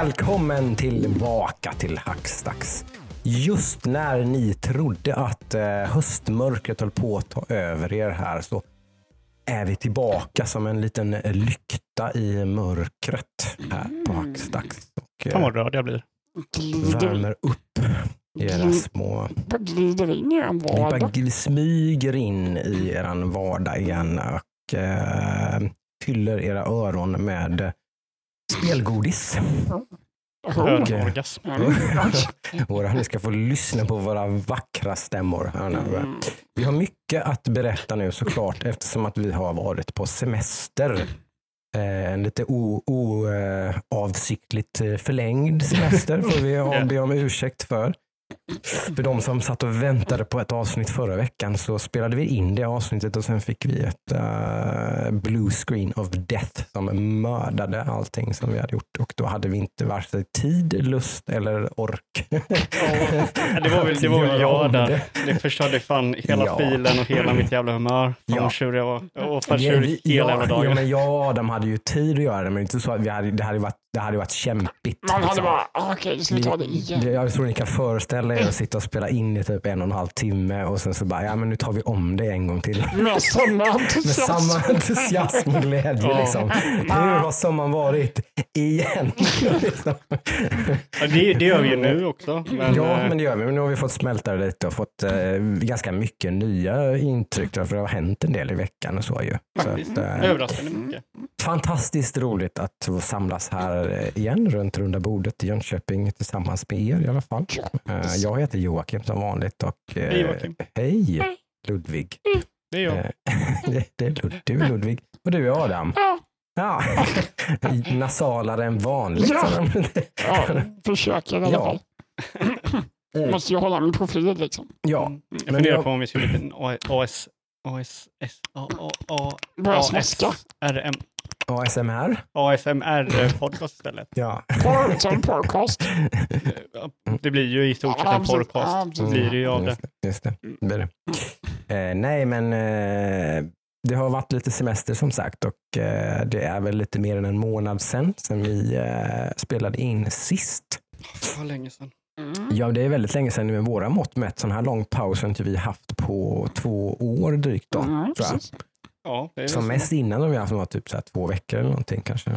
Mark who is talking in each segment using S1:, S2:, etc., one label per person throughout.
S1: välkommen tillbaka till Hackstacks. Just när ni trodde att eh, höstmörkret höll på att ta över er här så är vi tillbaka som en liten lykta i mörkret här på Hackstacks. Och
S2: Fan
S1: eh,
S2: vad rörd jag blir.
S1: värmer upp era små...
S3: glider in i
S1: Ni bara
S3: vardag.
S1: gl- smyger in i eran vardag igen och eh, fyller era öron med spelgodis. Eh,
S2: orgasm.
S1: Våra, ni ska få lyssna på våra vackra stämmor.
S3: Mm.
S1: Vi har mycket att berätta nu såklart eftersom att vi har varit på semester. Eh, en lite oavsiktligt eh, förlängd semester får vi be om ursäkt för. För de som satt och väntade på ett avsnitt förra veckan så spelade vi in det avsnittet och sen fick vi ett eh, blue screen of death som mördade allting som vi hade gjort och då hade vi inte vare sig tid, lust eller ork.
S2: Ja, Det var väl, det var väl jag där.
S1: det.
S2: Förstörde fan hela
S1: Ja.
S2: filen och hela mitt jävla humör. Fan
S1: Ja.
S2: tjurig jag var. Och fan tjurig hela
S1: ja,
S2: jävla
S1: ja,
S2: dagen.
S1: men jag och Adam hade ju tid att göra det, men inte så att vi hade, det, hade varit, det hade varit kämpigt.
S3: Man hade
S1: liksom.
S3: bara, ah, okej, ska vi ta det igen?
S1: Jag tror ni kan föreställa er att sitta och spela in i typ en och en halv timme och sen så bara, ja men nu tar vi om det en gång till.
S3: Med samma
S1: Med
S3: entusiasm.
S1: samma entusiasm och glädje
S2: Ja.
S1: liksom. Hur har sommaren varit? Igen. liksom.
S2: Ja, det, det gör vi ju nu också. Men,
S1: Ja,
S2: eh,
S1: men det gör vi. Men nu har vi fått smälta det lite och fått eh, ganska mycket nya intryck. För det har hänt en del i veckan och så ju. Så att, eh,
S2: överraskande mycket.
S1: fantastiskt roligt att samlas här eh, igen runt runda bordet i Jönköping tillsammans med er i alla fall. Eh, Jag heter Joakim som vanligt och eh,
S2: Hej, Joakim.
S1: hej Ludvig.
S2: Det är jag.
S1: Det, är Lud, du är Ludvig och du är Adam.
S3: Ja,
S1: Ja, nasalare än vanligt.
S3: Ja. ja, försöker i alla
S1: Ja.
S3: fall. Måste ju hålla min profil liksom.
S1: Ja,
S2: Mm. Jag
S1: men
S2: funderar på om vi skulle bli en AS... AS... S- A- A- A-
S3: Börja smaska.
S2: ASRM
S1: ASMR.
S2: ASMR-podcast istället.
S1: Ja.
S3: Porr, en podcast.
S2: Ja, Det blir ju i stort sett en podcast.
S3: absolut.
S2: blir det ju av det.
S1: Just det. Just det. det. Eh, nej, men eh, det har varit lite semester som sagt och eh, det är väl lite mer än en månad sedan som vi eh, spelade in sist.
S2: För länge sedan.
S3: Mm.
S1: Ja, det är väldigt länge sedan med våra mått mätt. Sån här lång paus har inte vi haft på två år drygt. Då,
S3: Mm,
S1: tror jag.
S3: precis.
S2: Ja, det är
S1: Som
S2: så.
S1: mest innan har vi haft var typ så här två veckor eller någonting kanske.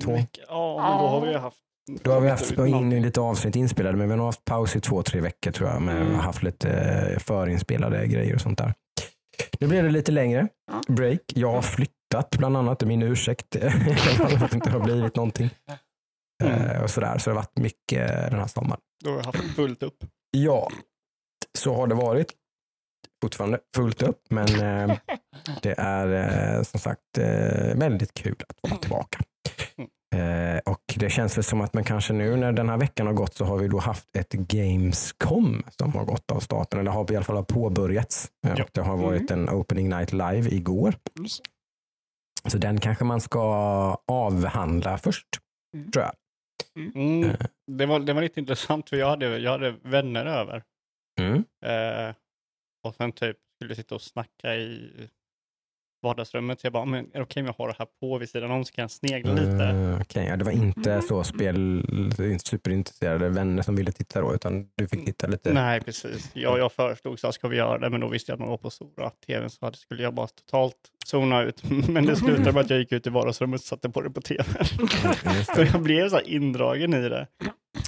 S1: Två.
S2: Ja, men då har vi haft...
S1: Då har vi haft in lite avsnitt inspelade, men vi har haft paus i två, tre veckor tror jag. Men har haft lite eh, förinspelade grejer och sånt där. Nu blir det lite längre break. Jag har flyttat bland annat, det är min ursäkt. det inte har blivit någonting. Eh, och sådär. Så det har varit mycket den här sommaren.
S2: Då har vi haft fullt upp.
S1: Ja, så har det varit. Fortfarande fullt upp, men eh, det är eh, som sagt eh, väldigt kul att vara tillbaka. Eh, och det känns väl som att man kanske nu när den här veckan har gått så har vi då haft ett Gamescom som har gått av starten, eller har i alla fall påbörjats.
S2: Ja.
S1: det har varit en opening night live igår. Så den kanske man ska avhandla först,
S3: Mm.
S1: tror jag.
S2: Mm.
S1: Eh.
S2: Det, var, det var lite intressant för jag hade, jag hade vänner över.
S1: Mm.
S2: Eh, och sen typ skulle sitta och snacka i vardagsrummet. Så jag bara, men är det okej om jag har det här på vid sidan om så kan jag snegla lite.
S1: Eh, okej, ja, det var inte så spel, inte superintresserade vänner som ville titta då, utan du fick titta lite.
S2: Nej, precis. Jag, jag föreslog så här, ska vi göra det? Men då visste jag att man var på stora tvn så hade, skulle jag bara totalt zona ut. Men det slutade med att jag gick ut i vardagsrummet och satte på det på tvn. Så jag blev så här indragen i det.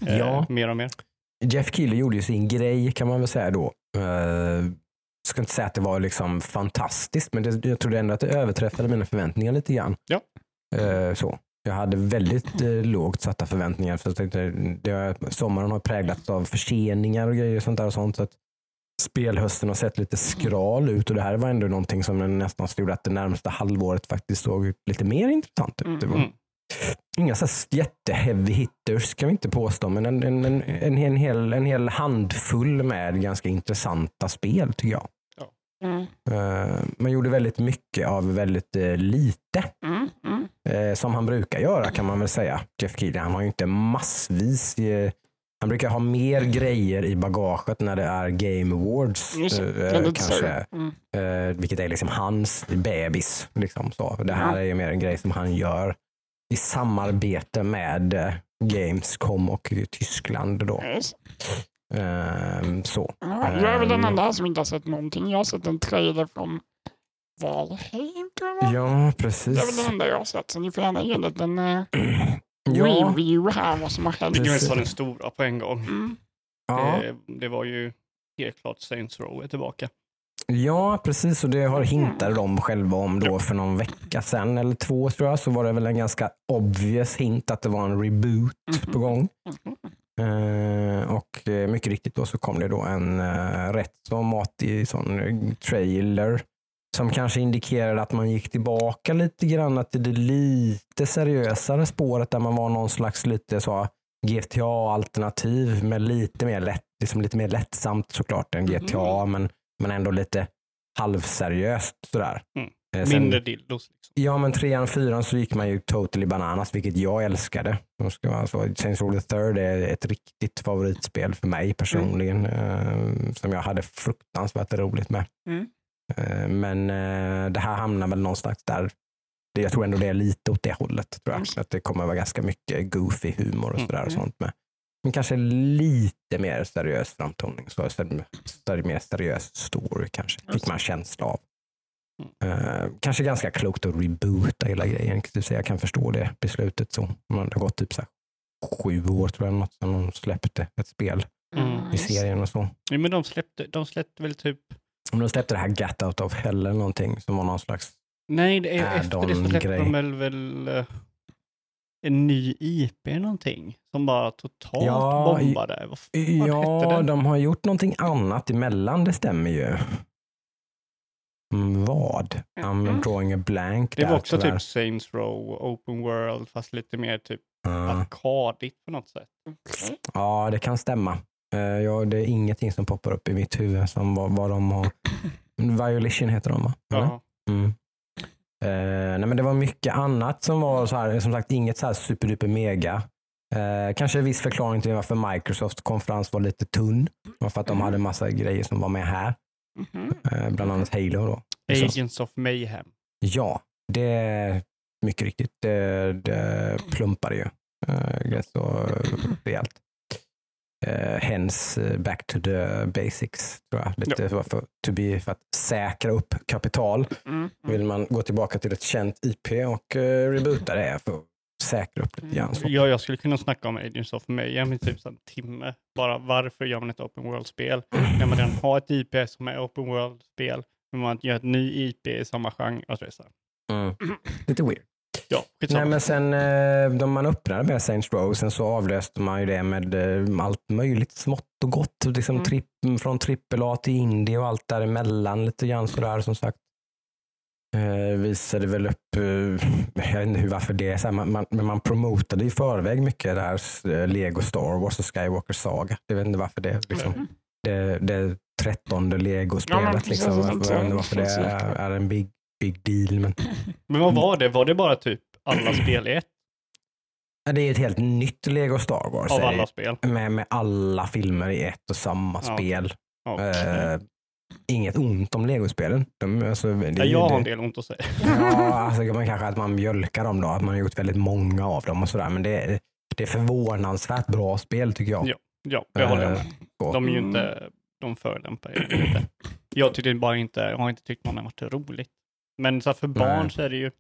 S2: Eh,
S1: Ja.
S2: Mer och mer.
S1: Jeff Keely gjorde ju sin grej kan man väl säga då. Uh, ska inte säga att det var liksom fantastiskt, men det, jag trodde ändå att det överträffade mina förväntningar lite grann.
S2: Ja.
S1: Eh, så. Jag hade väldigt eh, lågt satta förväntningar. För jag tänkte, det, sommaren har präglats av förseningar och grejer och sånt där. Och sånt, så att spelhösten har sett lite skral ut och det här var ändå någonting som nästan gjorde att det närmsta halvåret faktiskt såg lite mer intressant ut. Det var
S2: Mm.
S1: Inga så här jätte-heavy hitters kan vi inte påstå, men en, en, en, en, en, hel, en hel handfull med ganska intressanta spel tycker jag.
S3: Mm.
S1: Eh, man gjorde väldigt mycket av väldigt eh, lite,
S3: Mm. Mm.
S1: eh, som han brukar göra kan man väl säga. Jeff Keely, han har ju inte massvis. han brukar ha mer grejer i bagaget när det är Game Awards. Kanske.
S3: Mm.
S1: Vilket är liksom hans bebis. Liksom så. Det här är ju mer en grej som han gör i samarbete med Gamescom och Tyskland då. Ehm, så.
S3: Ja, jag är väl den
S1: Ehm.
S3: enda här som inte har sett någonting. Jag har sett en trailer från Valheim tror jag det var.
S1: Ja,
S3: Det är väl
S1: precis.
S3: den enda jag har sett. Så ni får gärna ge en liten eh,
S1: Ja,
S3: review här vad som har hänt.
S2: Vilken
S1: Precis.
S2: var den stora på en gång?
S3: Mm.
S1: ja,
S2: Det, det var ju helt klart Saints Row är tillbaka.
S1: ja, precis. Och det har hintade de själva om då för någon vecka sedan eller två tror jag. Så var det väl en ganska obvious hint att det var en reboot på gång. Eh, och eh, mycket riktigt då så kom det då en uh, rätt så matig sån eh, trailer som kanske indikerade att man gick tillbaka lite grann till det lite seriösare spåret där man var någon slags lite så GTA-alternativ med lite mer lätt, liksom lite mer lättsamt såklart än GTA men, men ändå lite halvseriöst sådär.
S2: Mm.
S1: Eh, sen-
S2: Mindre dildos. Liksom.
S1: Ja, men trean, fyran så gick man ju totally bananas, vilket jag älskade. De ska så. Saints Row the Third är ett riktigt favoritspel för mig personligen, eh, som jag hade fruktansvärt roligt med.
S3: Mm.
S1: Eh, men det här hamnar väl någonstans där. Det, jag tror ändå det är lite åt det hållet. Tror jag.
S3: Mm.
S1: Att det kommer vara ganska mycket goofy humor och sådär. Och
S3: Mm.
S1: sånt med. Men kanske lite mer seriös framtoning. Så, mer seriös story kanske. Fick man känsla av. Eh, kanske ganska klokt att reboota hela grejen. Jag kan förstå det beslutet. Så. Man har gått typ så här sju år tror jag, något, sedan de släppte ett spel
S2: Mm.
S1: i
S3: just.
S1: serien och så.
S2: Ja, men de släppte, de släppte väl typ...
S1: Om de släppte det här Get Out of Hell eller någonting som var någon slags
S2: Nej, det är, efter det så släppte
S1: Add-on-grej.
S2: de väl, väl eh, en ny IP någonting som bara totalt
S1: Ja, i-
S2: bombade. Vad hette
S1: Ja,
S2: den?
S1: de har gjort någonting annat emellan, det stämmer ju. Mm, vad? I'm
S3: Mhm.
S1: drawing a blank
S2: Det
S1: där,
S2: var också
S1: tyvärr.
S2: typ Saints Row, Open World, fast lite mer typ
S1: Ja.
S2: arkadigt på något sätt.
S3: Okej.
S1: Ja, det kan stämma. Eh, ja, det är ingenting som poppar upp i mitt huvud som vad, vad de har. Violation heter de va?
S2: Ja.
S1: Mm. Eh, nej, men det var mycket annat som var så här, som sagt inget så här superduper mega. Eh, kanske en viss förklaring till varför Microsofts konferens var lite tunn. var för att de hade massa grejer som var med här.
S3: Mhm.
S1: Eh, bland annat Halo då. Så-
S2: Agents of Mayhem.
S1: Ja, det är mycket riktigt. Det, det plumpade ju uh, rätt så rejält. Uh, hence eh, back to the basics, tror jag. Lite för, för, to be, för att säkra upp kapital
S3: Mm.
S1: vill man gå tillbaka till ett känt IP och uh, reboota det för att säkra upp lite grann. Så.
S2: Ja, jag skulle kunna snacka om Agents of Mayhem i typ en timme. Bara varför gör man ett Open World-spel när man redan har ett IP som är Open World-spel, men man gör ett ny IP i samma genre. Alltså, så.
S1: Mm. Lite weird.
S2: Ja.
S1: Nej, men sen eh, då man öppnade med Saints Row, sen så avlöste man ju det med eh, allt möjligt smått och gott. Liksom
S3: Mm.
S1: tripp, från trippel A till indie och allt däremellan lite grann sådär som sagt. Eh, visade väl upp, eh, jag vet inte hur, varför det är så här, man, man, men man promotade i förväg mycket det här eh, Lego Star Wars och Skywalker Saga. Jag vet inte varför det liksom, det, det trettonde
S3: Ja,
S1: Lego-spelet.
S3: precis,
S1: liksom,
S3: jag
S1: vet inte varför det är, är en big, big deal. Men
S2: Men vad var det? Var det bara typ alla spel i ett
S1: Ja, Det är ett helt nytt Lego Star Wars.
S2: av alla spel?
S1: med, med alla filmer i ett och samma
S2: Ja.
S1: spel. Eh, inget ont om legospelen. De, alltså, det,
S2: jag har
S1: det-
S2: en del ont att säga.
S1: Ja, alltså, man kanske att man mjölkar dem då, att man har gjort väldigt många av dem och sådär. Men det är, det är förvånansvärt bra spel tycker jag.
S2: Ja. Ja, det håller jag
S1: Eh,
S2: med.
S1: så.
S2: De är ju
S3: Mm.
S2: inte, de förolämpar ju inte. Jag tyckte bara inte, jag har inte tyckt någon har varit roligt. Men så för barn
S1: Nej.
S2: så är det ju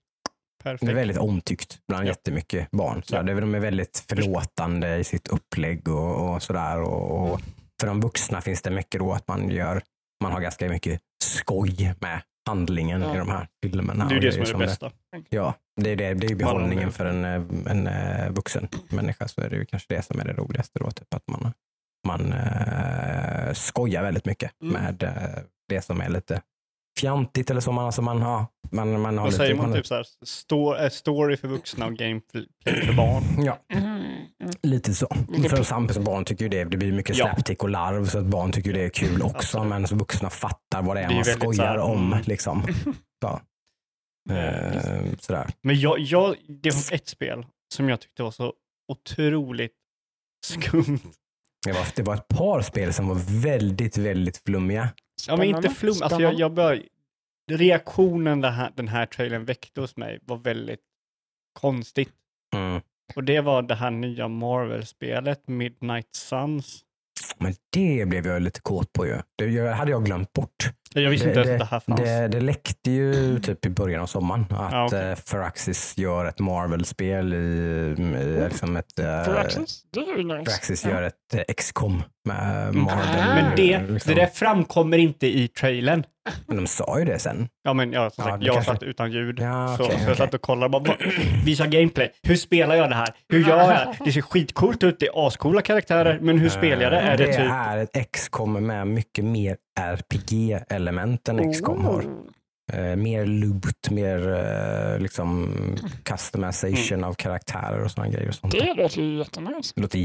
S2: perfekt.
S1: Det är väldigt omtyckt bland
S2: Ja.
S1: jättemycket barn. Så
S2: Ja.
S1: det, de är väldigt förlåtande i sitt upplägg och, och sådär. Och, och för de vuxna finns det mycket då att man gör, man har ganska mycket skoj med handlingen
S3: Ja.
S1: i de här filmerna.
S2: det är ju
S1: och
S2: det som är det bästa.
S1: Ja, det är, det, det är behållningen
S2: det.
S1: för en, eh, en eh, vuxen människa. Så är det ju kanske det som är det roligaste då. Typ att man, man eh, skojar väldigt mycket
S3: Mm.
S1: med eh, det som är lite fjantigt eller så. Man, alltså man, har, man, man har
S2: Vad
S1: lite,
S2: säger man? Typ så här, sto- eh, story för vuxna och gameplay för barn.
S1: Ja,
S3: Mm. Mm.
S1: lite så.
S3: Lite
S1: För samtidigt barn tycker ju det, det blir mycket
S2: Ja.
S1: slapstick och larv så att barn tycker det är kul också.
S2: Absolut.
S1: Men så vuxna fattar vad det är
S2: Det är
S1: man skojar
S2: här,
S1: om.
S2: mm.
S1: Liksom. Så. Eh, sådär.
S2: Men jag, jag, det var ett spel som jag tyckte var så otroligt skumt.
S1: Det var, det var ett par spel som var väldigt, väldigt flummiga.
S2: Ja, men inte
S3: Spännande.
S2: flum. Alltså jag,
S3: Spännande.
S2: jag bör, reaktionen den här, den här trailern väckte hos mig var väldigt konstigt.
S1: Mm.
S2: Och det var det här nya Marvel-spelet, Midnight Suns.
S1: Men det blev jag lite kåt på ju. Det hade jag glömt bort.
S2: Jag visste inte ens att det här fanns.
S1: Det, det läckte ju typ i början av sommaren att
S2: Ja, okej.
S1: eh, Firaxis gör ett Marvel-spel i, i liksom ett... eh,
S3: Firaxis, det är ju nice.
S1: Firaxis
S3: Ja.
S1: gör ett eh, XCOM med
S2: Mm.
S1: Marvel.
S2: Men det,
S1: liksom.
S2: det där framkommer inte i trailern.
S1: Men de sa ju det sen.
S2: Ja, men ja, som
S1: Ja,
S2: sagt,
S1: det
S2: jag
S1: kanske-
S2: satt utan ljud.
S1: Ja,
S2: så,
S1: okej,
S2: så jag satt och kollade bara, bara visa gameplay. Hur spelar jag det här? Hur gör jag? Det ser skitcoolt ut, det är ascoola karaktärer, men hur spelar jag det? Är det
S1: det
S2: typ...
S1: är ett XCOM med mycket mer RPG-element än XCOM har.
S3: Oh.
S1: Eh, mer loot, mer eh, liksom customization av karaktärer och sådana grejer. Och sånt.
S3: Det låter ju jättenice.
S1: Det låter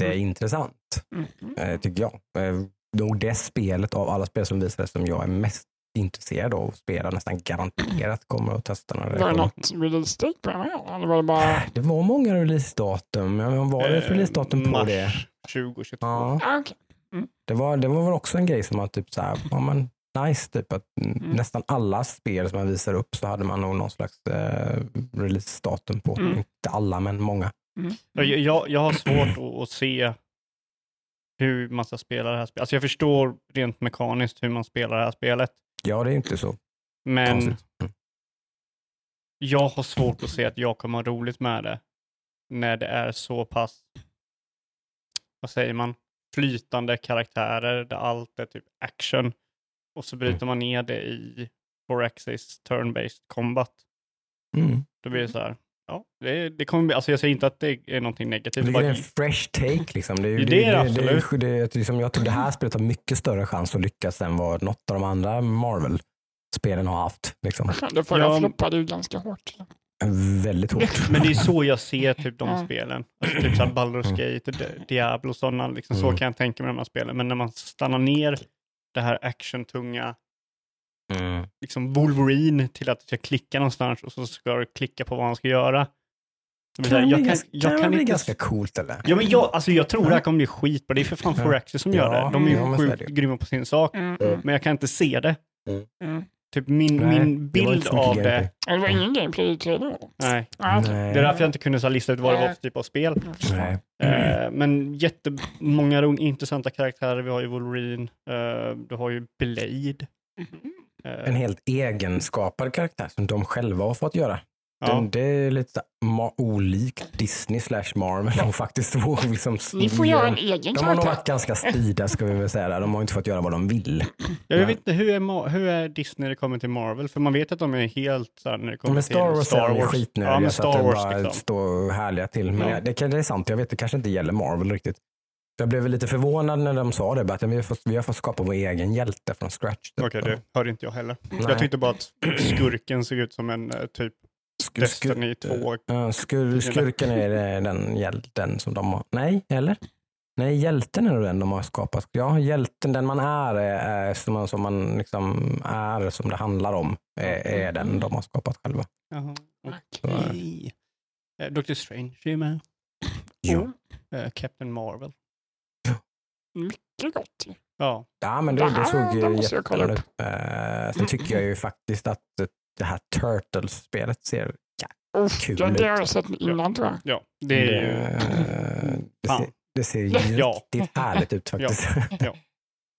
S1: jätteintressant,
S3: Mhm.
S1: eh, tycker jag. Eh, nog det spelet av alla spel som visades som jag är mest intresserad av att spela, nästan garanterat kommer att testa när det
S3: Var det något release date på den var det bara...
S1: Det var många releasedatum. Var det ett
S2: eh,
S1: releasedatum på det?
S2: Mars 2022.
S1: Ja,
S3: Ah, okej.
S1: det var, det var väl också en grej som var typ så här, ja, men nice, typ att mm.
S3: Mm.
S1: nästan alla spel som man visar upp så hade man nog någon slags eh, releasedatum på.
S3: Mm.
S1: Inte alla, men många.
S3: Mm.
S2: Jag, jag, jag har svårt att, att se hur man ska spela det här spelet. Alltså jag förstår rent mekaniskt hur man spelar det här spelet,
S1: Ja, det är inte så
S2: men
S1: konstigt. Mm.
S2: jag har svårt att se att jag kommer ha roligt med det när det är så pass, vad säger man, flytande karaktärer där allt är typ action och så bryter man ner det i Foraxis turn-based combat.
S1: Mm.
S2: Då blir det så här, ja, det, det kommer alltså jag säger inte att det är någonting negativt.
S1: det är en fresh take. Liksom. Det, är-
S2: Det det
S1: det, det,
S2: absolut.
S1: det, det, liksom, jag tror det här spelet har mycket större chans att lyckas än vad något av de andra Marvel-spelen har haft. Liksom.
S3: Det förra
S2: Ja.
S3: floppade ju ganska hårt.
S1: Väldigt hårt.
S2: Men det är så jag ser typ de
S3: Ja.
S2: spelen. Alltså typ såhär Baldur's Gate, Di- Diablo och sådana. Liksom, Så
S1: Mm.
S2: kan jag tänka mig de här spelen. Men när man stannar ner det här actiontunga,
S1: Mm.
S2: liksom Wolverine till att jag klickar någonstans och så ska du klicka på vad man ska göra. Det så här,
S1: Kan
S2: jag kan,
S1: ganska-
S2: jag
S1: kan
S2: kan
S1: bli
S2: inte...
S1: ganska coolt eller?
S2: Ja, men jag, alltså jag tror det här kommer bli skitbra. Det är för fan
S1: Ja.
S2: Foraxis som gör
S1: Ja,
S2: det. De är ju
S1: ja,
S2: sjukt
S1: det ju.
S2: grymma på sin sak.
S3: Mm.
S1: Mm.
S2: Men jag kan inte se det.
S3: Mm.
S2: Typ min,
S1: Nej,
S2: min
S1: det
S2: bild
S1: mycket
S2: av det.
S3: Ja, Det var ingen gameplay i trailern?
S2: Nej.
S3: Ah.
S1: Nej.
S2: Det är därför jag inte kunde så lista ut vad det var för typ av spel.
S1: Nej.
S2: Eh, men jättemånga intressanta karaktärer. Vi har ju Wolverine, eh, du har ju Blade.
S3: Mhm.
S2: Eh,
S1: En helt egenskapad karaktär som de själva har fått göra.
S2: ja.
S1: Den, det är lite olikt Disney slash Marvel och faktiskt får liksom
S3: Ni får göra en egen
S1: De har nog
S3: karaktär.
S1: varit ganska styrda ska vi väl säga. Där. De har inte fått göra vad de vill.
S2: Jag vet inte, hur är, hur är Disney när det kommer till Marvel? För man vet att de är helt så här, när det kommer
S1: Men
S2: till
S1: Star Wars är de
S2: Ja,
S1: skitnödiga
S2: men
S1: så att
S2: Star Wars
S1: bara
S2: liksom.
S1: står härliga till. Men
S2: Ja.
S1: jag- det, kan- det är sant, jag vet det kanske inte gäller Marvel riktigt. Jag blev lite förvånad när de sa det, bara att vi har fått, vi har fått skapa vår egen hjälte från scratch. typ.
S2: Okej, det hörde inte jag heller.
S1: Nej.
S2: Jag tyckte bara att skurken såg ut som en eh, typ
S1: Skur-
S2: Destiny
S1: skur-
S2: 2.
S1: Ja, skur, skurken är eh, den hjälten som de har. Nej, eller? Nej, hjälten är nog den de har skapat. Ja, hjälten, den man är, är som, man, som man liksom är, som det handlar om, är, är den de har skapat själva.
S2: Jaha,
S1: eh,
S2: okej. Eh, Doctor Strange är med.
S1: Ja.
S2: Eh, Captain Marvel.
S3: Mycket gott.
S2: Ja,
S1: Ja, men det,
S3: Det
S1: det såg
S3: det
S1: ju jättebra ut. Eh, sen tycker jag ju faktiskt att det här Turtles-spelet ser Kul
S3: ja, det har
S1: ut.
S3: jag sett innan tror jag.
S2: ja. det är ju...
S1: det, det,
S2: Fan.
S1: ser, det ser
S2: Ja.
S1: riktigt härligt ut faktiskt.
S2: Ja.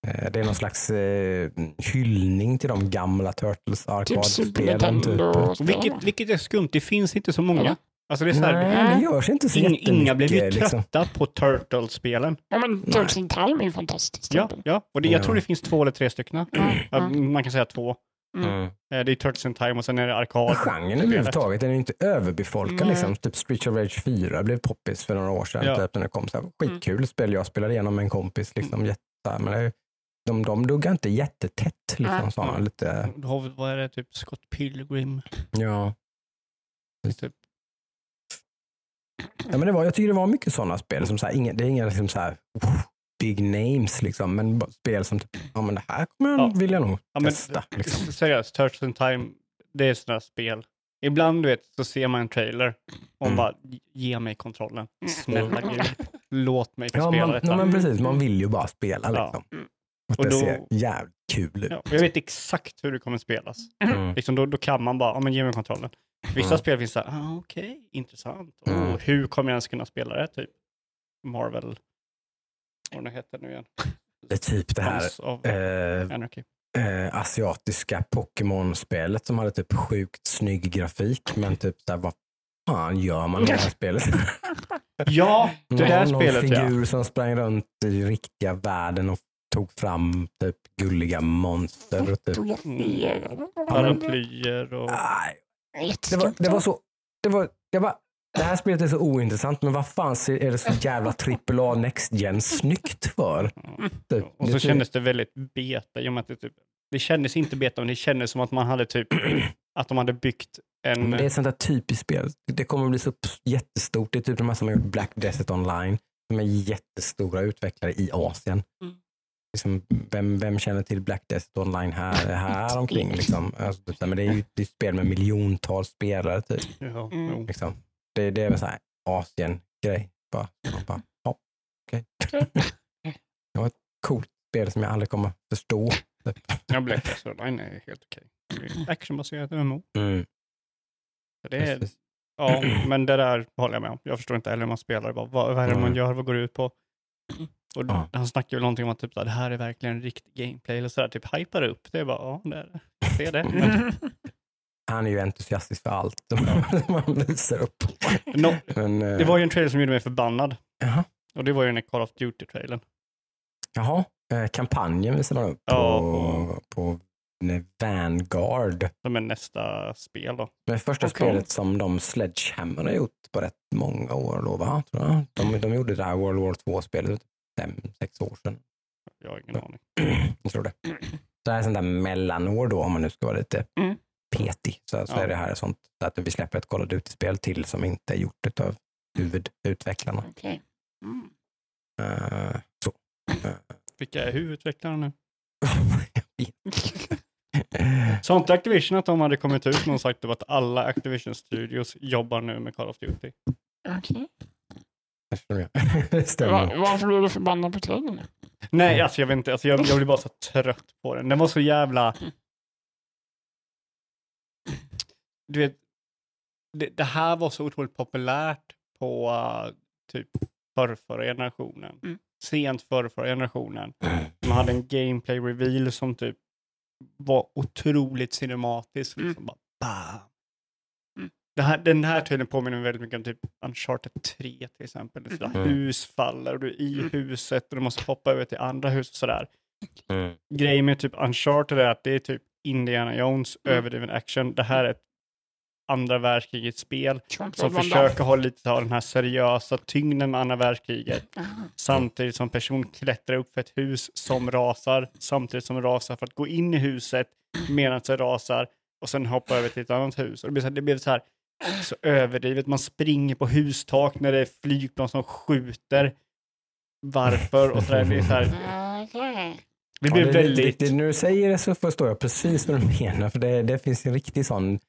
S1: Eh, Det är någon slags eh, hyllning till de gamla Turtles
S3: Typ
S1: arkadspelen. Typ.
S3: Nintendo.
S2: Vilket, vilket är skumt, det finns inte så många. Alltså det är så här,
S1: Nej, det görs inte så jättemycket.
S2: inga blev ju trötta
S1: liksom.
S2: på Turtles-spelen.
S3: Ja, men Turtles in Time är ju fantastiskt.
S2: Ja, ja. och det, jag
S1: Ja.
S2: tror det finns två eller tre stycken.
S3: Mm,
S2: Ja,
S3: mm.
S2: man kan säga två.
S1: Mm.
S2: Eh, Det är Turtles in Time och sen är det arkad.
S1: genren överhuvudtaget, den är ju inte överbefolkad.
S3: Nej.
S1: Liksom. Typ Streets of Rage 4 blev poppis för några år sedan.
S2: Ja.
S1: Typ, när det kom. Så här, skitkul spel. Jag spelade igenom med en kompis. Liksom, jätte, men det, de, de duggar inte jättetätt. Liksom,
S2: Mm.
S1: lite,
S2: har vi, vad är det, typ Scott Pilgrim?
S1: ja.
S2: Typ.
S1: Ja, men det var, jag tycker det var mycket sådana spel. Som så här, inga, det är inga liksom så här, "Uff, big names, liksom, men spel som typ, ja men det här kommer jag,
S2: Ja.
S1: vill jag nog
S2: Ja, men,
S1: testa. Liksom.
S2: Seriöst, Turtles in Time, det är sådana spel. Ibland du vet, så ser man en trailer och
S1: Mm.
S2: bara, ge mig kontrollen. Snälla gud, låt mig
S1: Ja,
S2: spela
S1: man,
S2: detta.
S1: ja, men precis. Man vill ju bara spela.
S2: Ja.
S1: Liksom.
S3: Mm.
S1: Och
S2: Och
S1: det
S2: då-
S1: ser jävligt kul ut.
S2: Ja, jag vet exakt hur det kommer spelas.
S1: Mm.
S2: Liksom, då, då kan man bara, ja men ge mig kontrollen. Vissa
S1: Mm.
S2: spel finns så här, ah, okej, intressant. Och
S1: Mm.
S2: hur kommer jag ens kunna spela det? Typ Marvel, vad det heter nu igen?
S1: Det är typ det här eh, eh, asiatiska Pokémon-spelet som hade typ sjukt snygg grafik. Men typ där, vad fan gör man i det här spelet?
S2: Ja, det där
S1: Någon
S2: spelet ja.
S1: figur som sprang runt i riktiga världen och tog fram typ gulliga monster. Och typ.
S3: Fotograferade.
S2: Paraplyer och...
S1: Nej, det, var, det var så... Det, var, jag bara, det här spelet är så ointressant, men vad fan är det så jävla AAA Next Gen snyggt för? Typ,
S2: Och
S1: det
S2: så
S1: ser-
S2: kändes det väldigt beta. I och med att det, typ, det kändes inte beta, men det kändes som att man hade typ att de hade byggt en...
S1: Men det är ett sånt där typiskt spel. Det kommer att bli så jättestort. Det är typ de här som har gjort Black Desert Online. De är jättestora utvecklare i Asien.
S3: Mm.
S1: Liksom, vem, vem känner till Black Desert Online här, här omkring? Liksom? Alltså, typ, men det är ju det är ett spel med miljontals spelare. Typ,
S2: Ja,
S3: Mm.
S1: liksom. det, det är väl så här Asien-grej. Bara, ja, okej. det var ett coolt spel som jag aldrig kommer förstå. Typ.
S2: Ja, Black Desert Online är helt okej. Är Actionbaserat MMO.
S1: Mm,
S2: Så Det är,
S1: precis.
S2: ja, men det där håller jag med om. Jag förstår inte heller hur man spelar. Bara, vad, vad är det man
S1: Mm.
S2: gör? Vad går det ut på? Och
S1: Ja.
S2: Han snackar väl någonting om att typ, det här är verkligen riktig gameplay. Eller sådär, typ hypar upp. Det är bara, ja, det är det. Är det. Men,
S1: Han är ju entusiastisk för allt man visar upp.
S2: no,
S1: Men, eh,
S2: det var ju en trailer som gjorde mig förbannad.
S1: Jaha.
S2: Och det var ju den Call of Duty-trailern.
S1: Jaha, eh, kampanjen visar man upp
S2: Ja,
S1: på, på nej, Vanguard.
S2: Som är nästa spel då.
S1: Det första
S2: Och
S1: spelet som de Sledgehammer har gjort på rätt många år då, va? Tror jag. De, de gjorde det här World War 2-spelet för fem, sex år sedan.
S2: Jag har ingen aning.
S1: Jag tror det. Så det här är sånt där mellanår då, om man nu ska vara lite
S3: Mm.
S1: petig. Så, så
S2: Ja.
S1: är det här sånt så att vi släpper ett Call of Duty-spel till som inte är gjort av huvudutvecklarna.
S3: Okej. Mm.
S1: Eh, så. Eh,
S2: Vilka är huvudutvecklarna nu? Sa inte Activision att de hade kommit ut och sagt att alla Activision Studios jobbar nu med Call of Duty?
S3: Okej.
S1: Kanske Det stämmer.
S3: Va- Varför blev du förbannad på trailern?
S2: Nej, alltså jag vet inte. Alltså, jag, jag blir bara så trött på den. Den var så jävla... Du vet, det, det här var så otroligt populärt på uh, typ förrförra generationen.
S3: Mm.
S2: Sent förrförra generationen. Man hade en gameplay reveal som typ var otroligt cinematisk.
S3: Mm.
S2: Liksom bara, bam. Här, den här trailern påminner mig väldigt mycket om typ Uncharted 3 till exempel. Det
S1: Mm.
S2: Hus faller och du är i
S3: Mm.
S2: huset och du måste hoppa över till andra hus och sådär.
S1: Mm.
S2: Grejen med typ Uncharted är att det är typ Indiana Jones,
S3: Mm.
S2: överdriven action. Det här är ett andra världskrigets spel som försöker ha lite av den här seriösa tyngden med andra världskriget.
S3: Aha.
S2: Samtidigt som person klättrar upp för ett hus som rasar, samtidigt som rasar för att gå in i huset medan det rasar och sen hoppa över till ett annat hus. Och det blir så här, det blir så här så överdrivet. Man springer på hustak när det är flygplan som skjuter. Varför? Och så där, det är så här, det
S1: Ja,
S2: blir
S1: det,
S2: väldigt...
S1: Det, det, när du säger det så förstår jag precis vad du menar. För det, det finns en riktig sån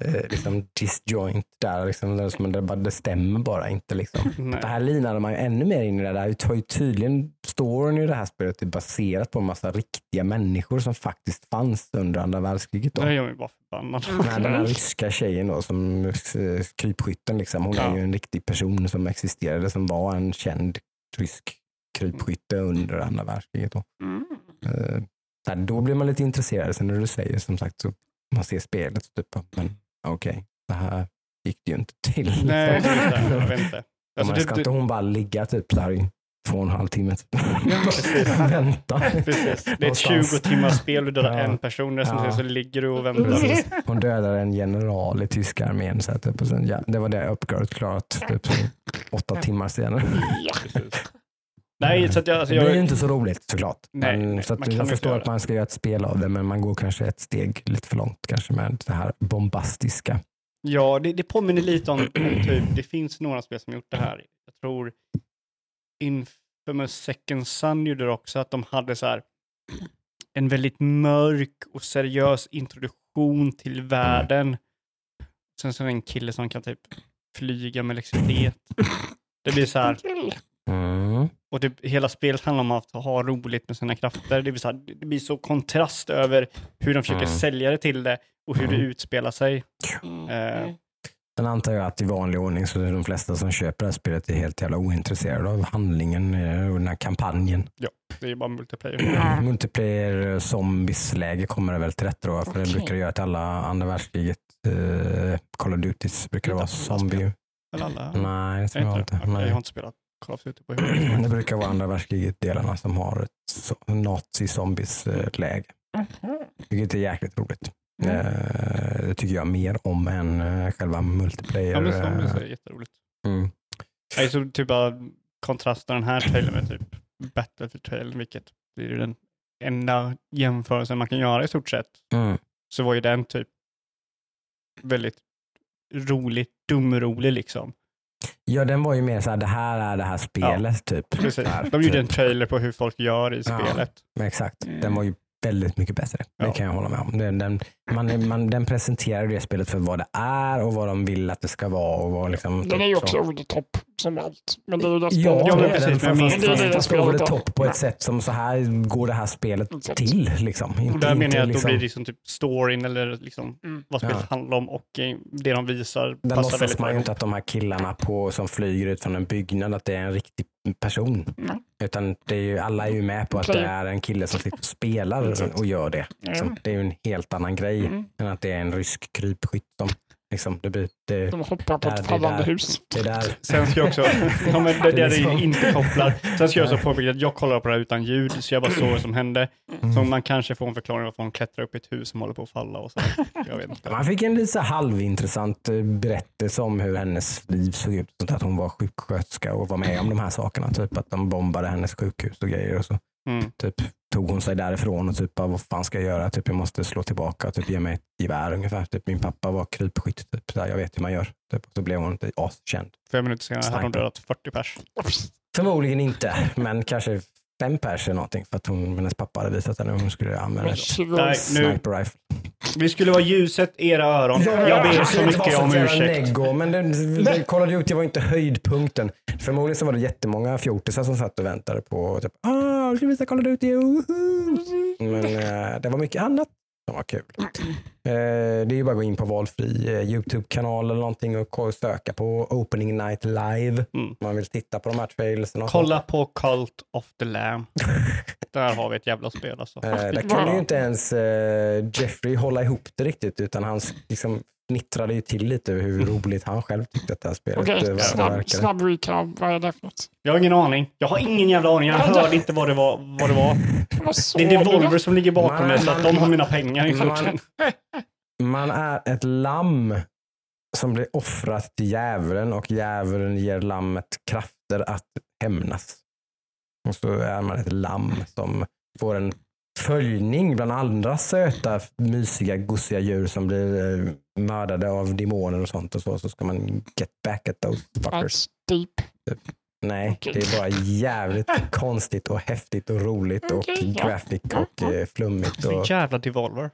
S1: eh, liksom disjoint där. Liksom, där som det, bara, det stämmer bara inte. Liksom.
S2: Nej.
S1: Det här linade man ju ännu mer in i det där. Det har ju tydligen, storyn i det här spelet är baserat på en massa riktiga människor som faktiskt fanns under andra världskriget. Då.
S2: Det gör mig bara förbannad.
S1: Här, den här ryska tjejen då, som eh, krypskytten, liksom, hon
S2: Ja.
S1: är ju en riktig person som existerade, som var en känd rysk krypskytte under andra världskriget. Då.
S3: Mm.
S1: Eh, här, då blir man lite intresserad. Sen när du säger som sagt så man ser spelet typ, men okej, det här gick det ju inte till.
S2: Nej, vet inte. Alltså,
S1: ska
S2: det,
S1: inte hon bara ligga typ här i två och en halv timme? Typ.
S2: precis.
S1: Vänta.
S2: precis. Det är ett 20
S1: Någonstans.
S2: timmars spel, du dödar
S1: Ja.
S2: en person, resten
S1: Ja.
S2: så ligger du och väntar.
S1: Precis. Hon dödade en general i tyska armén. Så typ, och sen, ja, det var det uppdraget klarat typ, åtta timmar senare.
S3: Ja.
S2: Nej, så att jag, alltså
S1: Det blir
S2: jag,
S1: inte så roligt såklart.
S2: Nej,
S1: men,
S2: nej,
S1: så att jag förstår
S2: göra
S1: att man ska göra ett spel av det, men man går kanske ett steg lite för långt kanske med det här bombastiska.
S2: ja, det, det påminner lite om, om typ, det finns några spel som gjort det här. Jag tror Infamous Second Son gjorde det också, att de hade så här en väldigt mörk och seriös introduktion till världen. Sen så är det en kille som kan typ flyga med elektricitet. Det blir så här,
S1: Mm.
S2: Och det, hela spelet handlar om att ha roligt med sina krafter. Det, vill säga, det blir så kontrast över hur de försöker
S1: Mm.
S2: sälja det till det och hur det
S1: Mm.
S2: utspelar sig.
S3: Mm.
S2: Eh,
S1: Sen antar jag att i vanlig ordning så är de flesta som köper det här spelet är helt jävla ointresserade av handlingen eh, och den här kampanjen.
S2: Det är bara multiplayer.
S3: Ja.
S1: Multiplayer eh, zombies-läge kommer det väl till rätt då, för det
S3: Okej.
S1: brukar det göra till alla andra världskriget. Uh, Call of Duties brukar det vara zombie.
S2: Eller alla?
S1: Nej, det tror jag
S2: inte det? Jag har inte spelat Call of Duty på länge.
S1: Det brukar vara andra världskriget-delarna som har ett nazi-zombies-läge.
S3: Mhm.
S1: Vilket är jäkligt roligt.
S3: Mm.
S1: Eh, Det tycker jag mer om än eh, själva multiplayer.
S2: Ja, men zombies
S1: eh,
S2: är jätteroligt.
S1: mm.
S2: Jag så typ bara kontrasta den här trailern med typ Battlefield-trailern, vilket blir ju den enda jämförelsen man kan göra i stort sett.
S1: Mm.
S2: Så var ju den typ väldigt roligt, dumrolig liksom.
S1: Ja, den var ju mer så här, det här är det här spelet typ.
S2: Precis.
S1: Där,
S2: De gjorde en
S1: typ.
S2: trailer på hur folk gör i
S1: Ja.
S2: spelet.
S1: Men Exakt,
S3: Mm.
S1: den var ju väldigt mycket bättre. Det
S2: Ja.
S1: kan jag hålla med om. Den, den, man, man, den presenterar det spelet för vad det är och vad de vill att det ska vara. Och vad liksom,
S3: Den är ju
S1: typ
S3: också
S1: så.
S3: over the top som allt. Men det är ju det
S1: Ja,
S3: spelet.
S2: Ja, men
S1: det är
S2: precis,
S1: den.
S2: men
S1: Fast, fast,
S3: Det det
S1: fast,
S3: det
S1: fast over the
S3: då.
S1: top på ett
S3: Ja.
S1: sätt som så här går det här spelet
S3: Exakt.
S1: till. Liksom.
S2: Och
S1: Inte,
S2: där menar jag att då
S1: liksom,
S2: blir det liksom typ storyn eller liksom
S3: Mm.
S2: vad spelet
S1: Ja.
S2: handlar om och eh, det de visar
S1: Där låtsas man ju inte att de här killarna på, som flyger ut från en byggnad, att det är en riktig person.
S3: Nej.
S1: Utan det är ju, alla är ju med på att
S3: Okej.
S1: det är en kille som sitter och spelar och gör det. Liksom. Det är ju en helt annan grej
S3: Mm.
S1: än att det är en rysk krypskytt som liksom, det, blir, det,
S3: De hoppar på
S1: Där,
S3: ett fallande
S1: där.
S3: hus.
S1: det där.
S2: Sen ska jag också, ja, men det, det är
S1: liksom-
S2: inte kopplar. Sen ska jag också påpeka att jag kollar på det här utan ljud, så jag bara såg vad som hände.
S1: Mm.
S2: Så man kanske får en förklaring varför hon klättrar upp i ett hus som håller på att falla och så. Jag vet inte.
S1: Man fick en lite halvintressant eh, berättelse om hur hennes liv såg ut. Sånt att hon var sjuksköterska och var med om de här sakerna. Typ att de bombade hennes sjukhus och grejer. Och så
S2: Mm.
S1: typ, tog hon sig därifrån och typ, vad fan ska jag göra? Typ, jag måste slå tillbaka och typ, ge mig ett gevär ungefär. Typ, min pappa var krypskytt. Typ, så här, jag vet hur man gör. Typ, och så blev hon inte askänd.
S2: Fem minuter senare hade hon
S1: Sniper.
S2: dödat 40 pers.
S1: Förmodligen inte, men kanske fem pers eller någonting. För att hon, hennes pappa hade visat henne hur hon skulle använda ett.
S2: Nej, nu-
S1: sniper rifle.
S2: Vi skulle vara ljuset, era öron. Jag ber så mycket om ursäkt.
S1: Neggo, men det, det, Call of Duty var inte höjdpunkten. Förmodligen så var det jättemånga fjortisar som satt och väntade på typ, ah, jag Call of Duty. woho!" Men eh, det var mycket annat som var kul. Eh, det är ju bara att gå in på valfri eh, YouTube-kanal eller någonting och söka på Opening Night Live.
S2: Mm.
S1: Om man vill titta på de här trailersen. och
S2: Kolla på Cult of the Lamb. Där har vi ett jävla spel alltså.
S1: Eh, där kunde ju inte ens eh, Jeffrey hålla ihop det riktigt utan han liksom fnittrade ju till lite över hur roligt han själv tyckte att det här spelet
S3: Okej,
S1: eh,
S3: snabb,
S1: verkade.
S3: snabb recap. Vad är det för något?
S2: Jag har ingen aning. Jag har ingen jävla aning. Jag hörde inte vad det var. Vad det, var. Det är? Devolver som ligger bakom det, så att de har mina pengar i
S1: man-. Man är ett lamm som blir offrat till djävulen och djävulen ger lammet krafter att hämnas. Och så är man ett lamm som får en följning bland andra söta, mysiga, gossiga djur som blir eh, mördade av demoner och sånt och så. Så ska man get back at those fuckers.
S3: That's deep.
S1: Nej,
S3: Okej.
S1: det är bara jävligt konstigt och häftigt och roligt och
S3: Okej, ja.
S1: graphic och eh, flummigt.
S2: Så
S1: Och,
S2: jävla Devolver.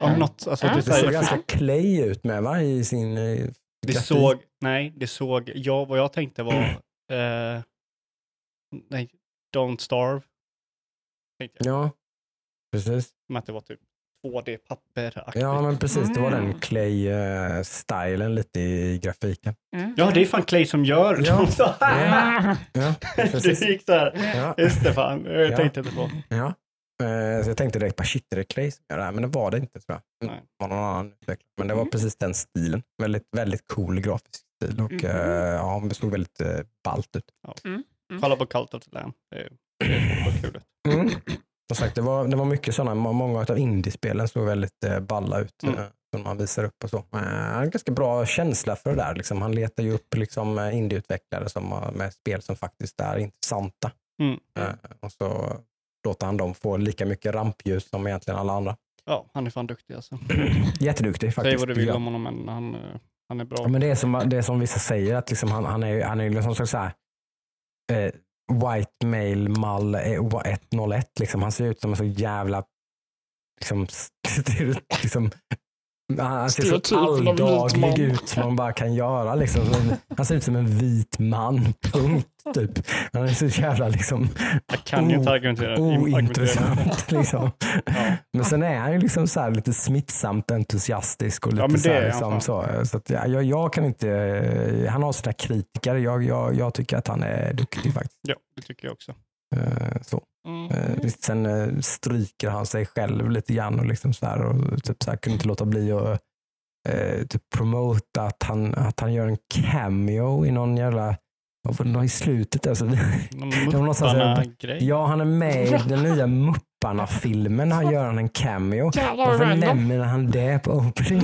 S2: Om
S3: Ja.
S2: något, alltså,
S3: Ja.
S2: det,
S1: det såg
S2: så här,
S1: ganska clay ut med va? I sin eh,
S2: det
S1: grafik.
S2: såg, nej, det såg, jag, vad jag tänkte var, eh, nej, Don't Starve. Jag.
S1: Ja, precis.
S2: Som att det var typ 2D-papper.
S1: Ja, men precis. Det var den
S3: Mm.
S1: clay-stilen lite i grafiken.
S3: Mm.
S2: ja, det är fan Clay som gör
S1: Ja.
S2: Don't Starve.
S3: Ah,
S1: Ja,
S2: Det
S1: precis.
S2: gick där.
S1: Ja,
S2: Just det, fan. Jag
S1: Ja.
S2: tänkte inte på.
S1: ja. Eh, Så jag tänkte direkt på shit, är det Clay som gör det här? Men det var det inte tror jag.
S2: Nej.
S1: Det var någon annan utvecklare. Men det var
S3: Mm.
S1: precis den stilen. Väldigt, väldigt cool grafisk stil och
S3: Mhm.
S1: eh, ja, det såg väldigt eh, ballt ut.
S2: Kolla på Cult of the Lamb. Det är, det är kul.
S1: Mm. Som sagt, det var, det var mycket sådana, må- många av indiespelen såg väldigt eh, balla ut.
S2: Mm.
S1: Eh, som man visar upp och så. Eh, han har en ganska bra känsla för det där. Liksom. Han letar ju upp liksom, eh, indieutvecklare som, har- med spel som faktiskt är intressanta.
S2: Mm.
S1: Eh, och så låter han dem få lika mycket rampljus som egentligen alla andra.
S2: Ja, han är fan duktig alltså.
S1: Jätteduktig
S2: Säg
S1: faktiskt.
S2: vad du vill om honom, men han, eh, han är bra.
S1: Ja, men det är som, det är som vissa säger, att liksom han, han är han är liksom så här, eh, white male mall eh, 101. Liksom. Han ser ut som en så jävla liksom, liksom, han ser så alldaglig
S3: man.
S1: ut som man bara kan göra. Liksom. Som- Han ser ut som en vit man, punkt. Typ. Han är så jävla liksom,
S2: Jag kan ju inte
S1: Oh,
S2: argumentera.
S1: ointressant. Liksom.
S2: Ja.
S1: Men sen är han ju liksom så här lite smittsamt entusiastisk och lite
S2: Ja, men
S1: så här
S2: är
S1: liksom,
S2: han
S1: så, så att, ja, jag, jag kan inte, han har sina kritiker. Jag, jag, jag tycker att han är duktig faktiskt.
S2: ja, det tycker jag också.
S1: Eh, Så.
S3: Mm.
S1: Eh, Sen eh, stryker han sig själv lite grann och liksom så här och typ så här, kunde inte låta bli att eh, typ promota att han, att han gör en cameo i någon jävla, i slutet där. Så,
S2: Någon Mupparna-grej.
S1: ja, han är med i den nya Mupparna-filmen. Han gör han en cameo. Varför nämner han det på Opening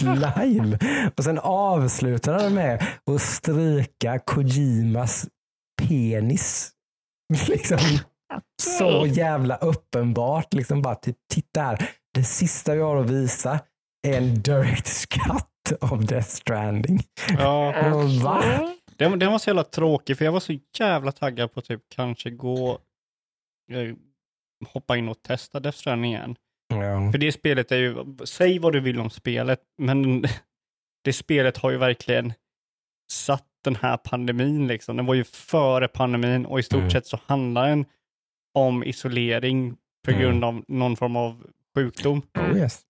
S1: Live? Och sen avslutar han med att stryka Kojimas penis. Liksom så jävla uppenbart. Liksom bara typ, titta här. Det sista vi har att visa är en direct cut av Death Stranding.
S2: Ja,
S1: va?
S2: den, den var så jävla tråkig för jag var så jävla taggad på typ kanske gå eh, hoppa in och testa Death Stranding igen.
S1: Ja.
S2: För det spelet är ju, säg vad du vill om spelet, men det spelet har ju verkligen satt den här pandemin liksom. Den var ju före pandemin och i stort
S1: Mm.
S2: sett så handlar den om isolering på
S1: Mm.
S2: grund av någon form av sjukdom.
S1: Oh yes,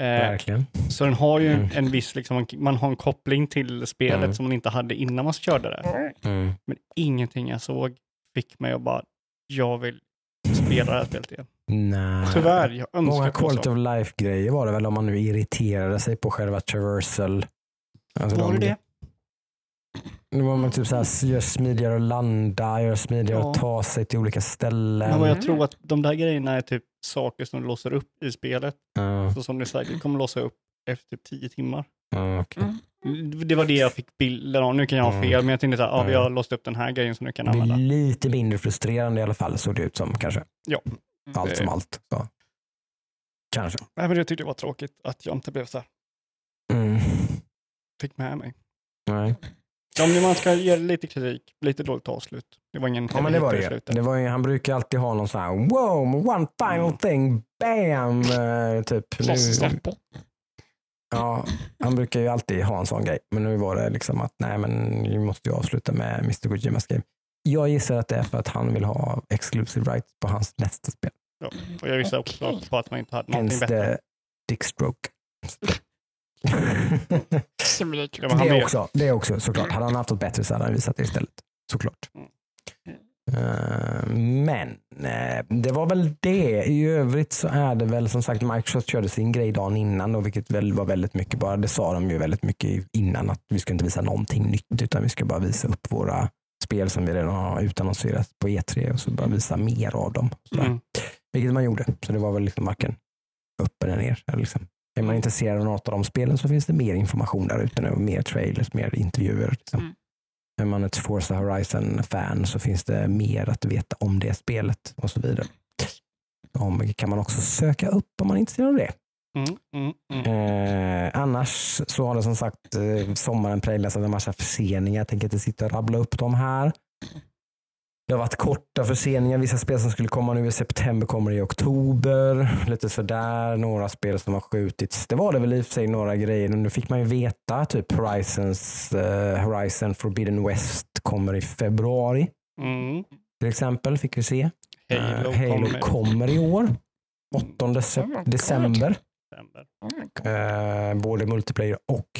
S2: Eh,
S1: verkligen.
S2: så den har ju
S1: Mm.
S2: en viss, liksom, man har en koppling till spelet
S1: Mm.
S2: som man inte hade innan man körde det.
S1: Mm.
S2: Men ingenting jag såg fick mig att bara, jag vill spela det här spelet igen.
S1: Nej.
S2: Tyvärr, jag önskar
S1: Många quality of life-grejer var det väl om man nu irriterade sig på själva traversal. Alltså
S2: Var
S1: de-
S2: det det?
S1: Det var man typ så här, gör smidigare att landa, gör smidigare
S2: Ja.
S1: att ta sig till olika ställen.
S2: Men vad jag
S3: Mm.
S2: tror att de där grejerna är typ saker som du låser upp i spelet.
S1: Ja,
S2: Så som du säkert kommer låsa upp efter typ 10 timmar.
S3: Mm.
S2: Det var det jag fick bilder av. Nu kan jag ha
S1: Mm.
S2: fel, men jag tänkte här, ja, vi
S1: Mm.
S2: har låst upp den här grejen som du kan
S1: Det blir
S2: använda.
S1: lite mindre frustrerande i alla fall såg det ut som kanske.
S2: Ja.
S1: Allt
S2: Det-
S1: som allt. Så. Kanske.
S2: Nej, men jag tyckte det var tråkigt att jag inte blev så här,
S1: Mm.
S2: fick med mig.
S1: Nej.
S2: Om man ska ge lite kritik, lite dåligt avslut. Det var ingen
S1: Ja men det var det. Det var ju. Han brukar alltid ha någon sån här wow, one final
S2: Mm.
S1: thing, bam. eh, Typ. Ja, han brukar ju alltid ha en sån grej. Men nu var det liksom att nej men vi måste ju avsluta med Mr. Kojimas game. Jag gissar att det är för att han vill ha exclusive rights på hans nästa spel.
S2: Ja. Och jag gissar också
S3: Okej.
S2: på att man inte hade någonting
S1: Hence
S2: bättre.
S1: the dick stroke.
S3: Simulator.
S2: Ja, han
S1: det, också, det är också såklart. Hade han haft något bättre så hade han visat det istället. Såklart. Eh, men eh, det var väl det. I övrigt så är det väl som sagt Microsoft körde sin grej dagen innan och vilket väl var väldigt mycket bara. Det sa de ju väldigt mycket innan att vi ska inte visa någonting nytt utan vi ska bara visa upp våra spel som vi redan har utannonserat på E3 och så bara visa mer av dem.
S2: Mm.
S1: Vilket man gjorde. Så det var väl liksom varken upp eller ner. Eller liksom. Är man intresserad av något av de spelen så finns det mer information där ute nu. Mer trailers, mer intervjuer. Liksom.
S3: Mm.
S1: Är man ett Forza Horizon-fan så finns det mer att veta om det spelet och så vidare. Om kan man också söka upp om man är intresserad av det.
S2: Mm, mm, mm.
S1: Eh, annars så har det som sagt eh, sommaren präglats av en massa förseningar. Jag tänker inte sitta och rabbla upp dem här. Det har varit korta förseningar. Vissa spel som skulle komma nu i september kommer i oktober. Lite sådär. Några spel som har skjutits. Det var det väl i och för sig några grejer. Nu fick man ju veta typ Horizons, eh, Horizon Forbidden West kommer i februari.
S2: Mm.
S1: Till exempel fick vi se.
S2: Halo,
S1: Eh, Halo
S2: kommer.
S1: kommer i år. 8 sep- december.
S2: December.
S3: Mm.
S1: Eh, både multiplayer och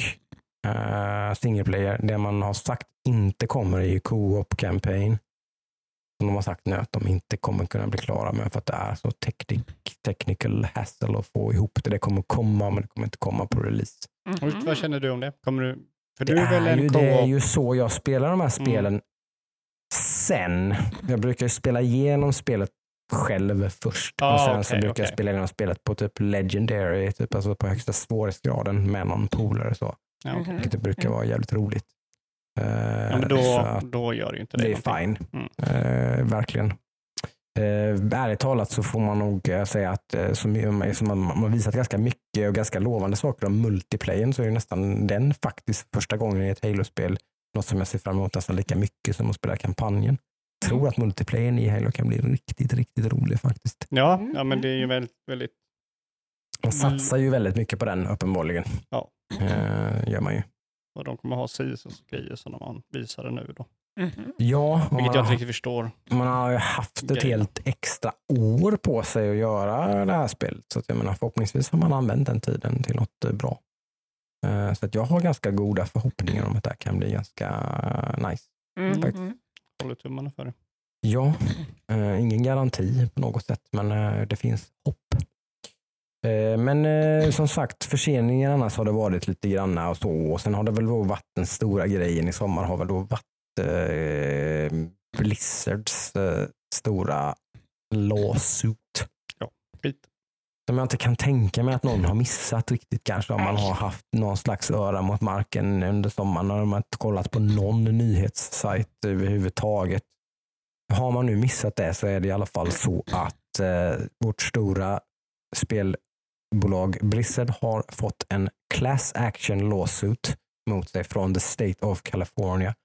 S1: eh, single player. Det man har sagt inte kommer är ju co-op campaign. Som de har sagt nu att de inte kommer kunna bli klara med för att det är så technic, technical hassle att få ihop det. Det kommer komma men det kommer inte komma på release.
S2: Och Vad känner du om det? Kommer du, för
S1: Det
S2: du är väl
S1: är, ju, det är ju så jag spelar de här spelen sen. Jag brukar ju spela igenom spelet själv först
S2: Ah,
S1: och sen så
S2: okej,
S1: brukar jag
S2: okej.
S1: spela igenom spelet på typ legendary, typ alltså på högsta svårighetsgraden med någon polare. Så.
S2: Ja.
S1: Vilket det brukar vara jävligt roligt. Eh,
S2: ja, men då, då gör ju inte det
S1: det är
S2: någonting.
S1: fine.
S2: Mm.
S1: Eh, verkligen. Eh, ärligt talat så får man nog eh, säga att eh, som, som man, man har visat ganska mycket och ganska lovande saker om multiplayern så är ju nästan den faktiskt första gången i ett Halo-spel något som jag ser fram emot nästan lika mycket som att spela kampanjen. Jag tror att multiplayern i Halo kan bli riktigt, riktigt rolig faktiskt.
S2: Ja, ja, men det är ju väldigt, väldigt
S1: Man
S2: Mm.
S1: satsar ju väldigt mycket på den uppenbarligen.
S2: Ja.
S1: Eh, gör man ju.
S2: Och de kommer ha seasons och grejer som man visade nu då.
S3: Mhm.
S1: Ja,
S2: Vilket jag inte riktigt förstår.
S1: man har ju haft ett
S2: Grejerna.
S1: helt extra år på sig att göra det här spelet. Så att jag menar, förhoppningsvis har man använt den tiden till något eh, bra. Eh, så att jag har ganska goda förhoppningar om att det här kan bli ganska eh, nice.
S3: Mhm.
S2: Håller tummarna för det.
S1: Ja, eh, ingen garanti på något sätt, men eh, det finns hopp. Eh, men eh, som sagt, förseningen annars har det varit lite granna och så. Och sen har det väl varit den stora grejen i sommar har väl då varit eh, Blizzards eh, stora lawsuit.
S2: Skit.
S1: Som jag inte kan tänka mig att någon har missat riktigt kanske om man har haft någon slags öra mot marken under sommaren och man inte kollat på någon nyhetssajt överhuvudtaget. Har man nu missat det så är det i alla fall så att eh, vårt stora bolag Blizzard har fått en class action lawsuit mot sig från the state of California.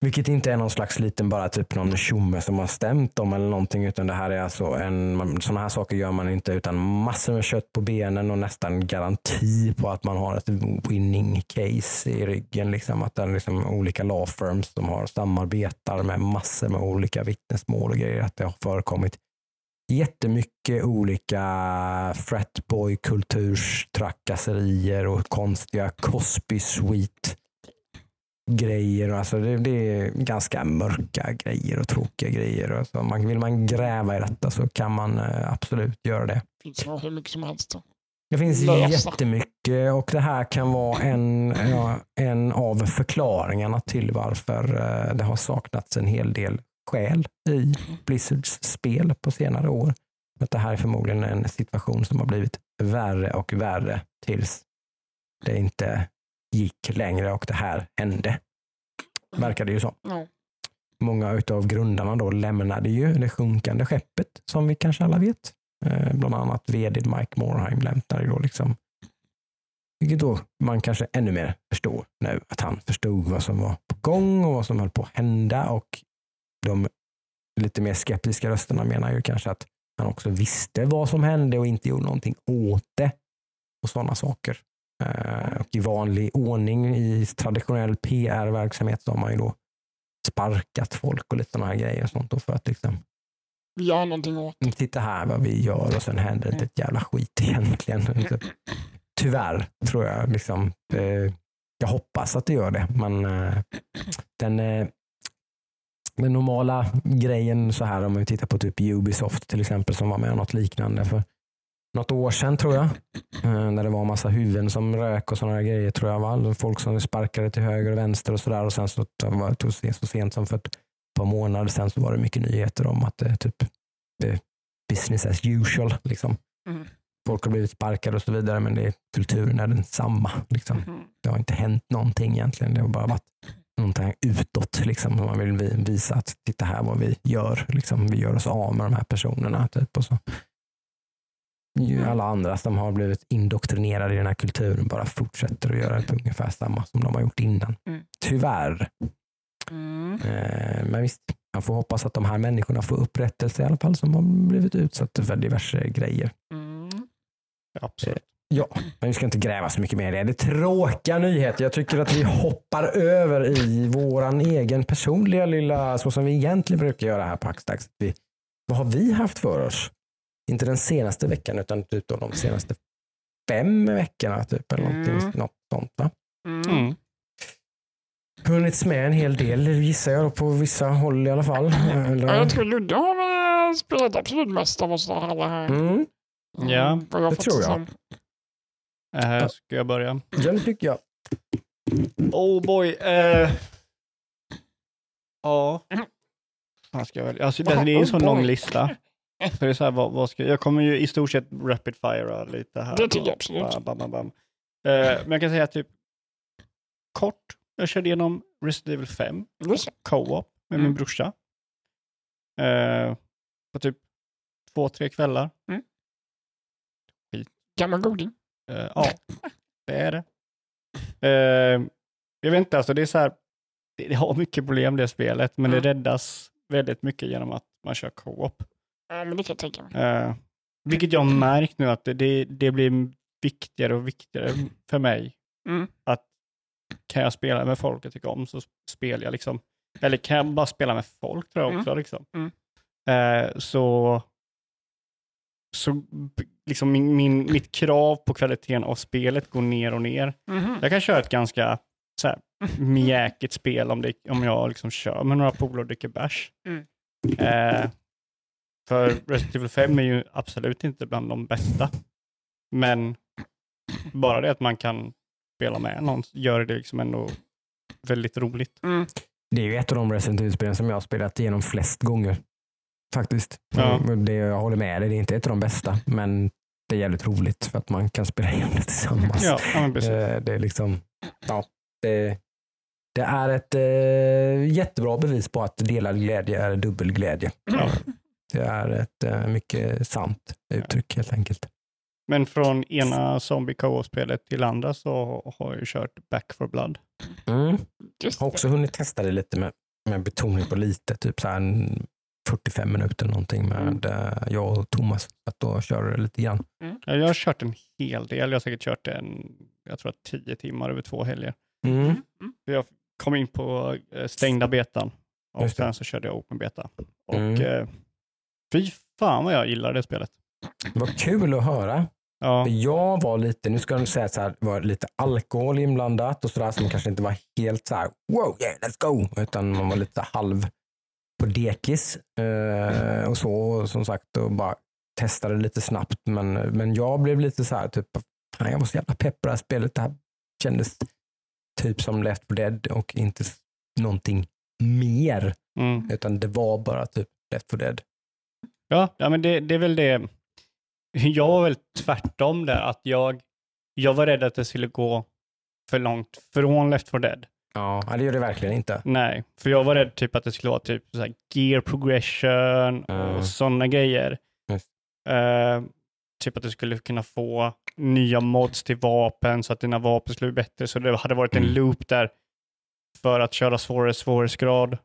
S1: Vilket inte är någon slags liten bara typ någon tjomme som har stämt dem eller någonting utan det här är alltså en, sådana här saker gör man inte utan massor med kött på benen och nästan garanti på att man har ett winning case i ryggen. Liksom, att det är liksom olika law firms som har samarbetar med massor med olika vittnesmål och grejer. Att det har förekommit jättemycket olika fratboy kulturstrakasserier och konstiga Cosby Suite grejer. Alltså det, det är ganska mörka grejer och tråkiga grejer. Alltså man, vill man gräva i detta så kan man eh, absolut göra det.
S3: finns nog hur mycket som helst. Då.
S1: Det finns
S3: Läsa.
S1: jättemycket och det här kan vara en, ja, en av förklaringarna till varför eh, det har saknats en hel del skäl i Blizzards spel på senare år. Att det här är förmodligen en situation som har blivit värre och värre tills det inte gick längre och det här hände. Verkar det ju som. Många utav grundarna då lämnade ju det sjunkande skeppet som vi kanske alla vet. Eh, bland annat vd Mike Morheim lämnade ju då liksom. Vilket då man kanske ännu mer förstår nu att han förstod vad som var på gång och vad som höll på att hända och de lite mer skeptiska rösterna menar ju kanske att han också visste vad som hände och inte gjorde någonting åt det och sådana saker. Eh, och i vanlig ordning i traditionell PR-verksamhet så har man ju då sparkat folk och lite sådana här grejer och sånt för att liksom
S3: Vi gör någonting åt
S1: titta här vad vi gör och sen händer inte ett jävla skit egentligen. Tyvärr tror jag liksom. Eh, jag hoppas att det gör det, men eh, den, den normala grejen så här om vi tittar på typ Ubisoft till exempel som var med om något liknande för något år sedan tror jag. Eh, När det var en massa huvuden som rök och sådana grejer tror jag. Va? Folk som sparkade till höger och vänster och sådär. Och sen så, så sent som för ett par månader sedan så var det mycket nyheter om att det typ det, business as usual. Liksom.
S3: Mm.
S1: Folk har blivit sparkade och så vidare men det, är- kulturen är densamma. Liksom.
S3: Mhm.
S1: Det har inte hänt någonting egentligen. Det har bara varit någonting utåt. Liksom. Man vill vi- visa att titta här vad vi gör. Liksom. Vi gör oss av med de här personerna. Typ. Och så. Alla andra som har blivit indoktrinerade i den här kulturen bara fortsätter att göra det ungefär samma som de har gjort innan.
S3: Mm.
S1: Tyvärr.
S3: Mm.
S1: Eh, men visst, man får hoppas att de här människorna får upprättelse i alla fall som har blivit utsatta för diverse grejer.
S3: Mm.
S2: Absolut.
S1: Ja, men vi ska inte gräva så mycket mer i det. Det är tråkiga nyheter. Jag tycker att vi hoppar över i våran egen personliga lilla, så som vi egentligen brukar göra här på. Vi, vad har vi haft för oss? Inte den senaste veckan utan typ de senaste fem veckorna. Typ, eller
S3: Mm.
S1: något sånt. Va?
S3: Mm.
S2: Mm.
S1: Hunnits med en hel del gissar jag då, på vissa håll i alla fall. Eller,
S3: Ja, jag tror Ludde har spelat absolut mest av oss alla här.
S1: mm,
S2: Ja,
S3: vad jag
S1: det tror jag.
S3: som.
S2: Äh, ska jag börja?
S1: ja, det tycker jag.
S2: Oh boy. Eh... Ja. Vad ska jag välja? Alltså, det, det är en sån
S3: Oh
S2: lång lista. Så det är så här, vad, vad ska, jag kommer ju i stort sett rapid fire lite här.
S3: Det tycker jag absolut.
S2: Bam, bam, bam. Eh, men jag kan säga typ kort. Jag körde igenom Resident Evil 5
S3: Just det.
S2: co-op med min
S3: Mm.
S2: brorsa. Eh, på typ två, tre kvällar.
S3: Gammal goding.
S2: Eh, ja, det är det. Eh, jag vet inte, alltså det är så här, det, det har mycket problem det spelet, men
S3: Mm.
S2: det räddas väldigt mycket genom att man kör co-op.
S3: Ja, men det kan jag tänka mig.
S2: Eh, Vilket jag har märkt nu att det, det, det blir viktigare och viktigare för mig.
S3: Mm.
S2: Att kan jag spela med folk jag tycker om så spelar jag liksom. Eller kan jag bara spela med folk tror jag
S3: Mm.
S2: också. Liksom.
S3: Mm.
S2: Eh, så så b- liksom min, min, mitt krav på kvaliteten av spelet går ner och ner.
S3: Mhm.
S2: Jag kan köra ett ganska så här, mjäkigt spel om, det, om jag liksom kör med några polare och dricker bärs.
S3: Mm.
S2: Eh, för Resident Evil 5 är ju absolut inte bland de bästa. Men bara det att man kan spela med någon gör det liksom ändå väldigt roligt.
S3: Mm.
S1: Det är ju ett av de Resident Evil-spelen som jag har spelat igenom flest gånger. Faktiskt.
S2: Ja.
S1: Det, jag håller med dig, det är inte ett av de bästa, men det är jävligt roligt för att man kan spela igenom det tillsammans.
S2: Ja.
S1: Eh, Det är liksom, ja, det, det är ett eh, jättebra bevis på att delad glädje är dubbel glädje.
S2: Ja.
S1: Det är ett eh, mycket sant uttryck helt enkelt.
S2: Men från ena zombie spelet till andra så har jag kört Back for Blood.
S1: Mm. Har också hunnit testa det lite med, med betoning på lite, typ så här en 45 minuter någonting med eh, jag och Thomas. Att då kör det lite grann.
S2: Ja, Jag har kört en hel del. Jag har säkert kört en, jag tror att tio timmar över två helger.
S1: Mm.
S3: Mm.
S2: Jag kom in på eh, stängda betan och sen så körde jag open beta. Och
S1: Mm.
S2: eh, fy fan vad jag gillar det spelet.
S1: Det var kul att höra.
S2: Ja,
S1: Jag var lite, nu ska jag säga så här, var lite alkohol inblandat och sådär som kanske inte var helt så här, wow, yeah, let's go, utan man var lite halv på dekis eh, och så och som sagt och bara testade lite snabbt. Men, men jag blev lite så här, typ, fan, jag var så jävla pepp på det här spelet. Det här kändes typ som Left 4 Dead och inte någonting mer,
S2: mm.
S1: utan det var bara typ Left 4 Dead.
S2: ja, ja men det, det är väl det. Jag var väl tvärtom där, att jag, jag var rädd att det skulle gå för långt från Left 4 Dead.
S1: Ja, det gör det verkligen inte.
S2: Nej, för jag var rädd typ att det skulle vara typ så här gear progression
S1: Mm.
S2: och sådana grejer. Eh, typ att du skulle kunna få nya mods till vapen så att dina vapen skulle bli bättre. Så det hade varit en
S1: Mm.
S2: loop där för att köra svårare svårighetsgrad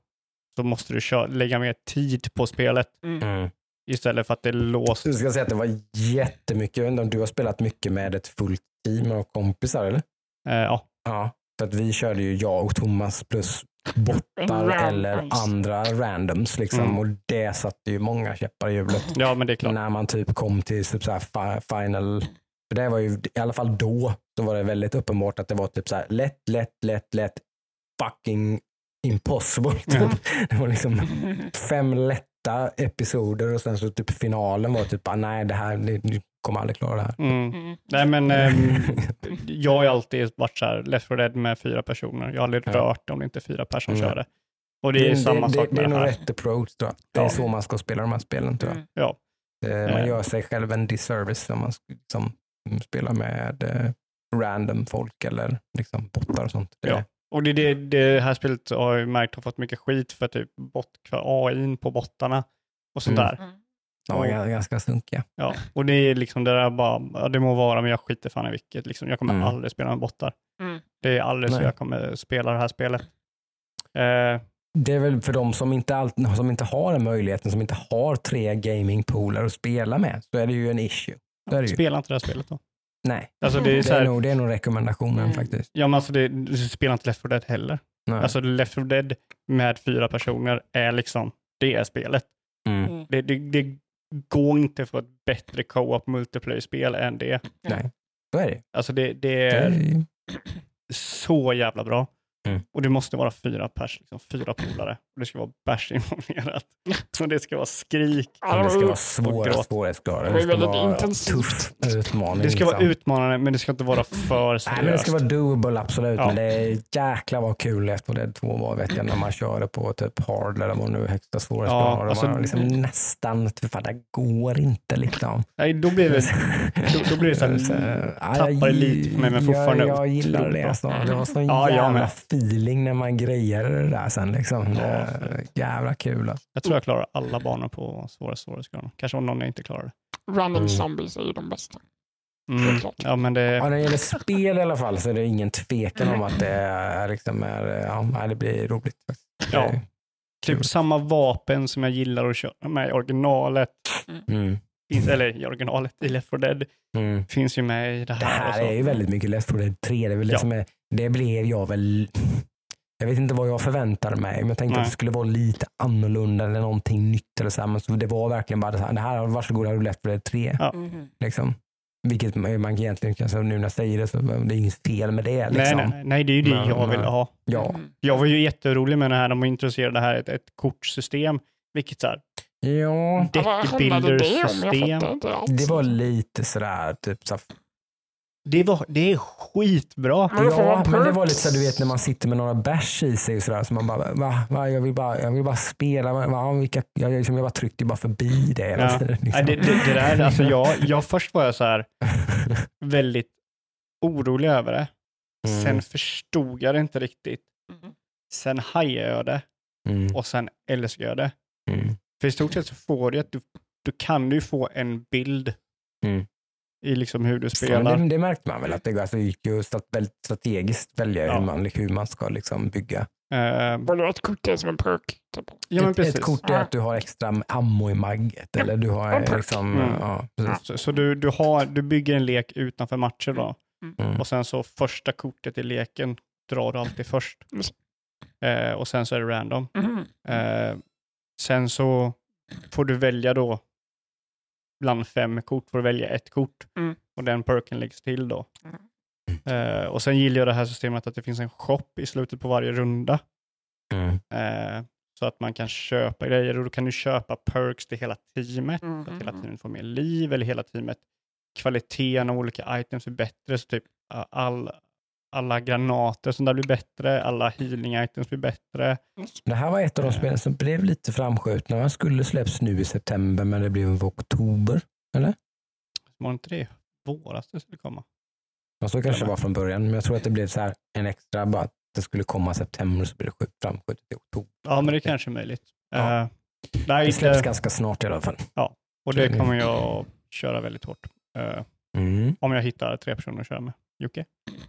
S2: så måste du köra, lägga mer tid på spelet
S1: Mm.
S2: istället för att det är låst.
S1: Du ska säga att det var jättemycket. Jag inte om du har spelat mycket med ett fullt team av kompisar eller?
S2: Eh, ja.
S1: Ja. Så att vi körde ju jag och Thomas plus bottar eller andra randoms liksom.
S2: Mm.
S1: Och det satte ju många käppar i hjulet.
S2: ja, men det är klart.
S1: När man typ kom till typ så final. För det var ju i alla fall då så var det väldigt uppenbart att det var typ så här lätt, lätt, lätt, lätt, fucking impossible. Typ.
S2: Ja.
S1: Det var liksom fem lätta episoder och sen så typ finalen var typ, ah, nej det här, ni kommer aldrig klara det här.
S2: Mm.
S3: Mm.
S2: Nej, men ehm, jag har alltid varit så här, Left 4 Dead med fyra personer. Jag har aldrig
S1: Ja.
S2: rört om det inte är fyra personer som
S1: Mm.
S2: kör det. Och det är samma
S1: det,
S2: sak
S1: det,
S2: med
S1: det är
S2: det
S1: nog
S2: här.
S1: rätt approach tror jag. Det är
S2: Ja.
S1: så man ska spela de här spelen tror jag.
S3: Mm.
S2: Ja.
S1: Eh, Man
S2: Eh.
S1: gör sig själv en disservice om man liksom, spelar med eh, random folk eller liksom bottar och sånt. Det,
S2: Ja. Och det, är det, det här spelet har jag märkt har fått mycket skit för typ bot, för AI på bottarna och sånt
S1: Mm.
S2: där.
S3: Mm.
S1: Ga- ganska sunkiga.
S2: Ja. Och det är liksom det där bara, ja, det må vara men jag skiter fan i vilket. Liksom. Jag kommer
S1: Mm.
S2: aldrig spela med bottar.
S3: Mm.
S2: Det är aldrig så
S1: Nej.
S2: jag kommer spela det här spelet. Eh,
S1: Det är väl för de som inte, alltid, som inte har den möjligheten, som inte har tre gamingpooler att spela med, så är det ju en issue. Så
S2: spela inte det här spelet då.
S1: Nej,
S2: Alltså det är
S1: det
S2: så
S1: är,
S2: här,
S1: nog, det är nog rekommendationen
S3: Mm.
S1: faktiskt.
S2: ja, men alltså det, du spelar inte Left 4 Dead heller.
S1: Nej.
S2: Alltså Left 4 Dead med fyra personer är liksom, det är spelet.
S1: mm.
S3: Mm.
S2: Det, det, det går inte för ett bättre co-op multiplayer-spel än det.
S1: Nej, så är det.
S2: Alltså det, det
S1: det
S2: är
S1: är ju-
S2: så jävla bra.
S1: Mm.
S2: Och det måste vara fyra pers, liksom, fyra polare. Och det ska vara bärs involverat. Och det ska vara skrik.
S3: Ja,
S1: det ska vara svåra svårighetsgrader.
S3: Det
S1: ska vara
S3: intensivt.
S1: tuff utmaning.
S2: Det ska vara
S1: liksom.
S2: utmanande, men det ska inte vara för seriöst.
S1: Nej, men det ska vara doable absolut,
S2: Ja.
S1: men det är jäkla vad kul efter det två var vet jag när man kör det på typ hard eller vad nu högsta svårighetsgrad.
S2: Ja, alltså-
S1: man liksom nästan, typ, fan, det går inte liksom.
S2: Nej, då blir det, då, då blir det så här,
S1: Så, ja,
S2: tappar
S1: jag-
S2: lite för mig, men fortfarande
S1: Jag, jag gillar det. Alltså. Det var sån
S2: Ja,
S1: jävla feeling när man grejade det där sen. Liksom.
S2: Ja.
S1: Är jävla kul. Alltså.
S2: jag tror jag klarar alla banor på svåra svårighetsgrader. Kanske om någon jag inte klarar det.
S3: Random
S1: Mm.
S3: zombies är ju de bästa.
S2: Mm. Ja, men
S1: Ja,
S2: det,
S1: när det gäller spel i alla fall så är det ingen tvekan om att det, är, liksom är, ja, det blir roligt. faktiskt.
S2: Ja.
S1: Det-
S2: typ samma vapen som jag gillar att köra med i originalet.
S1: Mm.
S2: finns, eller i originalet i Left 4 Dead,
S1: Mm.
S2: finns ju med i det här.
S1: Det
S2: och
S1: här
S2: så.
S1: är ju väldigt mycket Left 4 Dead 3. Det, är väl det,
S2: Ja.
S1: som är, det blev jag väl... Jag vet inte vad jag förväntade mig, men jag tänkte
S2: Nej.
S1: att det skulle vara lite annorlunda eller någonting nytt. Eller så här. Men så det var verkligen bara så här, det här, varsågod, här har du Left 4 Dead 3.
S2: Ja.
S3: Mhm.
S1: Liksom. Vilket man egentligen kan, så nu när jag säger det, så det är inget fel med det.
S2: nej,
S1: Liksom.
S2: nej, nej, nej, det är ju det
S1: Men,
S2: jag vill ha.
S1: Ja,
S3: Mhm.
S2: Jag var ju jätterolig med det här, de introducerade det här ett, ett kortsystem, vilket så här,
S1: ja,
S3: det
S2: deckbuilder-system.
S3: alls.
S1: det var lite sådär, typ så här,
S2: Det, var, det är skitbra.
S1: Ja, men det var lite så du vet när man sitter med några bärs i sig och sådär. Så man bara, va, va, jag, vill bara jag vill bara spela. Va, vilka, jag, liksom, jag bara tryckte bara förbi det
S2: Ja.
S1: Liksom.
S2: det, det, det där, alltså jag, jag, först var jag så här väldigt orolig över det.
S1: Mm.
S2: Sen förstod jag det inte riktigt.
S3: Mhm.
S2: Sen hajade jag det
S1: Mm,
S2: och sen älskade jag det.
S1: mm,
S2: För i stort sett så får du att du, du kan ju få en bild
S1: Mm.
S2: I liksom hur du spelar.
S1: det, det märkte man väl att det, alltså, det gick ju att väldigt strategiskt välja
S2: Ja.
S1: hur, man, hur man ska liksom bygga.
S2: Eh,
S3: Var det ett kort är som en perk? Typ.
S2: ja, men
S1: ett, ett kort är att du har extra ammo i magget. Eller du har liksom,
S2: Mm.
S1: ja.
S2: Så, så du, du, har, du bygger en lek utanför matcher då.
S1: Mm.
S2: Och sen så första kortet i leken drar du alltid först.
S3: Just.
S2: Eh, och sen så är det random.
S3: Mhm.
S2: Eh, sen så får du välja då bland fem kort, får du välja ett kort
S3: Mm.
S2: och den perken läggs till då.
S3: Mm.
S2: Eh, och sen gillar jag det här systemet att det finns en shop i slutet på varje runda.
S1: Mm.
S2: Eh, så att man kan köpa grejer och då kan du köpa perks till hela teamet. Så att hela
S3: Mhm.
S2: teamet får mer liv eller hela teamet kvaliteten av olika items är bättre. Så typ uh, all, alla granater som där blir bättre, alla healing items blir bättre.
S1: Det här var ett av de
S2: Eh.
S1: spelen som blev lite framskjutna. Man skulle släpps nu i september men det blev i oktober.
S2: Var inte det våras det skulle komma?
S1: Ja, så kanske det var från början, men jag tror att det blev så här en extra, bara att det skulle komma i september så blev det skjut- framskjutet i oktober.
S2: Ja, men det är kanske är möjligt.
S1: Ja.
S2: Eh, nej,
S1: Det släpps
S2: det,
S1: ganska snart i alla fall.
S2: och det kommer jag köra väldigt hårt. Eh,
S1: Mm.
S2: om jag hittar tre personer att köra med. Jocke?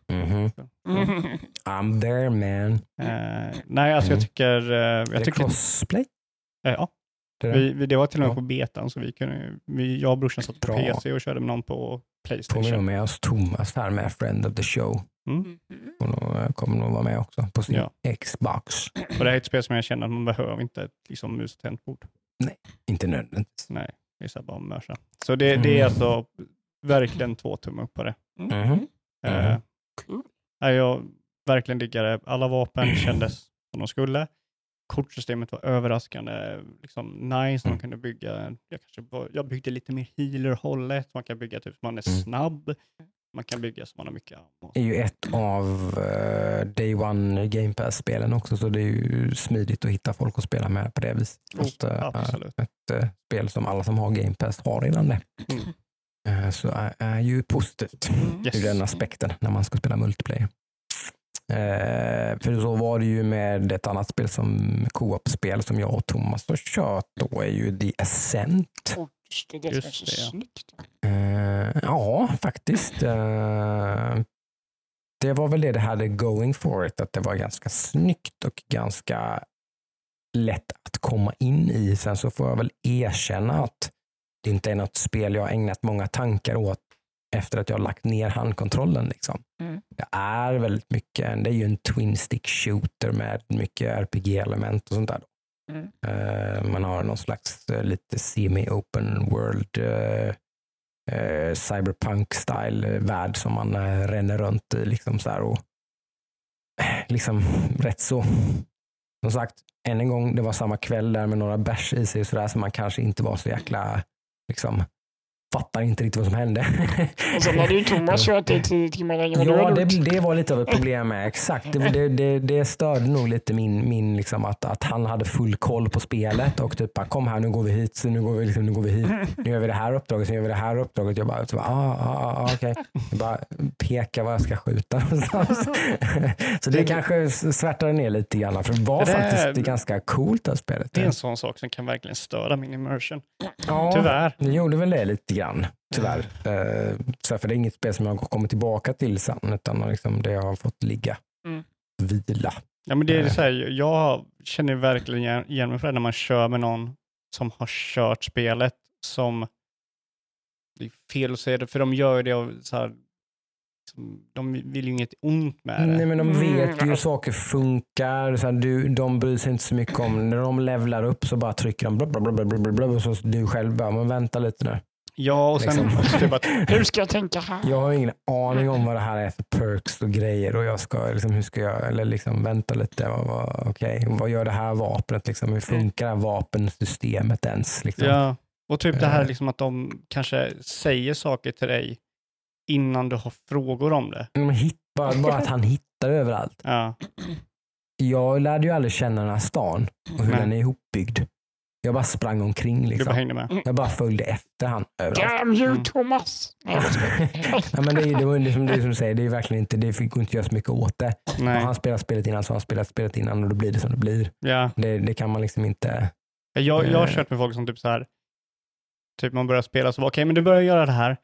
S1: Mhm.
S3: Mhm.
S1: I'm there man.
S2: Eh, nej, alltså
S1: Mm.
S2: jag tycker...
S1: Är
S2: jag
S1: det
S2: tycker
S1: crossplay?
S2: eh, ja,
S1: Det är
S2: vi, vi, det var till och med
S1: Ja.
S2: på betan, så vi kunde, vi, jag och brorsan satt på
S1: Bra.
S2: PC och körde med någon på
S1: Påminner
S2: Playstation.
S1: med oss Thomas här med Friend of the Show.
S3: Mhm.
S1: Hon nog- kommer nog vara med också på sin
S2: Ja.
S1: Xbox.
S2: Och det här är ett spel som jag känner att man behöver inte ett liksom, mus och tangentbord.
S1: Inte nödvändigt.
S2: Nej, det är så bara mörsa. Så det, det är
S1: Mm.
S2: alltså verkligen två tummar upp på det.
S1: Mhm.
S2: Eh,
S1: Mm.
S3: Cool.
S2: nej, jag verkligen diggar det. Alla vapen kändes som de skulle. Kortsystemet var överraskande liksom nice. Man
S1: Mm.
S2: kunde bygga, jag, kanske, var- jag byggde lite mer healer-hållet. Man kan bygga typ man är
S1: Mm.
S2: snabb. Man kan bygga så man har mycket ammo.
S1: är ju ett av eh, Day One Game Pass-spelen också, så det är ju smidigt att hitta folk att spela med på det viset.
S2: Oh,
S1: Att, eh,
S2: absolut.
S1: Ett eh, spel som alla som har Game Pass har redan det.
S2: Mm.
S1: Eh, så är, är ju positivt
S2: Yes.
S1: ur den aspekten när man ska spela multiplayer. Eh, för så var det ju med ett annat spel som co-op-spel som jag och Thomas har kört då är ju The Ascent.
S3: Oh, just det,
S2: Just
S3: snyggt.
S1: Eh, ja, faktiskt. Eh, det var väl det det hade going for it, att det var ganska snyggt och ganska lätt att komma in i. Sen så får jag väl erkänna att det inte är något spel jag har ägnat många tankar åt efter att jag har lagt ner handkontrollen. Liksom.
S3: Mm.
S1: Det är väldigt mycket, det är ju en twin stick shooter med mycket RPG-element och sånt där.
S3: Mm.
S1: Eh, man har någon slags eh, lite semi-open world eh, cyberpunk-style värld som man ränner runt i. Liksom så här och, liksom rätt så, som sagt, än en gång, det var samma kväll där med några bärs i sig och sådär, så man kanske inte var så jäkla, liksom, fattar inte riktigt vad som hände.
S3: Och sen hade ju Thomas kört det i tio timmar längre
S1: Ja, det, det var lite av ett problem med. Exakt. Det, det, det, det störde nog lite min, min liksom att, att han hade full koll på spelet och typ bara, kom här nu går vi hit, så nu går vi, liksom, nu går vi hit. Nu gör vi det här uppdraget, sen gör vi det här uppdraget. Jag bara, så bara ah, ah, ah, okej. Jag bara pekar var jag ska skjuta någonstans. Så det kanske svärtade ner lite grann. För det var faktiskt det är ganska coolt det här spelet.
S2: Det är en sån sak som kan verkligen störa min immersion.
S1: Ja,
S2: Tyvärr.
S1: Det gjorde väl det lite grann, tyvärr. Eh, så här, för det är inget spel som jag har kommit tillbaka till sen, utan liksom det har fått ligga,
S3: Mm.
S1: vila.
S2: Ja, men det är
S1: Nej.
S2: så här, jag känner verkligen igen- mig för det när man kör med någon som har kört spelet som det är fel att säga det, för de gör det av så här, liksom, de vill ju inget ont med det.
S1: Nej men de
S3: Mm,
S1: vet ju hur saker funkar. Så här, du, de bryr sig inte så mycket om, när de levlar upp så bara trycker de bla bla bla bla bla bla, bla och så du själv bara, men vänta lite nu.
S2: Ja, och sen
S1: Liksom.
S2: att,
S3: Hur ska jag tänka här?
S1: Jag har ingen aning om vad det här är för perks och grejer och jag ska, liksom, hur ska jag, eller liksom vänta lite, vad, vad, okej, vad gör det här vapnet liksom, hur funkar det här vapensystemet ens? Liksom?
S2: ja, och typ det här
S1: Eh.
S2: liksom att de kanske säger saker till dig innan du har frågor om det.
S1: Hit, bara, bara att han hittar överallt.
S2: Ja,
S1: Jag lärde ju aldrig känna den här stan och hur
S2: Nej.
S1: den är ihopbyggd. Jag bara sprang omkring
S2: du bara
S1: liksom.
S2: hängde med.
S1: Jag bara följde efter han överallt.
S3: Damn you
S2: Mm.
S3: Thomas! Nej,
S1: ja, men det, är, det, var ju som, det är som du säger, det är verkligen inte, det går inte att göra så mycket åt det. Har
S2: Nej,
S1: han spelat spelet innan så har han spelat spelet innan och då blir det som det blir.
S2: ja.
S1: Det, det kan man liksom inte.
S2: Jag, jag har
S1: Eh.
S2: kört med folk som typ så här, typ man börjar spela så, okej men du börjar göra det här.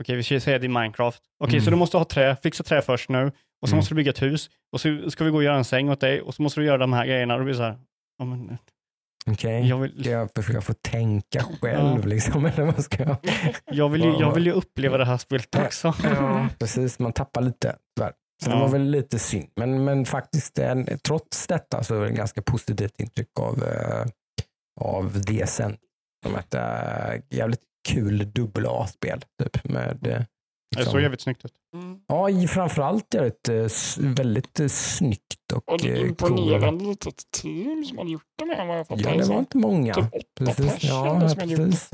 S2: Okej, vi ska säga det i Minecraft. Okej, så
S1: Mm.
S2: du måste ha trä, fixa trä först nu. Och så
S1: Mm.
S2: måste du bygga ett hus. Och så ska vi gå och göra en säng åt dig. Och så måste du göra de här grejerna. Och det blir så här, ja men,
S1: Okej,
S2: jag vill,
S1: ska jag försöka få tänka själv liksom? Eller vad ska jag?
S2: jag vill, ju, jag vill ju uppleva det här spelet
S1: Ja.
S2: också.
S1: Ja, precis. Man tappar lite tyvärr. Så det
S2: Ja.
S1: var väl lite synd. Men, men faktiskt, en, trots detta så är det ett ganska positivt intryck av, eh, av det sen. Som ett äh, jävligt kul dubbel A-spel. Typ, med, eh,
S2: Det såg jävligt snyggt ut.
S3: Mm.
S1: Ja, framförallt är det ett eh, väldigt eh, snyggt och,
S3: Och det är
S1: eh,
S3: imponerande litet team som har gjort det med vad jag fått
S1: Ja, det var inte många.
S3: Typ åtta
S1: Precis, ja, precis.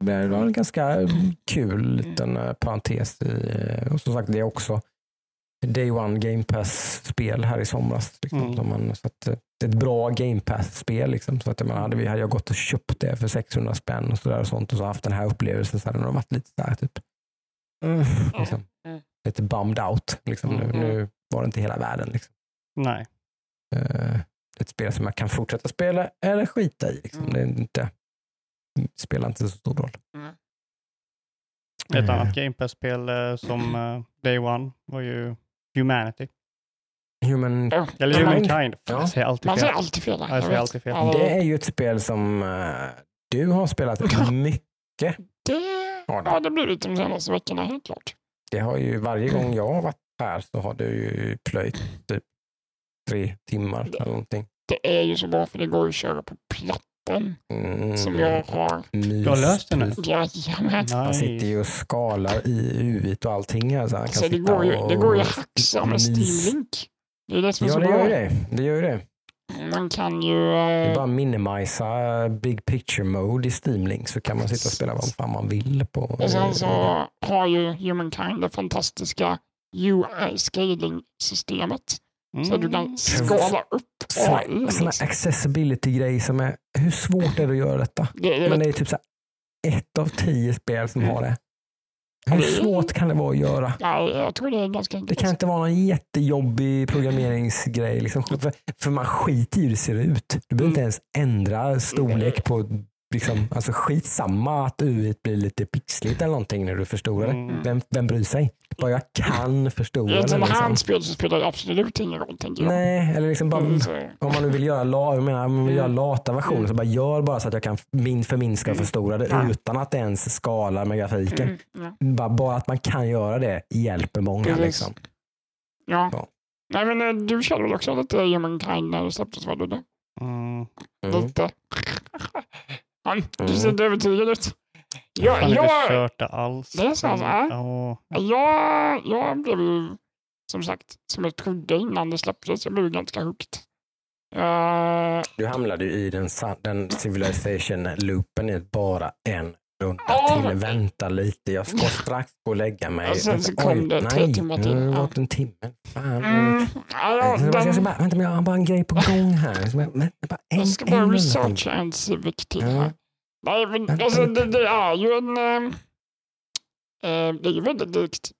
S1: Det var en ganska kul liten eh, parentes. I, och som sagt, det är också Day One Game Pass-spel här i somras. Liksom,
S2: Mm.
S1: som man, så att, det är ett bra Game Pass-spel. Liksom, så att, hade, vi, hade jag gått och köpt det för 600 spänn och, så där och sånt och så haft den här upplevelsen så hade det varit lite så här, typ, mm, liksom,
S3: Mm.
S1: lite bummed out. Liksom.
S2: Mm.
S1: Nu, nu var det inte hela världen. Liksom.
S2: Nej.
S1: Eh, ett spel som jag kan fortsätta spela eller skita i. Liksom.
S3: Mm.
S1: Det är inte, spelar inte så stor roll.
S2: Ett
S1: Eh.
S2: annat Game Pass-spel eh, som eh, Day One var ju Humanity.
S1: Human,
S3: Ja,
S2: Eller Humankind.
S1: Ja.
S2: Jag säger alltid
S3: Man
S2: fel.
S3: säger alltid fel.
S2: Ja, jag säger alltid fel.
S1: Det är ju ett spel som eh, du har spelat mycket.
S3: det,
S1: Ja, det.
S3: ja, det blir lite de senaste veckorna helt klart.
S1: Det har ju varje gång jag har varit här så har du ju plöjt typ tre timmar eller någonting.
S3: Det är ju så bra för det går att köra på plattan
S1: Mm,
S3: som jag har.
S2: Du har löst det nu?
S3: Jajamän.
S1: Han sitter
S2: Nice.
S1: ju och skalar i huvudet och allting här. Så han kan
S3: Så det
S1: sitta
S3: går, ju, det går ju att hacksa med. Steam Link. Det är det som är
S1: Ja,
S3: så
S1: det gör
S3: bra.
S1: det. Det gör ju det.
S3: Man kan ju...
S1: Det är
S3: eh,
S1: bara minimisa Big Picture Mode i Steam Link så kan man sitta och spela vad fan man vill på.
S3: Och sen så har ju Humankind det fantastiska UI-scaling-systemet. Så du kan
S2: Mm.
S3: skala upp AI.
S1: såna
S3: Liksom.
S1: accessibility-grej som är, hur svårt är det att göra detta?
S3: Det är
S1: Men det är typ så här, ett av tio spel som har det. Hur
S3: det är-
S1: svårt kan det vara att göra?
S3: Nej, jag tror det är ganska
S1: Det
S3: enkelt.
S1: kan inte vara någon jättejobbig programmeringsgrej. Liksom. För, för man skiter i hur det ser ut. Du behöver inte ens ändra storlek på, liksom, alltså skitsamma att UI blir lite pixligt eller någonting när du förstorar det.
S2: Mm.
S1: Vem, vem bryr sig? Bara jag kan förstora
S3: I ett
S1: det.
S3: sånt här
S1: Liksom.
S3: spel så spelar det absolut ingen roll, tänker jag.
S1: Nej, eller liksom bara,
S3: Mm,
S1: om man nu vill göra, la, jag menar, om man vill göra
S3: Mm.
S1: lata versioner så bara gör bara så att jag kan min, förminska och
S3: Mm.
S1: förstora det
S3: Ja.
S1: utan att det ens skalar med grafiken.
S3: Mm, ja.
S1: Bara, bara att man kan göra det hjälper många.
S3: Precis.
S1: Liksom.
S3: Ja.
S1: Ja.
S3: Nej, men eh, du känner väl också lite Humankind när det släpptes, var du det?
S2: Mm.
S1: Mm.
S3: Lite. Han, du
S1: Mm.
S3: ser inte övertygad ut.
S2: Jag har
S3: Jag, jag,
S2: kört det alls.
S3: Det är så, va?
S2: Ja.
S3: jag, jag blev ju, som sagt, som jag trodde innan det släpptes, jag blev ganska hooked. Uh,
S1: Du hamnade ju i den, den civilization-loopen i bara en till.
S3: men-
S1: Vänta lite, jag ska strax gå och lägga mig.
S3: Och sen så kom det tre
S1: nej,
S3: timmar till.
S1: Har det
S3: Ja.
S1: gått en timme. Fan.
S3: mm, ja, ja,
S1: Jag ska bara-
S3: den,
S1: vänta, jag har bara en grej på gång här. Jag- vänta, bara en,
S3: jag ska bara researcha en civic till här. Nej, men alltså, det, det är ju en... eh, det är ju väldigt likt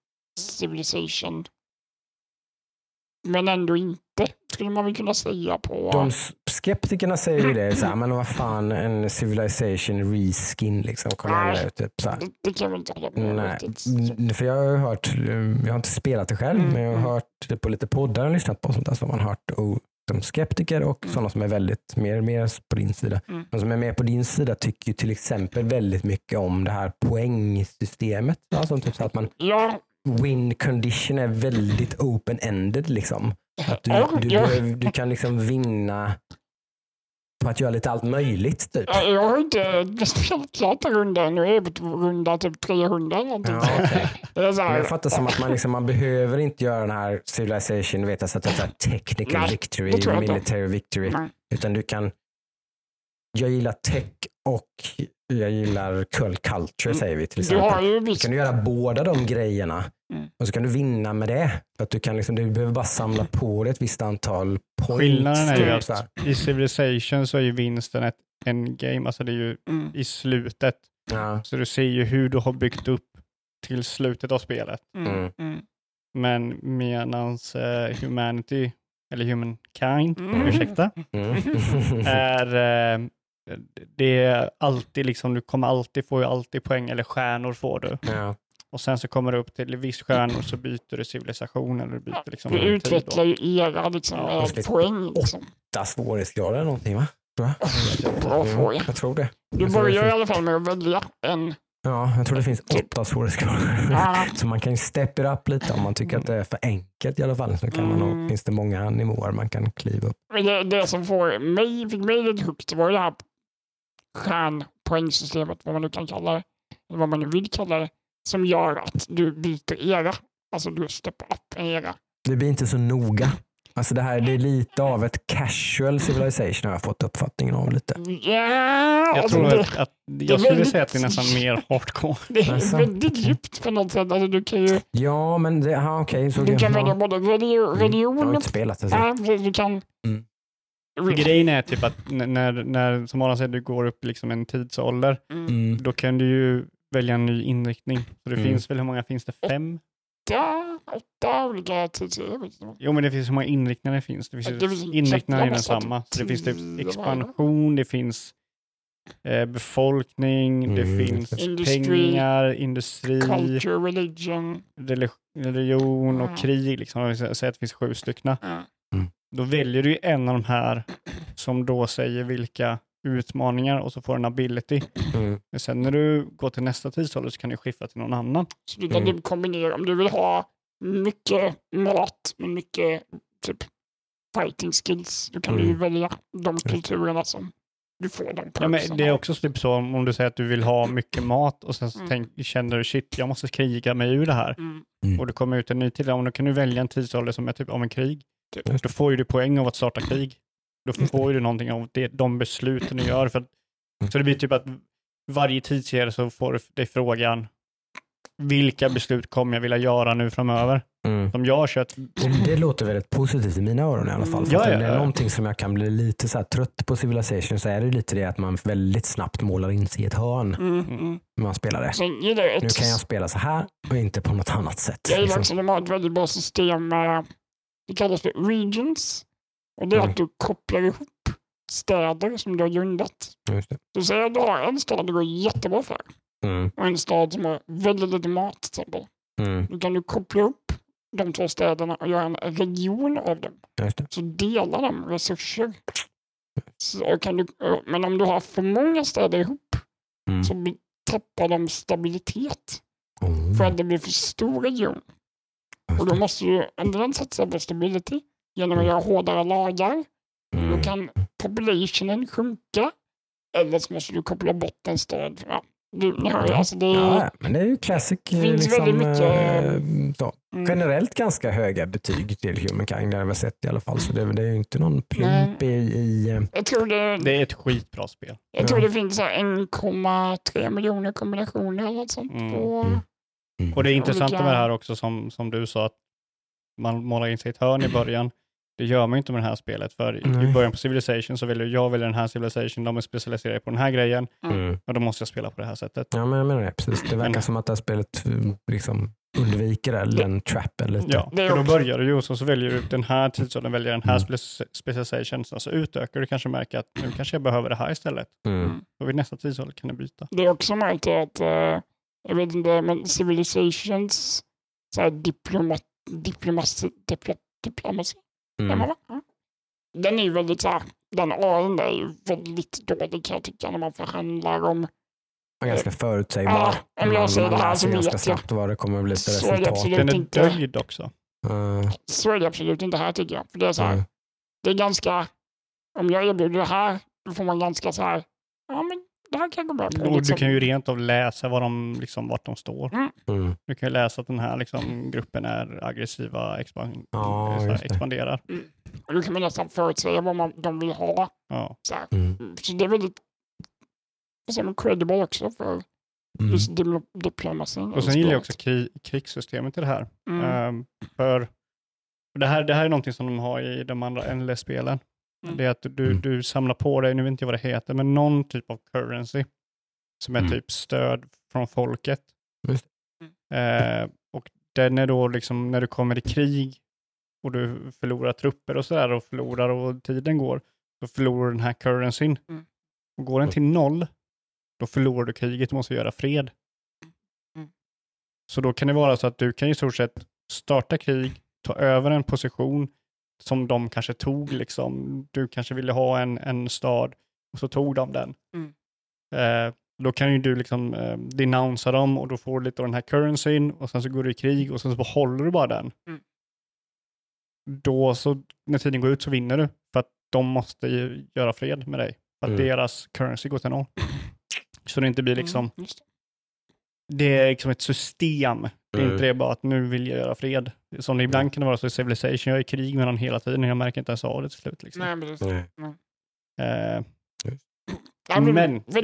S3: Civilization. Men ändå inte, skulle man väl kunna säga på...
S1: De skeptikerna säger ju det, så här, men vad fan en civilization reskin liksom. Kommer
S3: Nej.
S1: det, typ, så här.
S3: det, det kan väl inte hålla med
S1: Nej,
S3: riktigt.
S1: Mm, för jag har hört, jag har inte spelat det själv,
S3: Mm,
S1: men jag har
S3: mm.
S1: hört det på lite poddar och lyssnat på och sånt där, har man hört oh, som skeptiker och
S3: Mm.
S1: sådana som är väldigt mer, mer på din sida.
S3: Mm.
S1: De som är med på din sida tycker ju till exempel väldigt mycket om det här poängsystemet. Alltså typ så att man
S3: Ja,
S1: win condition är väldigt open-ended. Liksom. Att du, du, behöver- du kan liksom vinna på att göra lite allt möjligt. Typ.
S3: Ja, Jag har inte spelat klart en runda ännu. Jag är på runda typ 300 eller någonting.
S1: Ja.
S3: Det är så här,
S1: jag fattar som att man, liksom, man behöver inte göra den här civilization, du vet, alltså, att det är så här technical
S3: Nej,
S1: victory,
S3: det jag inte.
S1: military victory.
S3: Nej.
S1: Utan du kan, jag gillar tech och jag gillar cult culture
S3: Mm.
S1: säger vi till
S3: Du
S1: exempel. Då
S3: visst...
S1: kan du göra båda de grejerna
S3: Mm.
S1: och så kan du vinna med det. Att du, kan liksom, du behöver bara samla på dig ett visst antal points.
S2: Skillnaden är ju
S1: typ
S2: att i Civilization så är ju vinsten ett endgame, alltså det är ju
S3: Mm.
S2: i slutet.
S1: Ja.
S2: Så du ser ju hur du har byggt upp till slutet av spelet.
S3: Mm.
S1: Mm.
S3: Mm.
S2: Men medans eh, Humanity, eller Humankind,
S3: Mm.
S2: ursäkta,
S1: Mm.
S2: är eh, det är alltid liksom, du kommer alltid få ju alltid poäng, eller stjärnor får du.
S1: ja.
S2: Och sen så kommer du upp till viss stjärnor så byter du civilisation eller du byter liksom
S3: Du
S2: då.
S3: utvecklar ju era liksom,
S2: Ja,
S3: era
S1: precis.
S3: poäng. Liksom.
S1: Åtta svårighetsgrader eller någonting va? Tror jag.
S3: Bra
S1: Mm,
S3: fråga.
S1: jag tror det.
S3: Du börjar i alla fall med att välja en.
S1: Ja, jag tror det finns åtta svårighetsgrader.
S3: Ja.
S1: Så man kan ju step it up lite om man tycker att det är för enkelt i alla fall. Så kan man
S3: Mm.
S1: nog, finns det många nivåer man kan kliva upp.
S3: Men det, det som får mig, fick mig lite högt var det här stjärnpoängsystemet, vad man nu kan kalla det, eller vad man nu vill kalla det, som gör att du byter era. Alltså du steppar upp en era.
S1: Det blir inte så noga. Alltså det här det är lite av ett casual civilization har jag fått uppfattningen av lite.
S3: Ja,
S2: Jag
S3: alltså
S2: tror
S3: det,
S2: att, jag skulle
S3: väldigt-
S2: säga att det är nästan mer hardcore.
S3: det är
S1: Alltså,
S3: väldigt djupt på något sätt. Alltså, du kan ju
S1: Ja, men det, aha, okej. så
S3: du
S1: det-
S3: kan
S1: ja.
S3: välja både religion,
S1: Mm, Jag har inte spelat det. Så.
S3: ja, du kan...
S1: Mm.
S2: För grejen är typ att när, när som Adam säger, du går upp liksom en tidsålder,
S3: Mm.
S1: Mm.
S2: då kan du ju välja en ny inriktning. Så det
S1: Mm.
S2: finns väl, hur många finns det? Fem?
S3: Åtta, åtta olika tidsserier.
S2: Jo, men det finns hur många inriktningar det finns. Det finns
S3: det finns
S2: inriktningar
S3: massa
S2: densamma. Så det finns typ expansion, det finns eh, befolkning,
S1: Mm,
S2: det finns
S3: Industri,
S2: pengar, industri,
S3: Culture, religion.
S2: relig- religion och
S3: Mm.
S2: krig. Liksom. Säger att det finns sju stycken. Då väljer du en av de här som då säger vilka utmaningar och så får du en ability.
S1: Mm.
S2: Men sen när du går till nästa tidsålder så kan du skifta till någon annan.
S3: Så du kan
S1: Mm.
S3: typ kombinera om du vill ha mycket mat med mycket typ fighting skills. Då kan du ju
S1: Mm.
S3: välja de kulturerna som du får de
S2: Ja, men det är också typ så om om du säger att du vill ha mycket mat och sen så
S3: Mm.
S2: tänk, känner du shit, jag måste kriga mig ur det här.
S3: Mm.
S1: Mm.
S2: Och det kommer ut en ny tid, ja, men då kan du välja en tidsålder som är typ om en krig.
S3: Typ.
S2: Då får ju du poäng av att starta krig. Då
S1: Mm.
S2: får ju du någonting av det, de besluten du gör. För att,
S1: Mm.
S2: Så det blir typ att varje tidsserie så får du dig frågan vilka beslut kommer jag vilja göra nu framöver?
S1: Mm.
S2: Som jag har kört.
S1: Det, det låter väldigt positivt i mina öron i alla fall. För
S2: Ja,
S1: om det är
S2: ja.
S1: någonting som jag kan bli lite så här trött på Civilization så är det lite det att man väldigt snabbt målar in sig i ett hörn
S3: Mm.
S2: Mm.
S3: Mm.
S1: när man spelar det. Nu kan jag spela så här och inte på något annat sätt.
S3: jag gillar
S1: Liksom.
S3: också att de har ett väldigt bra system med, det kallas för regions. Och det är
S1: Mm.
S3: att du kopplar ihop städer som du har grundat.
S1: Just det.
S3: Du säger att du har en stad det går jättebra för
S1: Mm,
S3: och en stad som har väldigt lite mat till exempel.
S1: mm,
S3: Då kan du koppla upp de två städerna och göra en region av dem.
S1: det.
S3: Så delar de resurser. Så kan du, men om du har för många städer ihop
S1: Mm.
S3: så tappar de stabilitet
S1: Oh,
S3: för att det blir för stor region. Och då
S1: det.
S3: måste du ändå satsa på stability genom att
S1: Mm.
S3: göra hårdare lagar.
S1: Mm.
S3: Då kan populationen sjunka. Eller så måste du koppla bort en stad. Ja, du, ni hör ju, alltså det
S1: Ja, men det är ju classic. eh,
S3: finns
S1: liksom,
S3: väldigt mycket,
S1: eh, så.
S3: mm,
S1: Generellt ganska höga betyg till Humankind, det har vi sett i alla fall. Så det, det är ju inte någon plump i, i eh,
S3: jag tror det,
S2: Det är ett skitbra spel.
S3: jag tror
S1: ja.
S3: det finns så här 1,3 miljoner kombinationer eller något sånt.
S2: Mm.
S3: På,
S1: Mm. Mm.
S2: Och det är intressanta
S3: Olika-
S2: med det här också som, som du sa, att man målar in sig i ett hörn i början. Det gör man ju inte med det här spelet, för i- i
S1: Nej.
S2: början på Civilization så väljer jag väljer den här Civilization, de är specialiserade på den här grejen
S1: Mm.
S2: och då måste jag spela på det här sättet.
S1: Ja, men jag menar det. Precis. Det verkar
S2: Men-
S1: som att det här spelet mm, liksom undviker den trappen lite.
S2: Ja, för då börjar du ju och så, så väljer du den här tidsåldern, väljer den här
S1: Mm.
S2: spe- specialization, så utökar du kanske märker att nu kanske jag behöver det här istället.
S1: Mm.
S2: Och vid nästa tidsålder kan du byta.
S3: Det är också märkt att, eh, jag vet inte, men civilizations så här diplomat, diplomacy, diplo, diplomacy,
S1: Mm.
S3: den är ju väldigt så här, den AIn är ju väldigt dålig kan jag tycka när man förhandlar om
S1: är ganska förutsägbar.
S3: Ja, om jag säger det här så
S1: ganska
S3: vet jag.
S1: snabbt vad det kommer att bli för
S3: Så
S1: resultat.
S3: absolut.
S2: Den är
S3: inte-
S2: döljd också.
S1: Eh,
S3: så är det absolut inte här tycker jag. För det är så här,
S1: eh,
S3: det är ganska, om jag erbjuder det här, då får man ganska så här, ja men det här kan gå bra.
S2: Och du
S3: liksom.
S2: kan ju rent av läsa vad de, liksom, vart de står.
S1: mm.
S2: Du kan ju läsa att den här liksom, gruppen är aggressiva, expan-
S1: Ja,
S2: så här,
S1: det.
S2: expanderar.
S3: Och då kan man nästan förutsäga vad man, de vill ha.
S2: Ja.
S3: Så, här.
S1: Mm.
S3: så det är väldigt man, credible också för
S1: Mm.
S3: just diplo- diplomacin.
S2: Och sen gillar jag också kri- krigssystemet i det här.
S3: Mm.
S2: För för det här, det här är någonting som de har i de andra NLS-spelen.
S3: Mm.
S2: Det är att du,
S1: Mm.
S2: du samlar på dig, nu vet inte jag vad det heter, men någon typ av currency som är
S1: Mm.
S2: typ stöd från folket. Eh, och den är då liksom när du kommer i krig och du förlorar trupper och sådär och förlorar och tiden går, så förlorar du den här currencyn.
S3: Mm.
S2: Och går den till noll, då förlorar du kriget och måste göra fred.
S3: Mm.
S2: Så då kan det vara så att du kan i stort sett starta krig, ta över en position som de kanske tog. Liksom. Du kanske ville ha en, en stad och så tog de den.
S3: Mm.
S2: Eh, då kan ju du liksom eh, denouncea dem och då får du lite av den här currencyn och sen så går du i krig och sen så behåller du bara den.
S3: Mm.
S2: Då så, när tiden går ut så vinner du för att de måste ju göra fred med dig. För att
S1: Mm.
S2: deras currency går till noll. Så det inte blir liksom,
S3: Mm, just det.
S2: det är liksom ett system. Det är
S1: Mm.
S2: inte det bara att nu vill jag göra fred. Som det ibland kan det vara så i Civilization, jag är i krig med den hela tiden och jag märker inte ens av det till slut. Liksom.
S3: Nej.
S2: Eh,
S3: Det här blir
S2: Men jag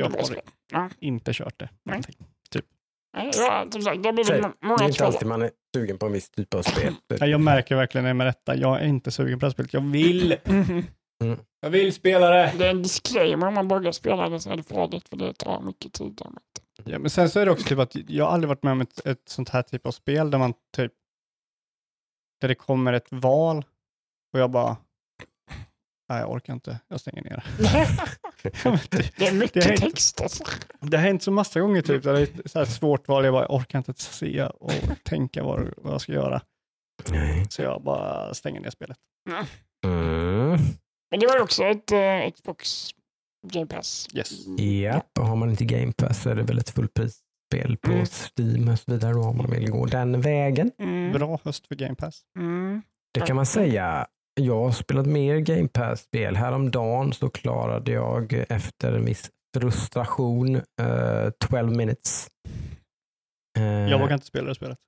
S2: har- inte kört det.
S3: Nej.
S2: någonting.
S3: Nej, Ja, som sagt, det blir
S1: Det är inte alltid man är sugen på en viss typ av spel.
S2: Ja, jag märker verkligen det med detta. Jag är inte sugen på det här spelet. Jag vill,
S3: Mhm.
S2: jag vill spela det.
S3: Det är en disclaimer om man börjar spela det så är det farligt för det tar mycket tid.
S2: Ja, men sen så är det också typ att jag har aldrig varit med om ett, ett sånt här typ av spel där man typ, där det kommer ett val och jag bara, nej jag orkar inte, jag stänger ner det.
S3: Det är mycket
S2: Det
S3: text alltså.
S2: Det har hänt så massa gånger typ, där det är ett så här svårt val, jag bara jag orkar inte se och tänka vad, vad jag ska göra.
S1: Nej.
S2: Så jag bara stänger ner spelet.
S1: Mm.
S3: Men det var också ett uh, Xbox Game Pass.
S2: Yes.
S1: Japp, och har man inte Game Pass så är det väl ett fullprisspel på
S3: Mm.
S1: Steam och så vidare då, om man vill gå den vägen.
S3: Mm.
S2: Bra höst för Game Pass.
S3: Mm.
S1: Det kan man säga. Jag har spelat mer Game Pass-spel. Häromdagen så klarade jag efter en viss frustration eh, 12 minutes. Eh,
S2: Jag vågar inte spela det spelet.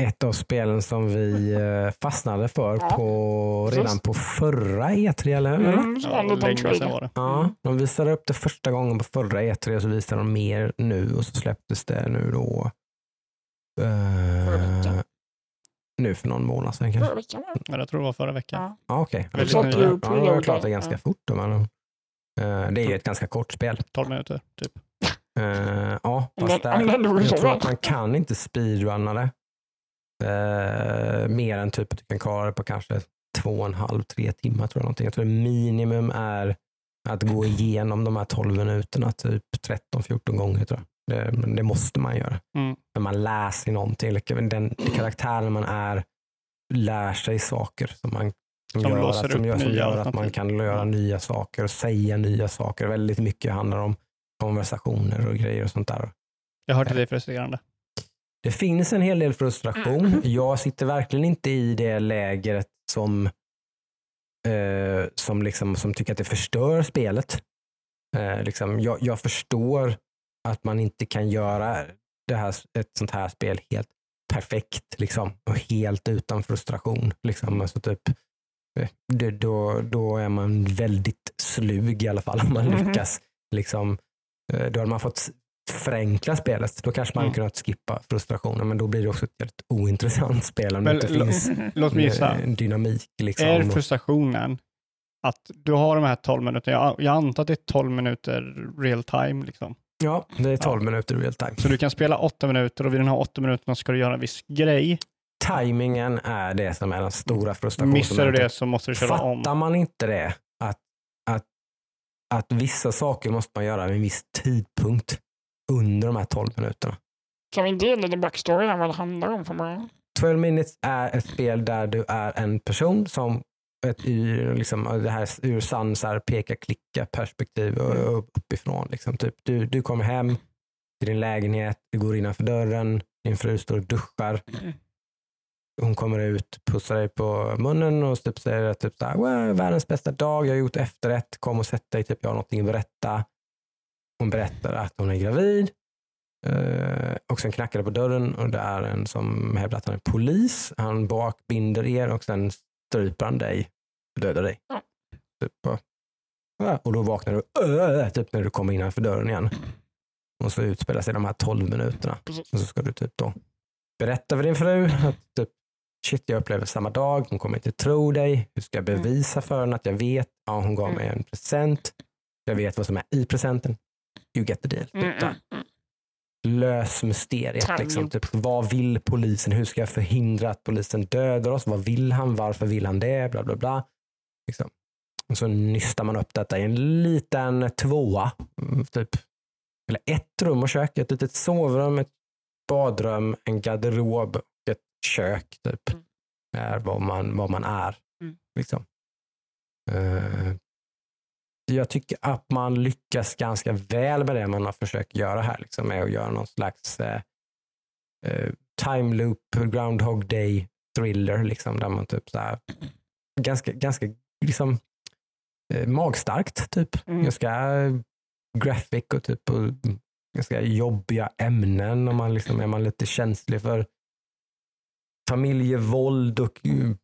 S1: Ett av spelen som vi eh, fastnade för
S3: Ja,
S1: på, redan på förra E3, eller hur?
S3: Mm,
S2: Ja,
S3: var det
S2: var det.
S1: Ja, de visade upp det första gången på förra E3 och så visade de mer nu och så släpptes det nu då eh, nu för någon månad sedan kanske.
S3: Förra veckan var det.
S2: Ja, jag tror det var förra veckan.
S3: Ja.
S1: Okej.
S2: Väldigt
S1: Ja, har
S3: Preloader,
S1: klarat det ganska
S3: ja.
S1: fort. Men, eh, det är ju ett ganska kort spel.
S2: 12 minuter, typ.
S1: Eh, ja, fast där, jag tror att man kan inte speedrunna det. Eh, mer än typ du kan klara det på kanske två och en halv, tre timmar tror jag. Någonting. Jag tror minimum är att gå igenom de här 12 minuterna typ 13-14 gånger tror jag. Det, det måste man göra.
S2: Mm.
S1: Men man lär sig någonting. Den karaktären man är lär sig saker som, man, som,
S2: Som
S1: gör, att, som, gör, som gör att man kan göra
S2: Mm.
S1: nya saker och säga nya saker. Väldigt mycket handlar om konversationer och grejer och sånt där.
S2: Jag har hört att det är frustrerande.
S1: Det finns en hel del frustration.
S3: Mm.
S1: Jag sitter verkligen inte i det lägret som, eh, som, liksom, som tycker att det förstör spelet. Eh, liksom, jag, jag förstår att man inte kan göra det här, ett sånt här spel helt perfekt liksom, och helt utan frustration. Liksom. Alltså, typ, eh, det, då, då är man väldigt slug i alla fall om man
S3: Mhm.
S1: lyckas. Liksom, eh, då hade man fått förenkla spelet. Då kanske man
S2: Mm.
S1: kunnat skippa frustrationen, men då blir det också ett väldigt ointressant spel om det inte finns
S2: Låt mig gissa.
S1: en dynamik. Liksom.
S2: Är frustrationen att du har de här 12 minuterna, jag, jag antar att det är 12 minuter real time, liksom.
S1: Ja, det är 12 minuter real time.
S2: så du kan spela 8 minuter och vid den här 8 minuterna ska du göra en viss grej.
S1: Timingen är det som är den stora frustrationen.
S2: Missar du det så måste du köra om.
S1: Fattar man inte det, att, att, att vissa saker måste man göra vid en viss tidpunkt under de här 12 minuterna.
S3: Kan vi dela lite backstory här vad det handlar om från början?
S1: 12 minutes är ett spel där du är en person som ett ur, liksom, det här ur sann så här, peka-klicka perspektiv och upp- uppifrån. Liksom. Typ, du, du kommer hem till din lägenhet, du går innanför dörren, din fru står och duschar. Hon kommer ut, pussar dig på munnen och typ säger typ så här, "Wow, världens bästa dag, jag har gjort efterrätt, kom och sätt dig, typ, jag har någonting att berätta. Hon berättar att hon är gravid. Eh, och sen knackar det på dörren och det är en som hävdar att han är polis. Han bakbinder er och sen stryper han dig och dödar dig.
S3: Ja.
S1: Typ, och, då vaknar du "Åh!" typ när du kommer innanför dörren igen. Och så utspelar sig de här 12 minuterna.
S3: Precis.
S1: Och så ska du typ då berätta för din fru att typ, shit jag upplever samma dag, hon kommer inte tro dig. Hur ska jag bevisa för henne att jag vet? Ja, hon gav mig en present. Jag vet vad som är i presenten. You get the deal.
S3: Mm, mm, mm.
S1: lös mysteriet. Liksom. Typ, vad vill polisen? Hur ska jag förhindra att polisen dödar oss? Vad vill han? Varför vill han det? Bla, bla, bla. Liksom. Och så nystar man upp detta i en liten tvåa. mm, Typ. Eller ett rum och kök. Ett litet sovrum, ett badrum, en garderob och ett kök. Typ.
S3: Mm.
S1: är vad man, vad man är.
S3: Mm.
S1: Liksom. Eh, jag tycker att man lyckas ganska väl med det man har försökt göra här. Liksom, med att göra någon slags eh, eh, time loop, groundhog day thriller. Liksom, där man typ så här, ganska, ganska liksom, eh, magstarkt. Typ.
S3: Mm.
S1: Ganska graphic och typ och ganska jobbiga ämnen. Och man liksom, är man lite känslig för familjevåld och mm,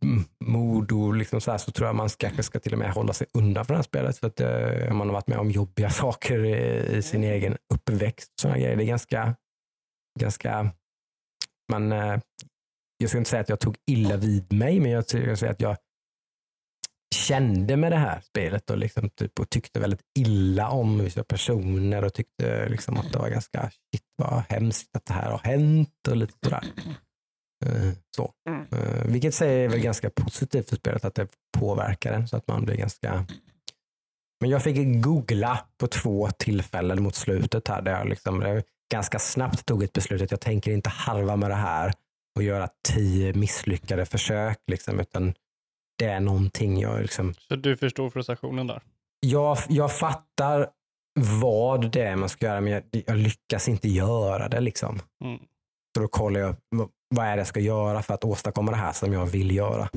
S1: mord och liksom så, här, så tror jag man kanske ska till och med hålla sig undan från det här spelet. För att eh, man har varit med om jobbiga saker i, sin egen uppväxt. Såna grejer. Det är ganska, ganska man, eh, jag ska inte säga att jag tog illa vid mig, men jag ska säga att jag kände med det här spelet och, liksom typ, och tyckte väldigt illa om vissa personer och tyckte liksom att det var ganska shit vad hemskt att det här har hänt och lite sådär. Eh, Så.
S3: Mm.
S1: Eh, Vilket säger väl ganska positivt för spelet att det påverkar en så att man blir ganska men jag fick googla på två tillfällen mot slutet här där jag liksom ganska snabbt tog ett beslut att jag tänker inte harva med det här och göra tio misslyckade försök liksom, utan det är någonting jag liksom
S2: Så du förstår frustrationen där?
S1: jag, jag fattar vad det är man ska göra men jag, jag lyckas inte göra det liksom.
S2: Mm.
S1: Så då kollar jag vad är det jag ska göra för att åstadkomma det här som jag vill göra.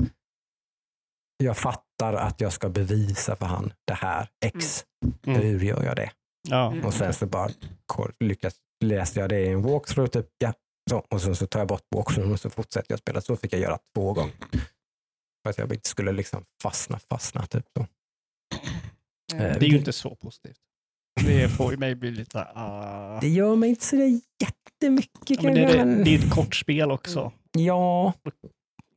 S1: Jag fattar att jag ska bevisa för han det här X.
S2: Mm.
S1: Hur gör jag det?
S2: Ja.
S3: Mm.
S1: Och sen så bara lyckas, läste jag det i en walkthrough. Typ, ja, så. Och sen så tar jag bort walkthrough och så fortsätter jag spela. Så fick jag göra två gånger. För att jag inte skulle liksom fastna, fastna. Typ så.
S3: Mm.
S1: Eh,
S2: Det är ju inte så positivt. Det får ju mig bli lite... ah.
S1: Det gör mig inte så där jättemycket
S2: Ja, men det, är,
S1: men-
S2: det är ett kort spel också.
S1: Ja,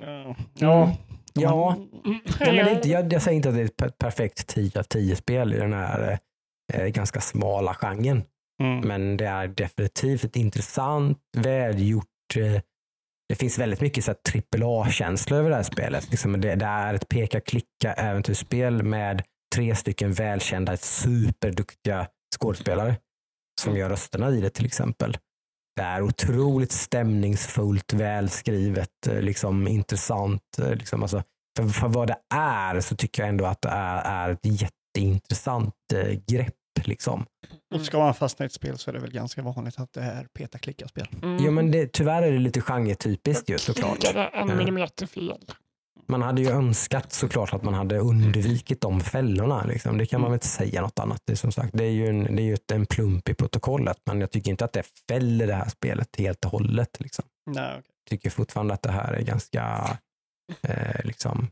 S2: Ja.
S1: ja, ja.
S3: Mm.
S1: Men inte, jag, jag säger inte att det är ett per- perfekt 10 av 10 spel i den här eh, ganska smala genren.
S2: Mm.
S1: Men det är definitivt ett intressant, välgjort. Eh, det finns väldigt mycket så här AAA-känsla över det här spelet. Liksom det, det är ett peka-klicka äventyrsspel med tre stycken välkända, superduktiga skådespelare som gör rösterna i det till exempel. Det är otroligt stämningsfullt, välskrivet, eh, liksom intressant. eh, Liksom, alltså, för, för vad det är så tycker jag ändå att det är, är ett jätteintressant eh, grepp. Liksom.
S2: Och ska man fastna i ett spel så är det väl ganska vanligt att det är peta-klicka-spel.
S3: Mm.
S1: Jo, men det, tyvärr är det lite genretypiskt ju såklart.
S3: Klickade en
S1: Ja.
S3: millimeter fel.
S1: Man hade ju önskat såklart att man hade undvikit de fällorna. Liksom. Det kan man väl inte säga något annat. Det är, som sagt, det är ju, en, det är ju ett- en plump i protokollet, men jag tycker inte att det fäller det här spelet helt och hållet. Liksom.
S2: Nej.
S1: Jag tycker fortfarande att det här är ganska eh, liksom,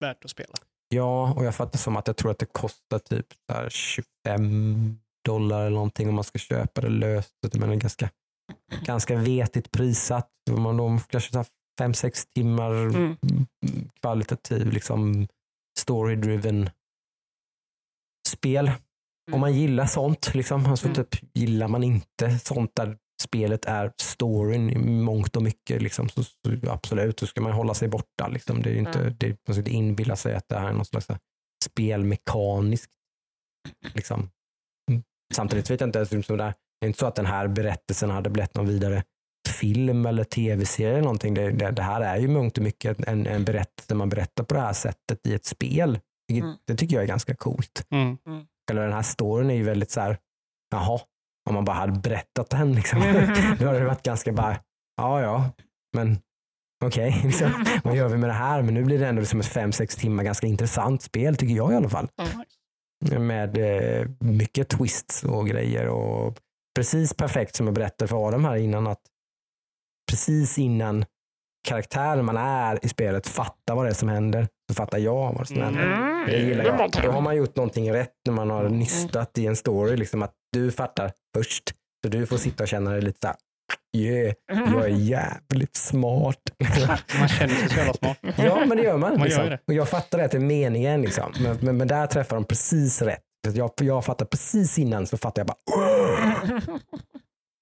S2: Värt att spela.
S1: Ja, och jag fattar som att jag tror att det kostar typ så här 25 dollar eller någonting om man ska köpa det löst. Men det är ganska, ganska vetigt prissatt. Om man då kanske tar 5-6 timmar
S3: Mm.
S1: mm, kvalitativ, liksom story-driven spel. Om man gillar sånt, liksom, alltså
S3: Mm.
S1: typ, gillar man inte sånt där spelet är storyn i mångt och mycket, liksom, så, så absolut, då ska man hålla sig borta. Liksom. Det är inte,
S3: Mm.
S1: det, man ska inte inbilla sig att det här är något slags spelmekaniskt. Liksom. Mm. Samtidigt vet jag inte, det är inte så att den här berättelsen hade blivit någon vidare film eller tv-serie eller någonting. Det, det, det här är ju mångt och mycket en, en berättelse man berättar på det här sättet i ett spel. Vilket,
S3: Mm.
S1: Det tycker jag är ganska coolt.
S2: Mm.
S1: Eller den här storyn är ju väldigt så här, jaha, om man bara hade berättat den liksom. Då hade det varit ganska bara, ja ja, men okej, liksom, vad gör vi med det här? Men nu blir det ändå som ett fem, sex timmar ganska intressant spel tycker jag i alla fall. Med eh, mycket twists och grejer och precis perfekt som jag berättade för Adam här innan att precis innan karaktären man är i spelet fattar vad det är som händer så fattar jag vad som
S2: Mm.
S1: händer.
S3: Mm.
S1: Det gillar jag. Då har man gjort någonting rätt när man har nystat i en story. Liksom att du fattar först. Så du får sitta och känna dig lite så här, yeah, jag är jävligt smart.
S2: Man känner sig så jävla smart.
S1: ja, men det gör man.
S2: Man gör
S1: liksom.
S2: ju det.
S1: Och jag fattar det till meningen. Liksom. Men, men, men där träffar de precis rätt. Jag, jag fattar precis innan så fattar jag bara, "Åh,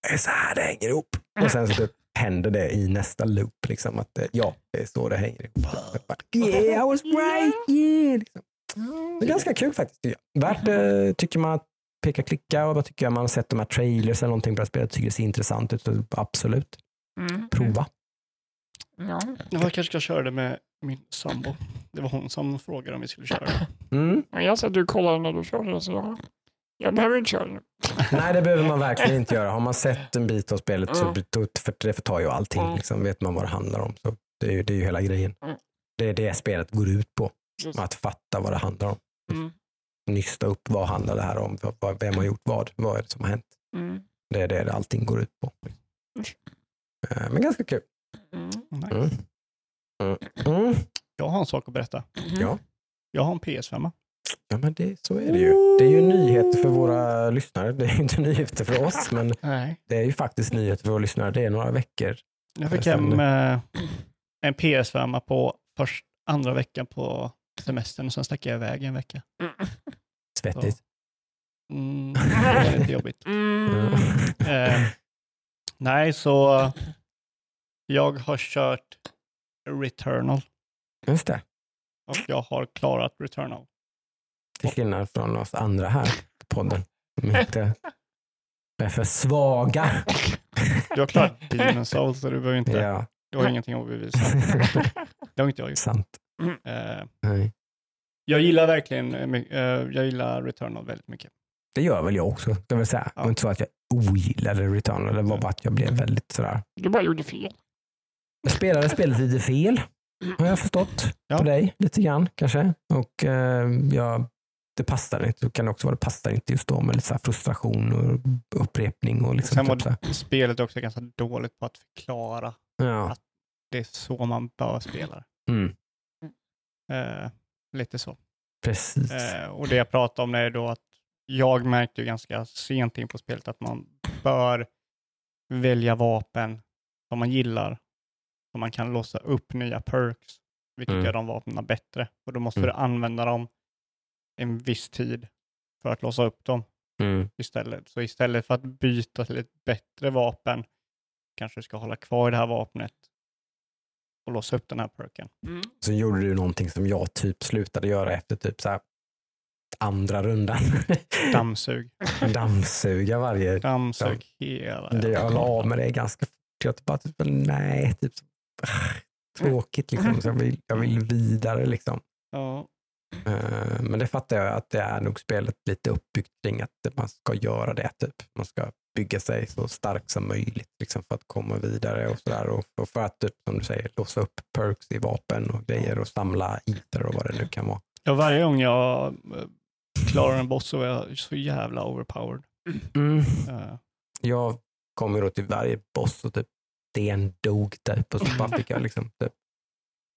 S1: det är så här det hänger ihop. Och sen så typ händer det i nästa loop. Liksom, att, eh, ja, det är så det hänger ihop. Yeah, I was right. Yeah. Liksom. Det är ganska kul faktiskt. Värt, eh, tycker man att peka klicka och vad tycker jag man har sett de här trailers eller någonting på det här spelet tycker det ser intressant ut. Så absolut,
S3: Mm.
S1: prova.
S3: Ja.
S2: Jag kanske ska köra det med min sambo. Det var hon som frågade om vi skulle köra det.
S1: Mm.
S3: Men Jag ser att du kollar när du kör det, så jag, jag behöver inte köra det.
S1: Nej, det behöver man verkligen inte göra. Har man sett en bit av spelet så
S3: Mm.
S1: för det förtar ju allting.
S3: Mm.
S1: Liksom, vet man vad det handlar om. Så det, är ju, det är ju hela grejen.
S3: Mm.
S1: Det är det spelet går ut på. Att fatta vad det handlar om.
S3: Mm.
S1: Nysta upp vad handlar det här om. Vem har gjort vad? Vad är det som har hänt?
S3: Mm.
S1: Det är det allting går ut på. Eh, Men ganska kul.
S3: Mm.
S2: Nej.
S1: Mm. Mm. Mm.
S2: Jag har en sak att berätta.
S1: Ja.
S2: Jag har en PS5.
S1: Ja, men det, så är det ju. Det är ju nyheter för våra lyssnare. Det är inte nyheter för oss, men det är ju faktiskt nyheter för våra lyssnare. Det är några veckor.
S2: Jag fick hem
S1: kände-
S2: eh, en PS5 på först, andra veckan på semestern och sen stack jag iväg en vecka.
S1: Svettigt.
S2: Mm, det var lite jobbigt.
S3: Mm.
S2: Eh, nej, så jag har kört Returnal
S1: Just det.
S2: och jag har klarat Returnal.
S1: Till skillnad från oss andra här på podden. Som inte är för svaga.
S2: Du har klarat Souls så du behöver inte,
S1: Ja,
S2: du har ingenting att bevisa. Det har inte jag gjort.
S1: sant.
S2: Eh,
S1: Nej.
S2: jag gillar verkligen eh, jag gillar Returnal väldigt mycket.
S1: Det gör väl jag också. Det vill säga. Det
S2: Ja.
S1: var inte så att jag ogillade Returnal. Det var bara att jag blev väldigt sådär.
S3: Du bara gjorde fel.
S1: Jag spelade spelet lite fel. Har jag förstått.
S2: Ja.
S1: På dig lite grann kanske. Och eh, jag, det passade inte. Det kan också vara det passar inte just då med lite så här frustration och upprepning. Och liksom
S2: Sen
S1: typ så
S2: var spelet också ganska dåligt på att förklara.
S1: Ja.
S2: Det är så man bör spela.
S1: Mm.
S2: eh, Lite så.
S1: Precis.
S2: Eh, och det jag pratar om är då att jag märkte ganska sent in på spelet att man bör välja vapen som man gillar. Så man kan låsa upp nya perks, vilket
S1: Mm.
S2: gör de vapnen bättre. Och då måste
S1: Mm.
S2: du använda dem en viss tid för att låsa upp dem
S1: Mm.
S2: istället. Så istället för att byta till ett bättre vapen kanske du ska hålla kvar i det här vapnet och låsa upp den här perken.
S3: Mm.
S1: Så gjorde du någonting som jag typ slutade göra efter typ så här andra rundan.
S2: Dammsug.
S1: Dammsuga varje...
S2: Dammsug hela
S1: Det, jag la av med det ganska fort. Jag bara typ, nej, typ tråkigt liksom. Så jag, vill, jag vill vidare liksom.
S2: Ja,
S1: Men det fattar jag att det är nog spelet lite uppbyggt kring att man ska göra det. Typ. Man ska bygga sig så stark som möjligt liksom, för att komma vidare och sådär. Och, och för att, typ, som du säger, låsa upp perks i vapen och grejer och samla iter och vad det nu kan vara.
S2: Ja, varje gång jag eh, klarar en boss så är jag så jävla overpowered.
S1: Mm.
S2: Eh,
S1: Jag kom ju då till varje boss och typ den dog typ och så bara fick jag liksom typ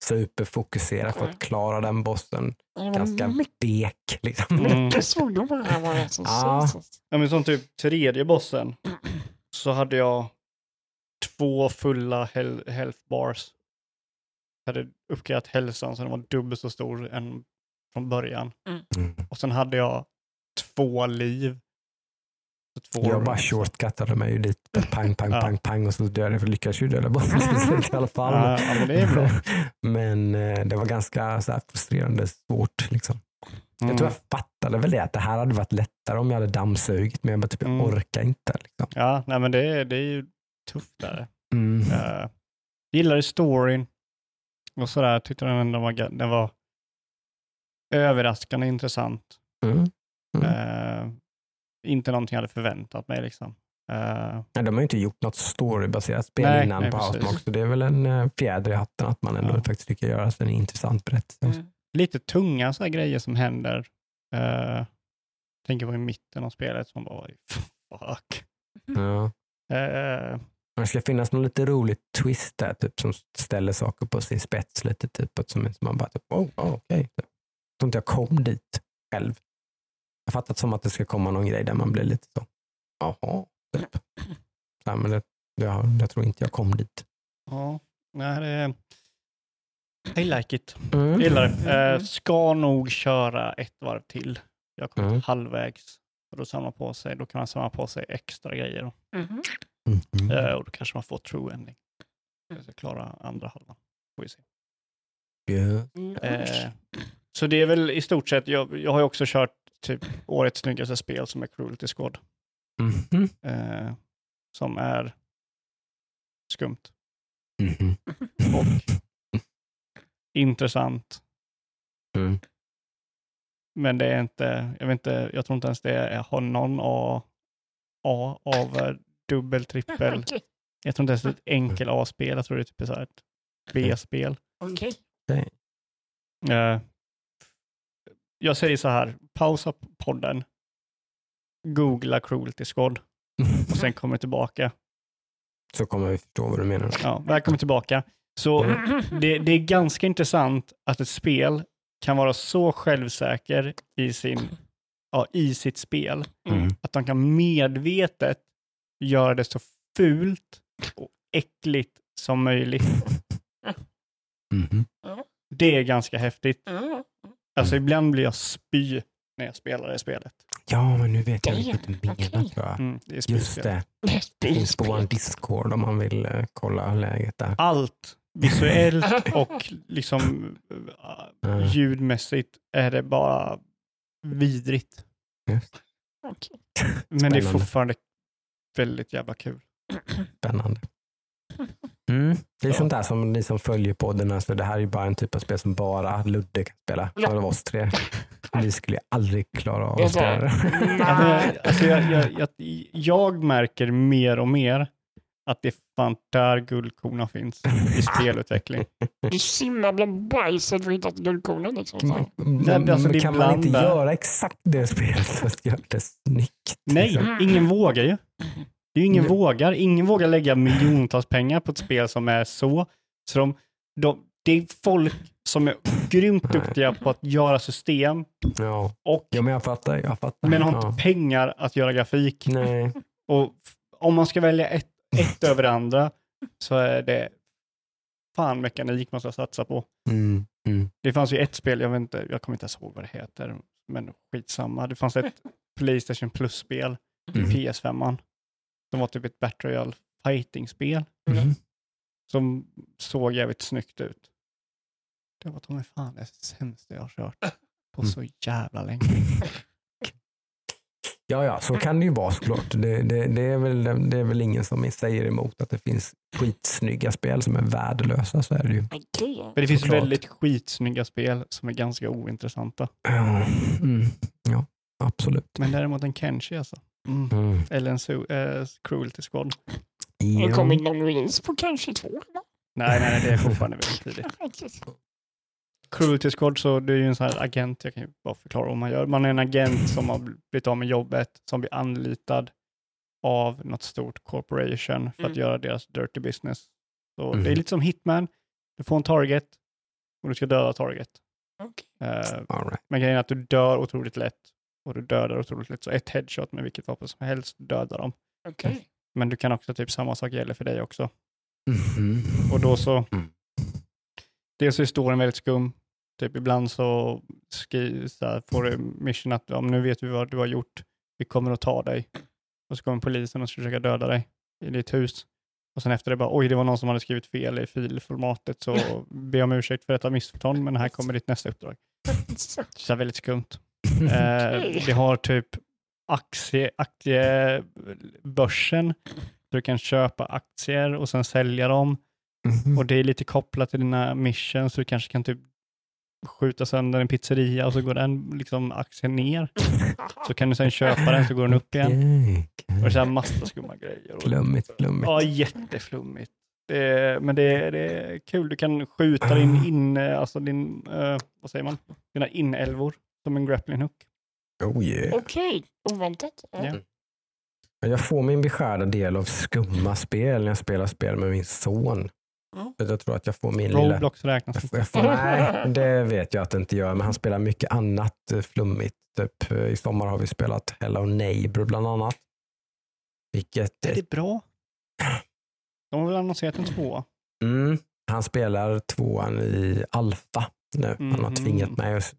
S1: superfokusera för att klara den bossen.
S3: Var
S1: Ganska
S3: mycket,
S1: bek liksom.
S2: Mm.
S3: mycket svordomar här var det. Så
S1: Ja.
S2: Ja, men som typ tredje bossen så hade jag två fulla hel- health bars. Jag hade uppgraderat hälsan så den var dubbelt så stor än från början.
S1: Mm.
S2: Och sen hade jag två liv. Så två
S1: Jag bara shortcuttade mig ju dit. Pang, pang,
S2: Ja.
S1: pang, pang och så dödade jag. Lyckades ju döda bossen slut i alla fall.
S2: Ja, men det är bra.
S1: Men eh, det var ganska så här frustrerande svårt. Liksom. Jag
S2: Mm.
S1: tror jag fattade väl det att det här hade varit lättare om jag hade dammsugit men jag bara typ, jag
S2: Mm.
S1: orkar inte. Liksom.
S2: Ja, nej men det, är- det är ju tufft där.
S1: Mm.
S2: Uh, gillade storyn och sådär. Tyckte den ändå var, den var överraskande intressant.
S1: Mm. Mm.
S2: Inte någonting jag hade förväntat mig. Liksom. Eh,
S1: Nej, de har ju inte gjort något storybaserat spel
S2: Nej,
S1: innan
S2: nej,
S1: på. Housemark, så det är väl en eh, fjäder i hatten att man ändå
S2: Ja.
S1: faktiskt lyckas göra en intressant berättelse.
S3: Mm.
S2: lite tunga så grejer som händer. Uh, tänker på i mitten av spelet som bara, fuck.
S1: Ja.
S2: Eh,
S1: Det ska finnas någon lite rolig twist där, typ, som ställer saker på sin spets lite. Typ, som man bara, typ, oh, oh, okej. Typ. Jag tror inte jag kom dit själv. Jag fattat som att det ska komma någon grej där man blir lite så, jaha. Typ. Så här, men det, jag, jag tror inte jag kom dit.
S2: ja, nej, det, I like it.
S1: Mm.
S2: Jag gillar det. Eh, ska nog köra ett varv till. Jag kommit
S1: Mm.
S2: halvvägs. Och då, samlar på sig, då kan man samla på sig extra grejer. Då.
S3: Mhm.
S1: Mhm.
S2: Eh, och då kanske man får true ending. Jag ska klara andra halvan. Får vi se.
S1: Ja.
S3: Mm.
S2: Eh, så det är väl i stort sett, jag, jag har ju också kört typ årets snyggaste spel som är Cruelty Squad.
S1: Mhm.
S2: Eh, som är skumt
S1: Mhm.
S2: och intressant.
S1: Mm.
S2: Men det är inte, jag vet inte, jag tror inte ens det är, har någon A, A av dubbel, trippel. Jag tror inte ens det är ett enkel A-spel, jag tror det är typ så här ett B-spel.
S3: Okej.
S2: Eh, jag säger så här, pausa podden, googla Cruelty Squad och sen kommer tillbaka.
S1: Så kommer vi förstå vad du menar.
S2: Ja, välkommen tillbaka. Så det, det är ganska intressant att ett spel kan vara så självsäker i, sin, ja, i sitt spel
S1: Mm.
S2: att de kan medvetet göra det så fult och äckligt som möjligt.
S1: Mhm.
S2: Det är ganska häftigt.
S3: Mm.
S2: Alltså ibland blir jag spy när jag spelar det spelet.
S1: Ja, men nu vet jag vilket du menar
S3: okej.
S1: tror jag.
S2: Mm, det är
S1: Just det, det finns på vår Discord om man vill eh, kolla läget där.
S2: Allt visuellt och liksom
S1: Mm.
S2: ljudmässigt är det bara vidrigt.
S3: Okej.
S2: Men det är fortfarande väldigt jävla kul.
S1: Spännande. Mm. Det är
S2: Ja.
S1: sånt där som ni som följer podden, alltså det här är ju bara en typ av spel som bara Ludde kan spela.
S3: Ja.
S1: Av oss tre. Vi skulle ju aldrig klara av att
S3: så
S1: spela det.
S3: Nej.
S2: alltså, jag, jag, jag, jag märker mer och mer att det är fan där guldkorna finns i spelutveckling.
S3: Du simmar bland bajset för att hitta guldkornen liksom. Så.
S1: Man,
S2: alltså,
S1: kan man inte göra exakt det spelet för att göra det snyggt?
S2: Nej,
S1: liksom?
S2: ingen vågar ju. Det är ju ingen
S1: Nej.
S2: vågar. Ingen vågar lägga miljontals pengar på ett spel som är så. så de, de, det är folk som är grymt duktiga på att göra system
S1: Ja.
S2: och
S1: ja, men jag fattar. Jag fattar.
S2: men har
S1: ja.
S2: inte pengar att göra grafik.
S1: Nej.
S2: Och om man ska välja ett, ett över det andra så är det fan mekanik man ska satsa på.
S1: Mm. Mm.
S2: Det fanns ju ett spel, jag, vet inte, jag kommer inte ens ihåg vad det heter, men skitsamma. Det fanns ett Playstation Plus-spel,
S1: Mm.
S2: PS5, som var typ ett Battle Royale fighting-spel
S1: Mm.
S2: som såg jävligt snyggt ut. Det var ta mig fan det sämsta jag har kört på
S1: Mm.
S2: så jävla länge.
S1: Ja, ja, så kan det ju vara såklart. Det, det, det, är väl, det är väl ingen som säger emot att det finns skitsnygga spel som är värdelösa. Så är det ju.
S2: Men det finns
S1: Såklart.
S2: väldigt skitsnygga spel som är ganska ointressanta.
S1: Ja, mm. ja absolut.
S2: Men däremot en Kenshi alltså. Mm.
S1: Mm.
S2: Eller en su- eh, Cruelty Squad.
S3: Det
S1: Ja.
S3: kommer någon release på kanske två. eller?
S2: Nej, nej, det är fortfarande väldigt tidigt. Cruelty Squad, så det är ju en sån här agent, jag kan ju bara förklara vad man gör. Man är en agent som har blivit av med jobbet, som blir anlitad av något stort corporation för att
S3: Mm.
S2: göra deras dirty business. Så
S1: Mm.
S2: Det är lite som Hitman, du får en target och du ska döda target.
S3: Okej.
S2: Eh,
S1: All right.
S2: men grejen är att du dör otroligt lätt och du dödar otroligt lätt. Så ett headshot med vilket vapen som helst dödar dem.
S3: Okej.
S2: Men du kan också, typ samma sak gäller för dig också.
S1: Mhm.
S2: Och då så,
S1: Mm.
S2: dels är storyn väldigt skum. Typ ibland så, skri, så här, får du mission att om nu vet vi vad du har gjort, vi kommer att ta dig. Och så kommer polisen och ska försöka döda dig i ditt hus. Och sen efter det bara, oj det var någon som hade skrivit fel i filformatet så be om ursäkt för detta missförstånd men här kommer ditt nästa uppdrag.
S3: Så.
S2: Så det är väldigt skumt. Eh, det har typ aktie, aktiebörsen. Så du kan köpa aktier och sen sälja dem.
S1: Mhm.
S2: Och det är lite kopplat till dina mission, så du kanske kan typ skjuta sönder en pizzeria och så går den liksom aktien ner. Så kan du sen köpa den så går den upp igen.
S1: Okej,
S2: Och det är så här massa skumma grejer. Och,
S1: Flummigt, flummigt.
S2: ja, jätteflummigt. Det är, men det är, det är kul. Du kan skjuta din in, alltså din, eh, vad säger man, dina inälvor som en grappling hook.
S1: Oh yeah.
S3: Okej, oväntat. Ja.
S2: Ja.
S1: Men Jag får min beskärda del av skumma spel när jag spelar spel med min son.
S3: Mm.
S1: Jag tror att jag får min lilla...
S2: Roblox räknas
S1: Jag
S2: inte.
S1: får, jag får, nej, det vet jag att det inte gör, men han spelar mycket annat eh, flummigt. Typ, eh, I sommar har vi spelat Hello Neighbor bland annat. Vilket,
S2: Är det bra? De har väl annonserat en tvåa?
S1: mm, han spelar tvåan i alfa nu. Han har
S2: Mhm.
S1: tvingat mig att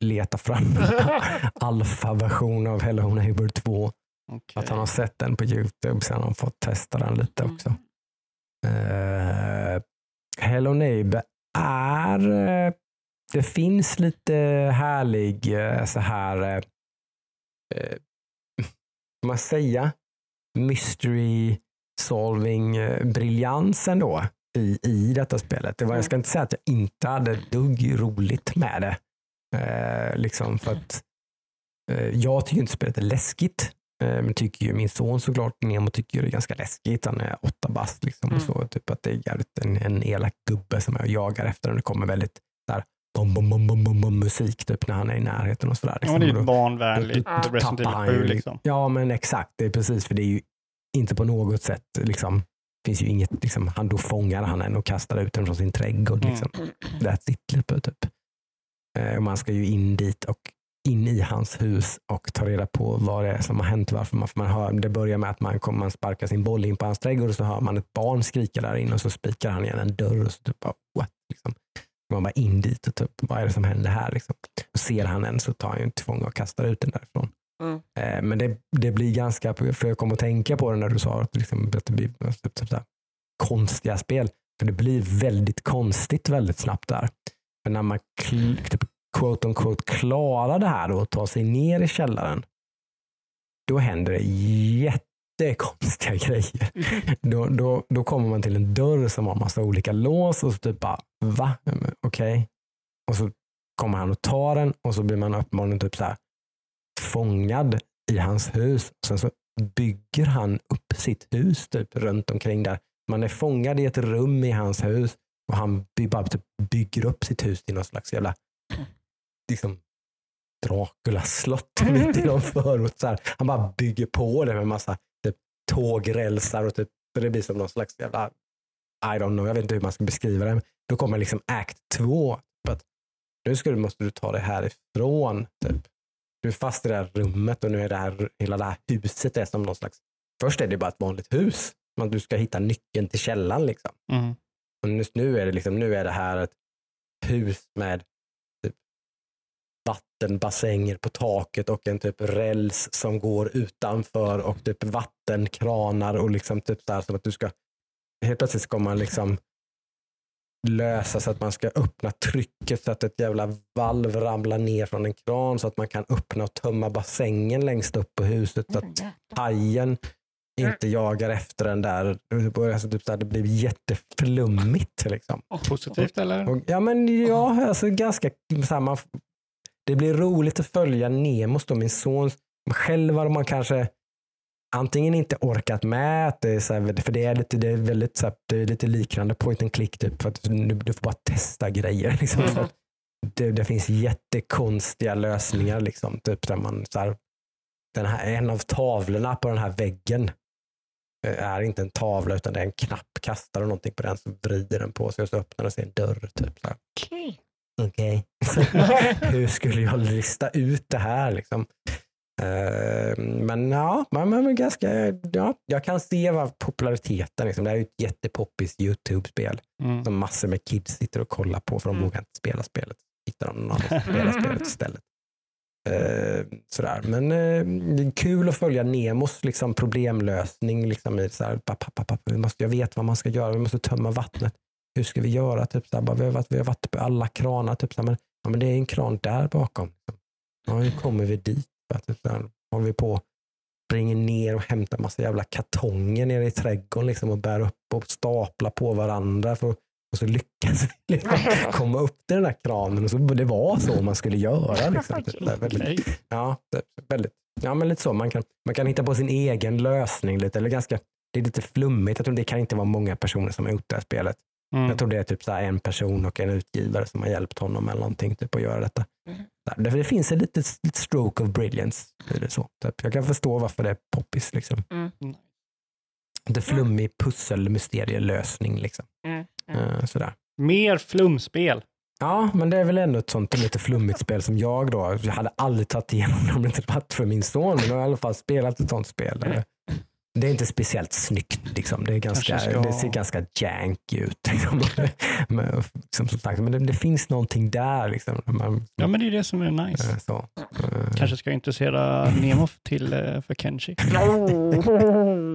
S1: leta fram alfa-version av Hello Neighbor 2.
S2: Okej.
S1: Att han har sett den på Youtube så han har fått testa den lite också. Eh, Hello Neighbor är... eh, det finns lite härlig eh, så här... vad man säga? Mystery solving briljans ändå i, i detta spelet. Det var, jag ska inte säga att jag inte hade dugg roligt med det. Eh, liksom för att eh, jag tycker inte spelet är läskigt. Eh, Men tycker ju min son såklart, Nemo tycker det är ganska läskigt. Han är åtta bast liksom. Och så, typ att det är jävligt en, en elak gubbe som jag jagar efter. Och det kommer väldigt där, bom, bom, bom, bom, bom, bom, musik typ när han är i närheten och sådär.
S2: Ja, men det är ju barnvänligt. Resident Evil
S1: han
S2: 7
S1: ju-
S2: liksom.
S1: Ja, men exakt. Det är precis, för det är ju inte på något sätt liksom, finns ju inget, liksom, han, då fångar han en och kastar ut den från sin trädgård.
S2: Mm.
S1: Liksom. That's it, typ. typ. Eh, och man ska ju in dit och in i hans hus och ta reda på vad det är som har hänt. Varför man, man hör, det börjar med att man, kommer, man sparkar sin boll in på hans trädgård och så hör man ett barn skrika där inne och så spikar han igen en dörr och så typ bara, what? Liksom. Man bara in dit och typ, vad är det som händer här? Liksom. Och ser han en så tar han ju en till fånga och kastar ut den därifrån.
S3: Mm.
S1: Eh, Men det, det blir ganska, för jag kom att tänka på det när du sa att, liksom, att det blir typ, typ, här, konstiga spel. För det blir väldigt konstigt väldigt snabbt där. För när man typ, quote on quote klarar det här och tar sig ner i källaren, då händer det jättekonstiga grejer. Då, då, då kommer man till en dörr som har massa olika lås och så typ bara, va? Okej. Okej. Och så kommer han och tar den och så blir man uppenbarligen typ så här fångad i hans hus. Sen så bygger han upp sitt hus typ runt omkring där. Man är fångad i ett rum i hans hus och han by, bara typ bygger upp sitt hus till någon slags jävla liksom, Dracula-slott mitt i någon förort. Så här. Han bara bygger på det med massa typ, tågrälsar och typ, så det blir som någon slags jävla I don't know, jag vet inte hur man ska beskriva det. Då kommer liksom act 2. Att nu ska du, måste du ta det härifrån. Typ. Du är fast i det här rummet och nu är det här, hela det här huset är som någon slags, först är det bara ett vanligt hus. Men du ska hitta nyckeln till källan liksom.
S2: Mm.
S1: Och just nu är det liksom, nu är det här ett hus med typ vattenbassänger på taket och en typ räls som går utanför och typ vattenkranar och liksom typ så här som att du ska, helt plötsligt ska man liksom lösa så att man ska öppna trycket så att ett jävla valv ramlar ner från en kran så att man kan öppna och tömma bassängen längst upp på huset så att hajen inte jagar efter den där. Alltså typ så här, det blir jätteflummigt. Liksom.
S2: Positivt eller?
S1: Och, ja, men ja, alltså ganska samma. Det blir roligt att följa Nemos, då, min sons. Själv har man kanske antingen inte orkat med, att det är så här, för det är lite, det är väldigt, så här, det är lite liknande point and click, typ, för att du, du får bara testa grejer. Liksom,
S2: Mm.
S1: att det, det finns jättekonstiga lösningar. Liksom, typ, där man, så här, den här, en av tavlorna på den här väggen eh, är inte en tavla utan det är en knapp. Kastar du någonting på den så vrider den på sig och så öppnar det sig en dörr. Typ. Så här.
S3: Okej.
S1: Okej. Hur skulle jag lista ut det här? Liksom? Eh, men ja, man, man ganska, ja, jag kan se vad populariteten liksom. Det här är ett jättepoppis YouTube-spel
S2: Mm.
S1: som massor med kids sitter och kollar på för de
S3: Mm.
S1: vågar inte spela spelet. Hittar de någon annan som spelar spelet istället. Eh, sådär. Men eh, det är kul att följa Nemos liksom, problemlösning. Liksom, i så här, pappa, pappa, vi måste, jag vet vad man ska göra, vi måste tömma vattnet. Hur ska vi göra? Typ, så här, bara, vi, har vi har varit på alla kranar. Typ, så här, men, ja, men det är en kran där bakom. Ja, hur kommer vi dit? Så här, håller vi på springer ner och hämtar massa jävla kartonger nere i trädgården liksom, och bär upp och staplar på varandra. För, och så lyckas vi liksom, komma upp till den där kranen. Och så, det var så man skulle göra. Liksom. Det är väldigt, ja, det är väldigt, ja, men lite så. Man kan, man kan hitta på sin egen lösning. lite, eller ganska, Det är lite flummigt. Jag tror det kan inte vara många personer som har gjort det här spelet.
S2: Mm.
S1: Jag tror det är typ så här en person och en utgivare som har hjälpt honom eller någonting typ att göra detta.
S3: Mm.
S1: Här, Det, det finns en liten lite stroke of brilliance i det så. Typ. Jag kan förstå varför det är poppis. Liksom.
S3: Mm.
S1: Lite flummig pussel mysterielösning. Liksom.
S3: Mm. Mm.
S1: Eh, sådär.
S2: Mer flumspel.
S1: Ja, men det är väl ändå ett sånt lite flummigt spel som jag då, jag hade aldrig tagit igenom det om det inte varit för min son, men jag har i alla fall spelat ett sånt spel.
S3: Mm.
S1: Det är inte speciellt snyggt, liksom. det, är ganska,
S2: ska-
S1: det ser ganska janky ut. Liksom. men, som, som sagt, men det, det finns någonting där. Liksom. Man,
S2: Ja, men det är det som är nice.
S1: eh, så. Eh,
S2: Kanske ska intressera Nemo till eh, för Kenshi.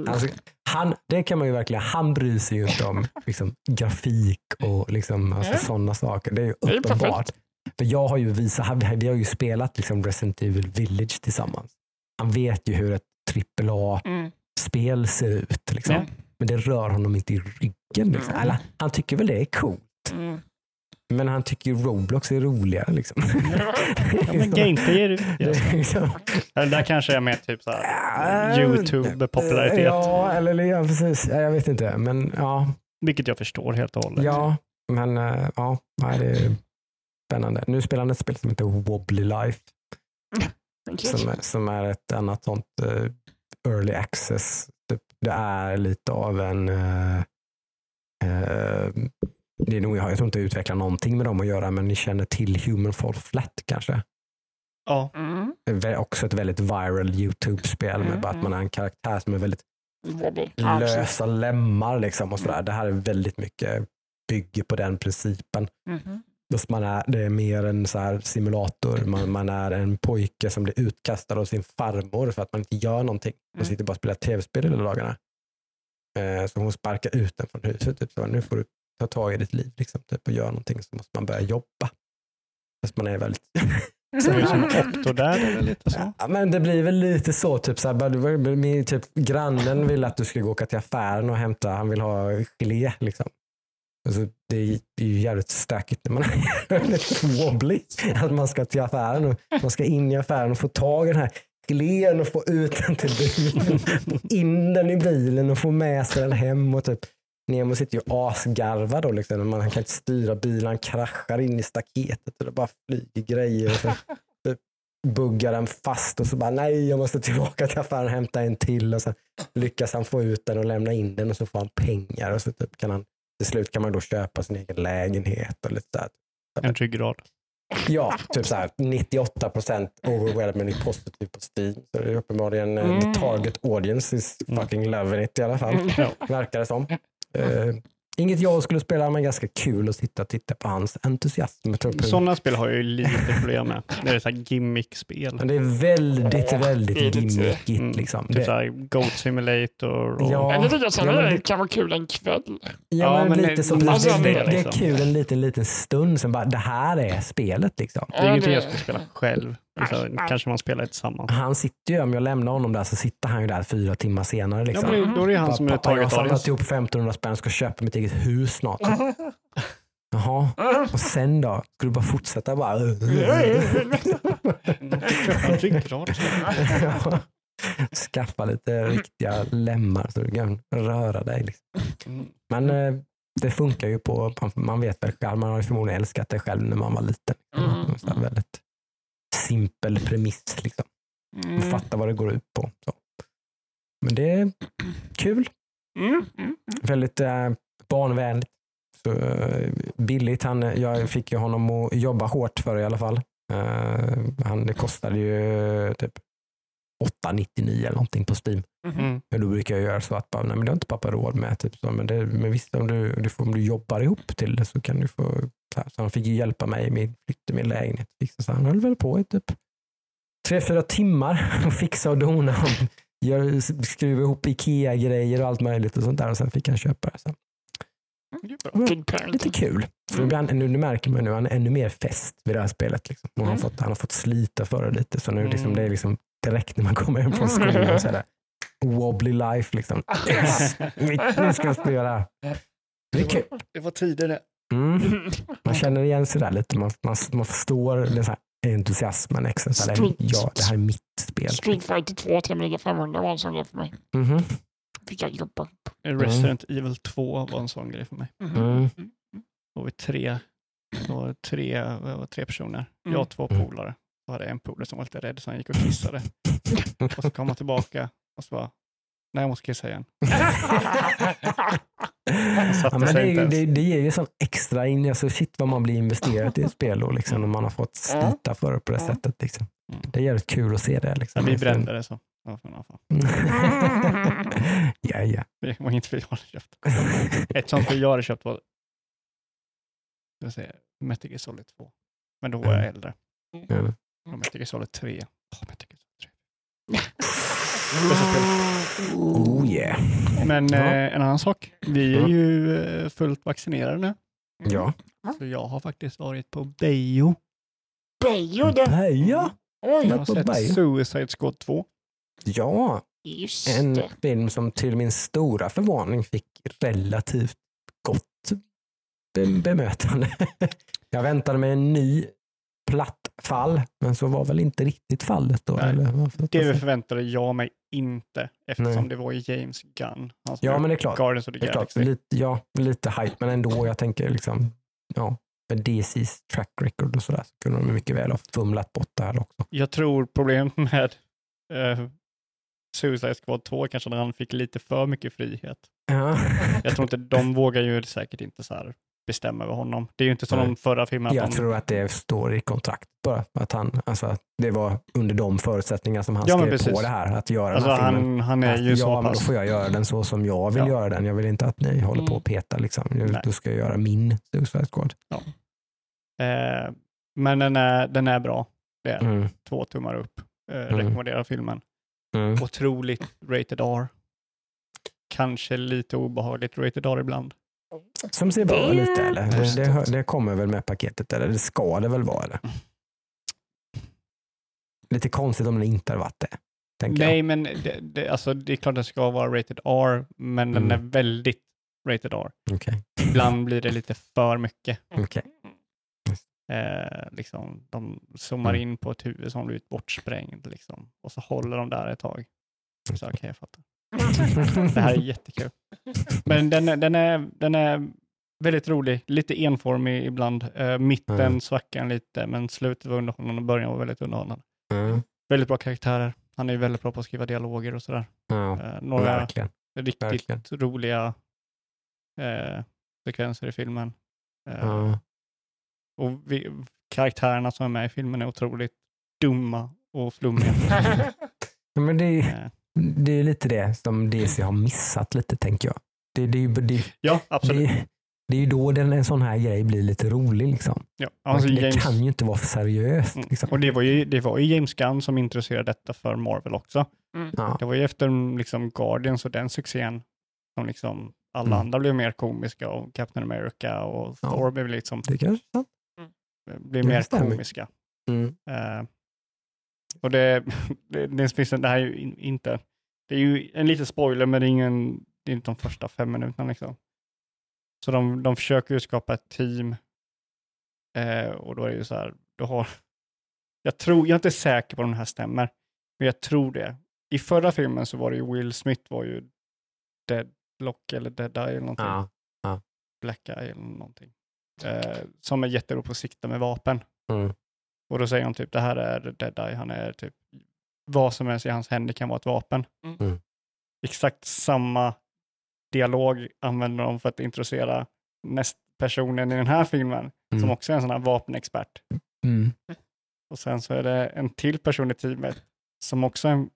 S1: Alltså, han, det kan man ju verkligen, han bryr sig ju inte om liksom, grafik och liksom, alltså, sådana saker. Det är ju uppenbart. För jag har ju visat, vi har ju spelat liksom Resident Evil Village tillsammans. Han vet ju hur ett AAA-spel
S3: Mm.
S1: Ser ut. Liksom.
S2: Ja.
S1: Men det rör honom inte i ryggen. Liksom.
S3: Mm.
S1: Eller, han tycker väl det är coolt.
S3: Mm.
S1: Men han tycker Roblox är roligare. Liksom.
S2: Ja, men gameplay är det
S1: Det liksom-
S2: Eller där kanske är mer typ så här, YouTube-popularitet.
S1: Ja, eller ja, precis. Ja, jag vet inte. Men ja,
S2: Vilket jag förstår helt och hållet.
S1: Ja, men eh, ja, det är spännande. Nu spelar han ett spel som heter Wobbly Life som är, som är ett annat sånt eh, early access. Typ, Det är lite av en eh, eh, det är nog, jag tror inte jag utvecklar någonting med dem att göra, men ni känner till Human Fall Flat kanske?
S2: Ja.
S3: Mm.
S1: Det är vä- också ett väldigt viral YouTube-spel med
S3: Mm,
S1: bara att man är en karaktär som är väldigt lösa lemmar liksom och sådär. Det här är väldigt mycket bygger på den principen.
S3: Mhm.
S1: Fast man är, det är mer en så här simulator. Man, man är en pojke som blir utkastad av sin farmor för att man inte gör någonting. Man
S3: Mm.
S1: sitter bara och spelar tv-spel hela dagarna. Eh, så hon sparkar ut den från huset. Typ, så nu får du ta tag i ditt liv liksom, typ, och göra någonting så måste man börja jobba. Fast man är väldigt...
S2: Så det är som Octodad eller lite så.
S1: Ja, men det blir väl lite så. Typ, så här, min, typ, grannen vill att du ska gå åka till affären och hämta, han vill ha gelé. Liksom. Alltså, det, är, ju jävligt stökigt när man är wobbly. Att man ska till affären och man ska in i affären och få tag i den här glen och få ut den till bilen. Få in den i bilen och få med sig den hem. Och typ, Nemo sitter ju asgarvad då. Liksom. Man kan inte styra bilen, han kraschar in i staketet och det bara flyger grejer. Och så, typ buggar den fast och så bara nej, jag måste tillbaka till affären och hämta en till. Och så lyckas han få ut den och lämna in den och så får han pengar. Och så typ kan han, till slut kan man då köpa sin egen lägenhet och lite där.
S2: En ryggrad.
S1: Ja, typ så här 98 procent overwhelmingly positive på Steam. Så det är uppenbarligen eh,
S3: Mm.
S1: the target audience is
S2: Mm.
S1: fucking loving it i alla fall.
S2: Ja.
S1: Verkar det som. Eh, inget jag skulle spela, men ganska kul att sitta och titta på hans entusiasm.
S2: Sådana spel har jag ju lite problem med. Det är så här gimmick-spel.
S1: Men det är väldigt, väldigt
S3: det är lite-
S1: gimmickigt.
S2: Mm,
S1: Typ.
S2: Typ
S1: Det,
S2: såhär Goat Simulator och...
S1: Ja.
S3: Men det tycker jag sen
S1: Ja, men
S3: det kan vara kul en kväll.
S1: ja,
S2: Ja,
S1: men
S2: men
S1: lite
S2: det-
S1: så.
S2: det-
S1: det,
S3: det-
S1: det är
S2: liksom.
S1: kul en liten, liten stund, sen bara det här är spelet. Liksom.
S2: Det är ingenting jag skulle spela själv. Så
S3: Nej.
S2: kanske man spelar tillsammans.
S1: Han sitter ju, om jag lämnar honom där så sitter han ju där fyra timmar senare.
S2: Ja,
S1: Liksom.
S2: men det- då är det han
S1: Bara,
S2: som är
S1: Pappa, jag har samlat ihop 1500 spänn, ska köpa mitt eget hus snart. Jaha, och sen då? Ska du bara fortsätta bara?
S2: Ja.
S1: Ja. Skaffa lite riktiga lemmar så du kan röra dig. Liksom. Men eh, det funkar ju på, man- vet väl själv, man har ju förmodligen älskat det själv när man var liten.
S3: Mm.
S1: Väldigt simpel premiss. Liksom.
S3: Mm.
S1: fattar vad det går ut på. Så. Men det är kul.
S3: Mm. Mm.
S1: Väldigt eh, barnvänligt. Så, eh, billigt. Han, jag fick ju honom att jobba hårt för i alla fall. Eh, han, det kostade ju typ 8,99 eller någonting på Steam.
S2: Mm.
S1: Men då brukar jag göra så att bara, nej, men det har inte pappa råd med. Typ så. Men, det, men visst, om du, du får, om du jobbar ihop till det så kan du få. Så, här. så han fick ju hjälpa mig i min flytt till min lägenhet. Så han höll väl på i typ tre, fyra timmar och fixa och dona. Och gör, skruva ihop Ikea-grejer och allt möjligt och sånt där. Och sen fick han köpa det.
S2: Är bra.
S3: Good
S1: Lite kul. Nu, blir han, nu, nu märker man nu han är ännu mer fest vid det här spelet. Liksom. Och han, har
S3: Mm.
S1: fått, han har fått slita för det lite. Så nu liksom,
S2: Mm.
S1: det är liksom direkt när man kommer hem från skolan. Så är det wobbly life liksom. Yes, nu ska jag spela. Det är kul.
S2: Det var tider det.
S1: Mm. Man känner igen sig där lite. Man, man, man förstår den så här entusiasmen extra. Så här,
S3: Street-
S1: ja, det här är mitt spel.
S3: Street Fighter 2 till Amiga 500 var en sån grej för mig.
S1: Mhm.
S3: Fick jag jobba.
S2: Resident Evil 2 var en sån grej för mig.
S1: Mm.
S2: Då var vi tre, då var tre, var tre personer. Jag och två
S1: Mm.
S2: polare. Då hade jag en polare som var lite rädd så han gick och kissade. och så kom han tillbaka och så bara, nej jag måste kissa igen.
S1: Ja, men det, det, det ger ju sån extra in, alltså shit vad man blir investerad i ett spel då, liksom, och man har fått slita för det på det
S3: Ja.
S1: sättet. Liksom.
S2: Mm.
S1: Det är jävligt kul att se det.
S2: Ja,
S1: Liksom.
S2: vi brände det så. Ja, fall.
S1: ja, ja.
S2: Det var inget vi hade köpt. Ett sånt vi jag hade köpt var jag säga, Metal Gear Solid 2. Men då var jag
S1: Mm.
S2: äldre.
S1: Ja.
S2: Och Metal Gear Solid 3. Oh, Metal Gear Solid 3.
S1: Oh yeah.
S2: Men
S1: Ja.
S2: eh, en annan sak. Vi är
S1: Mm.
S2: ju eh, fullt vaccinerade nu.
S1: Ja.
S2: Så jag har faktiskt varit på bio.
S3: Bejo det.
S1: Heja!
S3: Oj,
S2: Jag har sett
S1: bio?
S2: Suicide Squad 2.
S1: Ja,
S3: just
S1: en
S3: det.
S1: film som till min stora förvåning fick relativt gott be- bemötande. Jag väntade mig en ny platt fall, men så var väl inte riktigt fallet då.
S2: Nej,
S1: eller?
S2: Det förväntade jag mig inte eftersom
S1: Nej.
S2: det var James Gunn. Som
S1: Ja, men det är klart.
S2: Guardians of the Galaxy.
S1: lite, ja, lite hype, men ändå. Jag tänker liksom, ja, med DC's track record och sådär så kunde de mycket väl ha fumlat bort det här också.
S2: Jag tror problemet med eh, Suicide Squad 2 kanske när han fick lite för mycket frihet.
S1: Ja,
S2: Jag tror inte, de vågar ju säkert inte så här bestämma över honom. Det är ju inte som
S1: Nej.
S2: de förra filmerna.
S1: jag
S2: de,
S1: tror att det står i kontrakt bara. Att han, alltså, att det var under de förutsättningar som han
S2: Ja,
S1: skrev
S2: precis.
S1: på det här, att göra
S2: alltså
S1: den här filmen.
S2: han, han är
S1: Att,
S2: ju
S1: ja,
S2: så
S1: men då
S2: pass.
S1: får jag göra den så som jag vill
S2: Ja.
S1: göra den. Jag vill inte att ni håller på
S3: Mm.
S1: och petar. Liksom. Jag-. Då ska jag göra min Suicide Squad.
S2: Eh, men den är, den är bra. Det är
S1: Mm.
S2: två tummar upp. Eh,
S1: Mm.
S2: Rekommenderar filmen.
S1: Mm.
S2: Otroligt rated R. Kanske lite obehagligt rated R ibland.
S1: Som ser bra
S3: Det-
S1: ut eller? Det, det,
S2: det.
S1: kommer väl med paketet eller? Det ska det väl vara eller? Lite konstigt om det inte hade varit det.
S2: Nej, men det, det, alltså, det är klart det ska vara rated R, men den
S1: Mm.
S2: är väldigt rated R.
S1: jag. Okej.
S2: Ibland blir det lite för mycket.
S1: Okej.
S2: Eh, liksom, de zoomar
S1: Mm.
S2: in på ett huvud som blivit bortsprängd liksom, och så håller de där ett tag. Så okej, jag fattar. Det här är jättekul. Men den, är- den, är, den är väldigt rolig, lite enformig ibland. Eh, mitten
S1: Mm.
S2: svackar lite, men slutet var underhållande och början var väldigt underhållande.
S1: Mm.
S2: Väldigt bra karaktärer. Han är väldigt bra på att skriva dialoger och sådär.
S1: Ja,
S2: Eh, några
S1: verkligen.
S2: riktigt
S1: verkligen.
S2: roliga eh, sekvenser i filmen.
S1: Ja.
S2: Och vi, karaktärerna som är med i filmen är otroligt dumma och flummiga.
S1: Men det, är, det är lite det som DC har missat lite tänker jag. Det, det, det,
S2: ja, absolut.
S1: det, det är ju då den, en sån här grej blir lite rolig. Liksom.
S2: Ja, alltså
S1: det
S2: James,
S1: kan ju inte vara för seriöst.
S2: Mm.
S1: Liksom.
S2: Och det var, ju, det var ju James Gunn som introducerade detta för Marvel också.
S1: Ja.
S2: Det var ju efter liksom Guardians och den succén som liksom alla
S1: Mm.
S2: andra blev mer komiska och Captain America och
S1: Ja.
S2: Thor blev liksom
S1: Det kanske är sant.
S2: blev mer komiska.
S1: Mm.
S2: Och det, det, det, finns det här är ju in, inte, det är ju en liten spoiler men det är, ingen, det är inte de första fem minuterna liksom. Så de, de försöker ju skapa ett team eh, och då är det ju så här, du har, jag tror, jag är inte säker på om den här stämmer, men jag tror det. I förra filmen så var det ju Will Smith var ju Deadlock eller Dead Eye eller någonting.
S1: Ja.
S2: Black Eye eller någonting. Eh, som är jättebra på att sikta med vapen.
S1: Mm.
S2: Och då säger han typ, det här är Dead Eye, han är typ, vad som helst i hans händer kan vara ett vapen.
S1: Mm.
S2: Exakt samma dialog använder de för att introducera näst personen i den här filmen, som
S1: Mm.
S2: också är en sån här vapenexpert.
S1: Mm.
S2: Och sen så är det en till person i teamet som också är en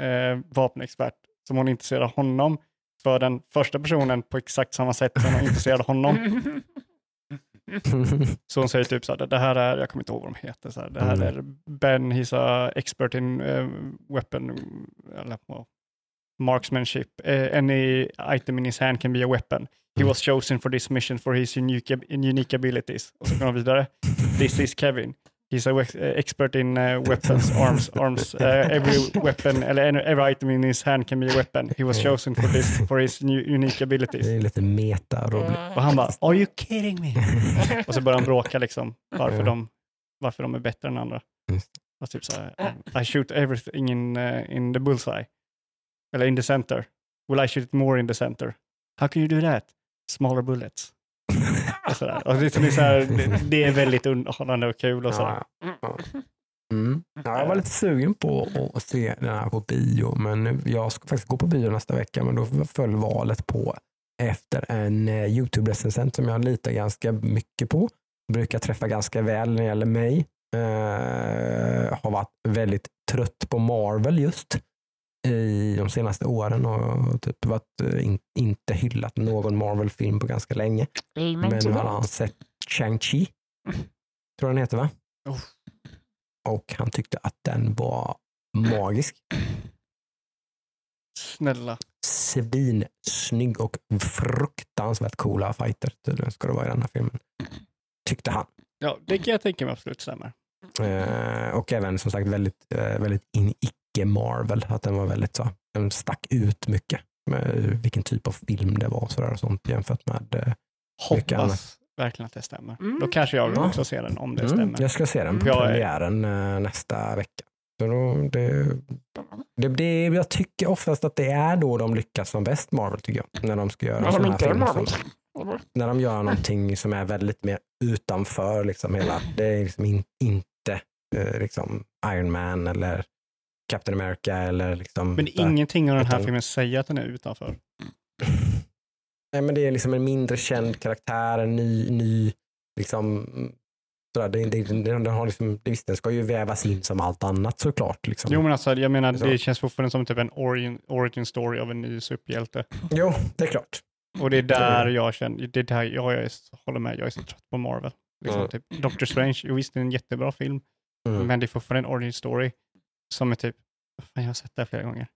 S2: eh, vapenexpert, som hon intresserar honom för den första personen på exakt samma sätt som hon intresserade honom. Så hon säger typ så här, det här är, jag kommer inte ihåg vad de heter, så här, det här
S1: Mm.
S2: är Ben, he's a expert in uh, weapon, eller well, marksmanship. Uh, any item in his hand can be a weapon. He
S1: Mm.
S2: was chosen for this mission for his unique, unique abilities. Och så går de vidare. This is Kevin. He's a uh, expert in uh, weapons, arms, arms. Uh, every weapon, eller every item in his hand can be a weapon. He was chosen for this, for his new, unique abilities.
S1: Det är lite meta Robin.
S2: Och han bara, are you kidding me? och så börjar han bråka liksom, varför, de, varför de är bättre än andra. Och typ så här, I shoot everything in, uh, in the bullseye. Eller in the center. Will I shoot it more in the center? How can you do that? Smaller bullets. Och det, är så här, det, är väldigt underhållande och kul och så.
S1: Ja, ja. Mm. Ja, jag var lite sugen på att se den här på bio, men jag ska faktiskt gå på bio nästa vecka, men då föll valet på efter en eh, YouTube-recensent som jag litar ganska mycket på. Brukar träffa ganska väl när det gäller mig. Eh, har varit väldigt trött på Marvel just i de senaste åren och typ varit, eh, in, inte hyllat någon Marvel-film på ganska länge. Men nu har han sett Shang-Chi, tror den heter va?
S2: Oh.
S1: Och han tyckte att den var magisk.
S2: Snälla.
S1: Svinsnygg och fruktansvärt coola fighter tydligen ska det vara i den här filmen. Tyckte han.
S2: Ja, det kan jag tänka mig absolut stämmer.
S1: Eh, och även som sagt väldigt, eh, väldigt in, icke-Marvel. Att den var väldigt så, den stack ut mycket med vilken typ av film det var och, sådär och sånt jämfört med eh, Mycket
S2: Hoppas verkligen att det stämmer.
S3: Mm.
S2: Då kanske jag
S1: Ja.
S2: också ser den om det
S1: mm,
S2: stämmer.
S1: Jag ska se den på
S2: är-
S1: premiären eh, nästa vecka. Så då, det, det, det, jag tycker oftast att det är då de lyckas som bäst Marvel tycker jag. När de ska göra såna
S3: de
S1: här filmer som- när de gör någonting som är väldigt mer utanför liksom hela, det är liksom in, inte eh, liksom Iron Man eller Captain America eller liksom.
S2: Men ingenting av den här
S1: Utan-
S2: filmen säger att den är utanför.
S1: Nej, men det är liksom en mindre känd karaktär, en ny, ny liksom, sådär, det, det, det, den har liksom, det, visst, den ska ju vävas in som allt annat såklart. Liksom.
S2: Jo men alltså, jag menar
S1: Så.
S2: det känns fortfarande som typ en origin, origin story av en ny superhjälte.
S1: jo, det är klart.
S2: Och det är där
S1: Det-
S2: jag känner, det är där jag, jag är, håller med, jag är så trött på Marvel. Liksom,
S1: Mm.
S2: typ Doctor Strange, jo, visst det är en jättebra film,
S1: Mm.
S2: men det är fortfarande en origin story som är typ, fan, jag har sett det här flera gånger.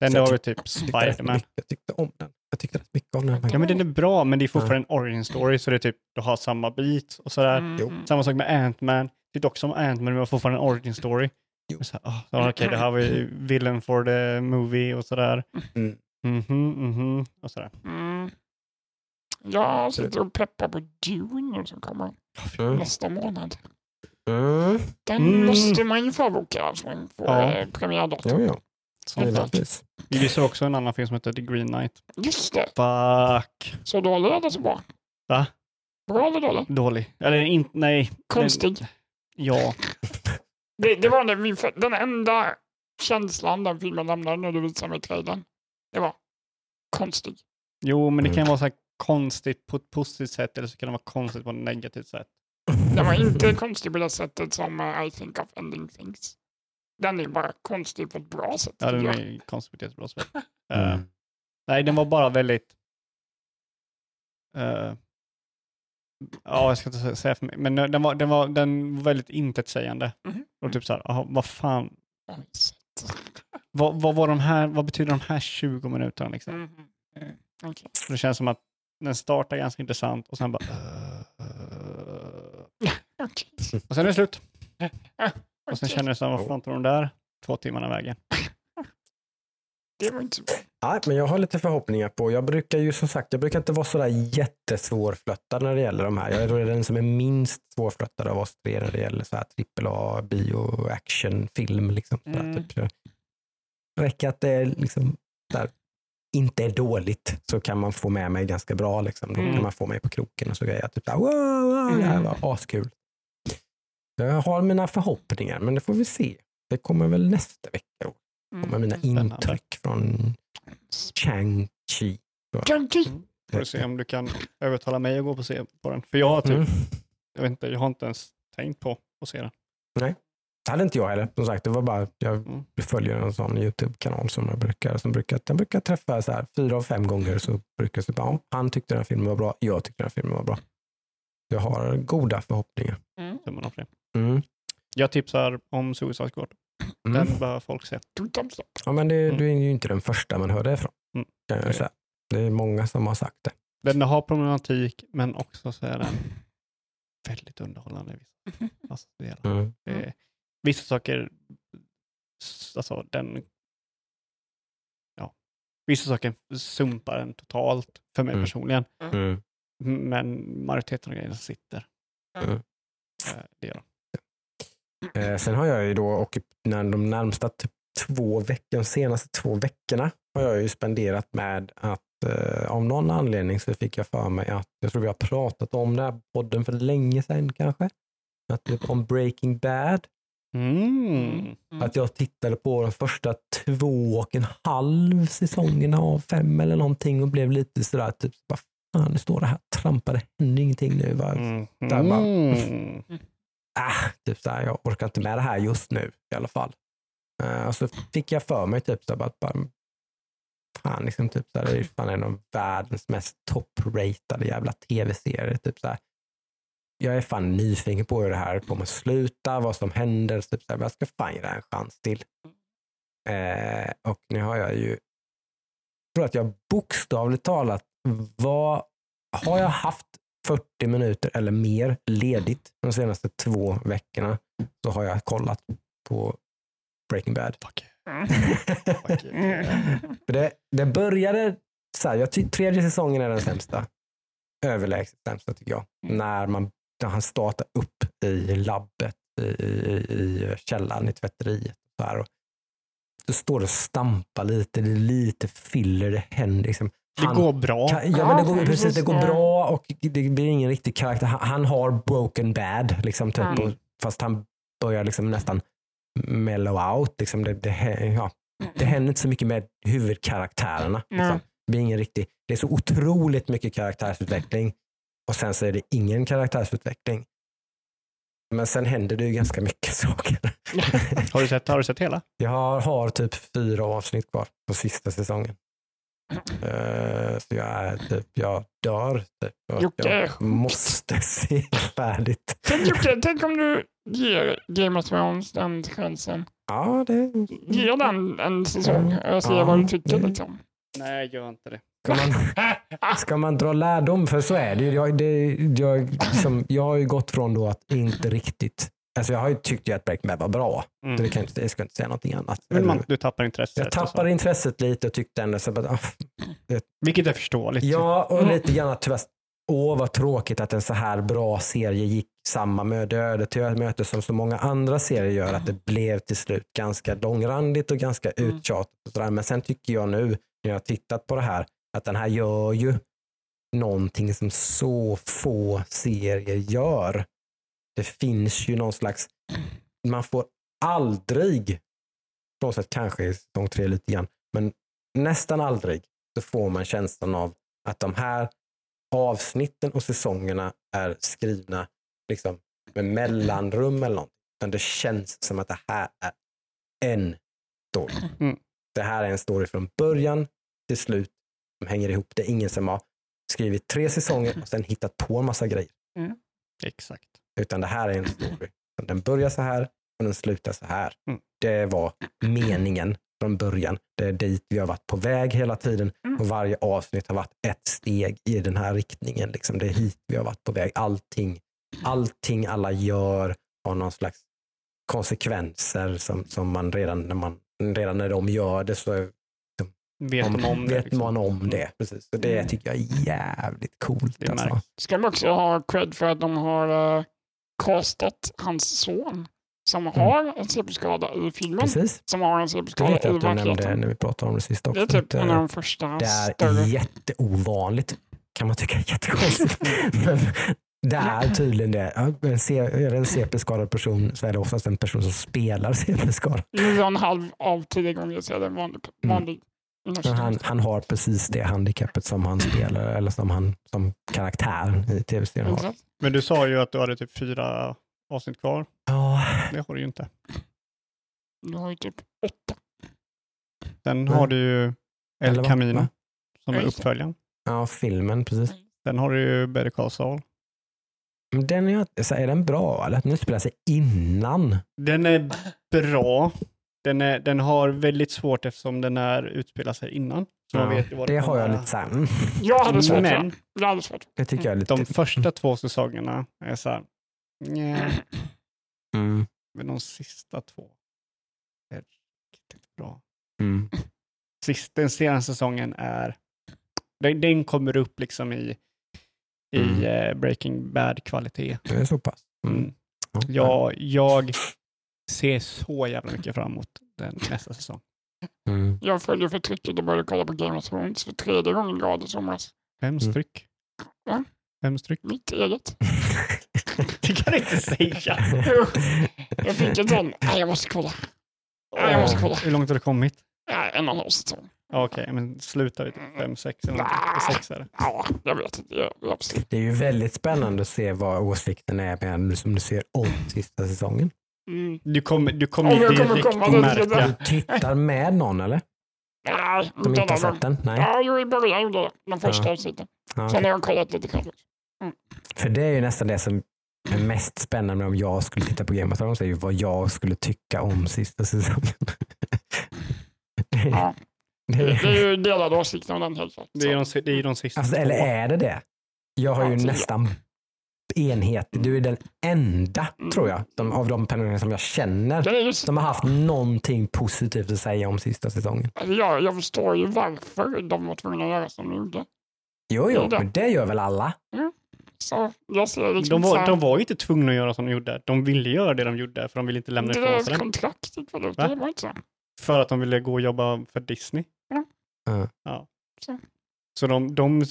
S2: Den
S1: Så jag
S2: har vi typ Spiderman.
S1: jag tyckte om den. Jag tyckte rätt mycket om den.
S2: Ja men den är bra, men det är fortfarande en origin story, så det är typ, du har samma bit och sådär.
S3: Mm.
S2: Samma sak med Ant-Man. Det är också som Ant-Man, men det var fortfarande en origin story.
S1: Jo.
S2: Så här, ja, Okej, det här var ju villain for the movie och sådär.
S1: Mm.
S2: Mhm, mhm, och sådär.
S3: Mm. Jag sitter och peppar på Dune som kommer
S1: Mm.
S3: nästa månad.
S1: Mm.
S3: Den
S2: Mm.
S3: måste man ju förboka man får
S2: Ja.
S3: ja. premiärdatum.
S1: Jo, jo. Givetvis.
S2: Vi såg också en annan film som heter The Green Knight.
S3: Just det.
S2: Fuck.
S3: Så dålig eller så bra?
S2: Va?
S3: Bra eller dålig?
S2: Dålig. Eller inte, nej.
S3: Konstig.
S2: Den, ja.
S3: Det, det var den, den enda känslan den filmen lämnade när du visade mig trailern. Det var konstig.
S2: Jo, men det kan
S1: Mm.
S2: vara så här konstigt på ett positivt sätt eller så kan det vara konstigt på ett negativt sätt.
S3: Den var inte konstig på det sättet som eh, I think of ending things. Den är bara konstig på ett bra sätt.
S2: Ja, den är konstigt på ett jättebra sätt. Eh,
S1: Mm.
S2: nej, den var bara väldigt... eh, ja, jag ska inte sä- säga för mycket, men den var, den var, den var väldigt intetsägande.
S3: Mhm.
S2: Och typ så här, aha, vad fan, vad, vad, var de här, vad betyder de här 20 minuterna liksom?
S3: Mm. Okej.
S2: Det känns som att den startar ganska intressant och sen bara...
S3: Okej.
S2: och sen är det slut. Och sen känner jag som, vad fan tog de där två timmarna vägen?
S3: Det var inte så bra.
S1: Nej, men jag har lite förhoppningar på, jag brukar ju som sagt, jag brukar inte vara sådär jättesvårflöttad när det gäller de här. Jag tror det är den som är minst svårflöttad av oss tre när det gäller så här trippel A, bio, action, film. Liksom. Så
S2: Mm.
S1: där, typ. Det räcker att det är liksom, där, inte är dåligt så kan man få med mig ganska bra. Liksom. Då
S2: Mm.
S1: kan man få mig på kroken och så grejer. Typ, wow, wow, det här var askul. Jag har mina förhoppningar, men det får vi se. Det kommer väl nästa vecka. Då. kommer mina
S2: Spännande.
S1: intryck från Chang-Chi.
S3: Junkie.
S2: Får du se om du kan övertala mig att gå på se på den. För jag har typ,
S1: Mm.
S2: jag vet inte, jag har inte ens tänkt på att se den.
S1: Det hade inte jag heller. Som sagt, det var bara, jag
S2: Mm.
S1: följer en sån YouTube-kanal som jag brukar, som brukar, den brukar träffa så här, fyra av fem gånger så brukar jag ja, han tyckte den här filmen var bra, jag tyckte den här filmen var bra. Jag har goda förhoppningar.
S2: Det.
S1: Mm.
S2: Jag tipsar om Suicide Squad.
S1: Mm.
S2: Den bör folk se.
S1: Ja, men det,
S2: Mm.
S1: du är ju inte den första man hör det ifrån.
S2: Mm.
S1: Kan jag säga. Det är många som har sagt det.
S2: Den har problematik, men också så är den väldigt underhållande. alltså.
S1: Mm.
S2: Det, vissa saker, alltså den, ja, vissa saker sumpar den totalt för mig
S1: Mm.
S2: personligen.
S1: Mm.
S2: Men majoriteten av grejerna sitter.
S1: Mm.
S2: Eh, Det gör de.
S1: Eh, sen har jag ju då, och när de närmsta typ två veckor, de senaste två veckorna har jag ju spenderat med att eh, av någon anledning så fick jag för mig att, jag tror vi har pratat om det här podden för länge sedan kanske, att typ om Breaking Bad,
S2: Mm.
S1: att jag tittade på de första två och en halv säsongerna av fem eller någonting och blev lite sådär, typ, vad fan, nu står det här, trampar, det händer ingenting nu. Va?
S2: Mm.
S1: Där bara-
S2: äh,
S1: ah, typ så här, jag orkar inte med det här just nu i alla fall. Uh, och så fick jag för mig typ så här, bara, bara fan, liksom, typ så här, det är fan en av världens mest top-ratade jävla tv-serier. Typ så här. Jag är fan nyfiken på hur det här kommer sluta, vad som händer. Typ så här, men jag ska fan ge det här en chans till. Uh, och nu har jag ju, jag tror att jag bokstavligt talat, vad, har jag haft 40 minuter eller mer ledigt de senaste två veckorna så har jag kollat på Breaking Bad.
S2: Fuck.
S3: Mm.
S2: Fuck you.
S1: För det, det började, så här, jag ty, tredje säsongen är den sämsta. Överlägset sämsta tycker jag. När, man, när han startar upp i labbet i, i, i källaren i tvätteriet. Så här, och så står det och stampar lite, det är lite filler, det händer. Liksom.
S2: Det
S1: Han-
S2: går bra.
S1: Ka- Ja, men det går, precis, det går bra och det blir ingen riktig karaktär. Han, han har broken bad, liksom, typ,
S3: Mm.
S1: och, fast han börjar liksom nästan mellow out. Liksom, det, det, ja, det händer inte så mycket med huvudkaraktärerna. Liksom. Det, blir ingen riktig, det är så otroligt mycket karaktärsutveckling och sen så är det ingen karaktärsutveckling. Men sen händer det ju ganska mycket saker.
S2: Har du sett, har du sett hela?
S1: Jag har, har typ fyra avsnitt kvar på sista säsongen. Eh, så jag är typ, jag dör. Typ, och
S3: Jocke
S1: jag måste se färdigt.
S3: Tänk, Jocke, tänk om du ger Game of Thrones den chansen.
S1: Ja, det
S3: Ge den en säsong och se
S1: Ja,
S3: vad du tycker.
S1: det-
S3: Liksom.
S2: Nej, gör inte det.
S1: ska man, ska man dra lärdom, för så är det ju. Jag, det, jag, liksom, jag har ju gått från då att inte riktigt, alltså jag har ju tyckt att Breaking Bad var bra.
S2: Mm.
S1: Det kan jag, inte, jag ska inte säga någonting annat.
S2: Men man, du tappar intresset.
S1: jag tappade intresset lite och tyckte ändå så att, ah,
S2: Vilket är förståeligt.
S1: Ja, och lite grann tyvärr, åh vad tråkigt att en så här bra serie gick samma möde öde till möte som så många andra serier gör, att det blev till slut ganska långrandigt och ganska
S3: Mm.
S1: uttjatat. Men sen tycker jag nu, när jag har tittat på det här, att den här gör ju någonting som så få serier gör. Det finns ju någon slags, man får aldrig, på något sätt kanske i säsong tre lite grann, men nästan aldrig så får man känslan av att de här avsnitten och säsongerna är skrivna liksom, med mellanrum eller något. Utan det känns som att det här är en story.
S2: Mm.
S1: Det här är en story från början till slut som hänger ihop. Det är ingen som har skrivit tre säsonger och sen hittat på en massa grejer.
S2: Exakt.
S1: Utan det här är en story. Den börjar så här och den slutar så här.
S2: Mm.
S1: Det var meningen från början. Det är dit vi har varit på väg hela tiden
S3: Mm.
S1: och varje avsnitt har varit ett steg i den här riktningen. Liksom det är hit vi har varit på väg. Allting, allting alla gör har någon slags konsekvenser som, som man redan när, man, redan när de gör det så
S2: Vet de om det?
S1: vet
S2: liksom?
S1: man om det. Precis. Så det
S3: Mm.
S1: tycker jag är jävligt coolt.
S2: Det
S1: Alltså.
S3: Ska man också ha cred för att de har uh, castat hans son som har en CP-skada i filmen.
S1: Precis.
S3: Som har en
S1: Det
S3: CP-skada
S1: vet
S3: i
S1: jag att du nämnde
S3: verkligheten.
S1: när vi pratade om det sist också.
S3: Det är typ en av de första
S1: Det är
S3: större.
S1: jätteovanligt, kan man tycka är jättekonstigt. Men det är tydligen det. Är det en CP-skadad person så är det oftast en person som spelar CP-skadad.
S3: Nio och en halv av tio gånger så är det en vanlig,
S1: Mm.
S3: vanlig
S1: Men han, han har precis det handikappet som han spelar eller som, han, som karaktären i tv-serien har.
S3: Exakt.
S2: Men du sa ju att du hade typ fyra avsnitt kvar.
S1: Ja,
S2: Det har du ju inte.
S3: Du har ju typ åtta.
S2: Sen
S1: Nej.
S2: har du ju El
S1: Eller?
S2: Camino
S1: Va?
S2: som är uppföljaren.
S1: ja, filmen precis.
S2: Sen har du ju Better Call Saul.
S1: Men den är, så är den bra eller? Den spelar sig innan.
S2: Den är bra. Den, är, den har väldigt svårt eftersom den är utspelar sig innan. Så man
S1: Ja,
S2: vet vad
S1: det har jag lite mm,
S3: Jag hade svårt
S2: Men
S3: det. Jag hade svårt.
S1: det tycker jag är lite...
S2: de första två säsongerna är så här,
S1: Mm.
S2: men de sista två är riktigt bra.
S1: Mm.
S2: Sist, den senaste säsongen är, den, den kommer upp liksom i, i
S1: Mm.
S2: eh, Breaking Bad-kvalitet.
S1: Det är så pass. Mm.
S2: Mm.
S1: Ja.
S2: Jag, jag ser så jävla mycket fram emot den nästa säsong.
S1: Mm.
S3: Jag följer förtrycket och började kolla på Game of Thrones för tredje gången i rad i somras.
S2: Vems
S1: Mm.
S2: tryck?
S3: Va?
S2: Vems tryck?
S3: Mitt eget.
S2: Det kan du inte säga.
S3: Jag fick en sån, nej jag måste kolla. Nej, jag måste kolla.
S2: Hur långt har du kommit?
S3: En och en halv säsong.
S2: Ja, Okej, men slutar vi typ fem, sex eller någonting? Sex är det.
S3: Ja, jag vet inte. Jag, jag,
S1: Det är ju väldigt spännande att se vad åsikten är med som du ser om sista säsongen.
S3: Mm.
S2: Du kommer, du kommer
S3: Om
S2: ju
S3: jag kommer
S2: direkt
S3: komma
S2: märka.
S3: det-
S1: Du tittar med någon eller?
S3: Nej,
S1: Som inte har sett den? Nej.
S3: Ja, jo, i början gjorde jag det. De första
S1: Ja.
S3: avsnitten.
S1: Ja,
S3: Sen har jag kollat lite själv.
S1: För det är ju nästan det som är mest spännande om jag skulle titta på Game of Thrones, är ju vad jag skulle tycka om sista säsongen.
S3: Ja.
S1: Det
S3: Det
S1: är-
S3: ju delade åsikter om den helt.
S2: Det är de, det är de sista
S1: Alltså, eller är det det? Jag har ju
S3: Ja, tio.
S1: nästan enhet. Du är den enda,
S3: Mm.
S1: tror jag, som, av de personer som jag känner som har haft någonting positivt att säga om sista säsongen.
S3: alltså, jag, jag förstår ju varför de var tvungna att göra som de gjorde.
S1: Jo, jo,
S3: det.
S1: men det gör väl alla?
S3: Så jag ser liksom
S2: De
S3: så
S2: var,
S3: här,
S2: de var ju inte tvungna att göra som de gjorde. De ville göra det de gjorde för de ville inte lämna
S3: det
S2: ifrån sig det.
S3: kontraktet för det.
S2: Va?
S3: Det var inte så.
S2: För att de ville gå och jobba för Disney.
S3: Ja.
S1: Ja.
S2: ja.
S3: Så.
S2: Så de, de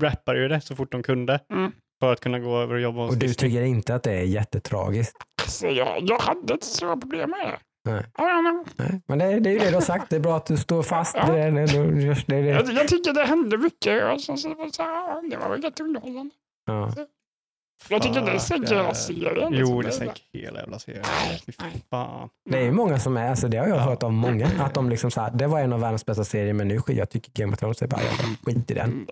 S2: rappade ju det så fort de kunde.
S3: Mm.
S2: För att kunna gå över och jobba hos
S1: Och du
S2: Disney.
S1: tycker inte att det är jättetragiskt?
S3: Alltså, jag, jag hade inte så stora problem med det.
S1: Nej.
S3: I don't know.
S1: Nej, men det, det är ju det du har sagt. Det är bra att du står fast.
S3: Ja.
S1: Det, det, det, det, det.
S3: Jag, jag tycker det hände mycket. Och så, så, så ja, det var väl rätt underhållande.
S1: Ja.
S3: Jag tycker det
S2: Fuck,
S3: sänker hela
S2: eh,
S3: serien.
S2: Jo, det
S3: är-
S2: sänker hela jävla serien. Fan.
S1: Det är ju många som är, alltså det har jag
S2: Ja.
S1: hört av många, att de liksom så här, det var en av världens bästa serier men nu skit, jag tycker Game of Thrones är bara, jag bara skit i den.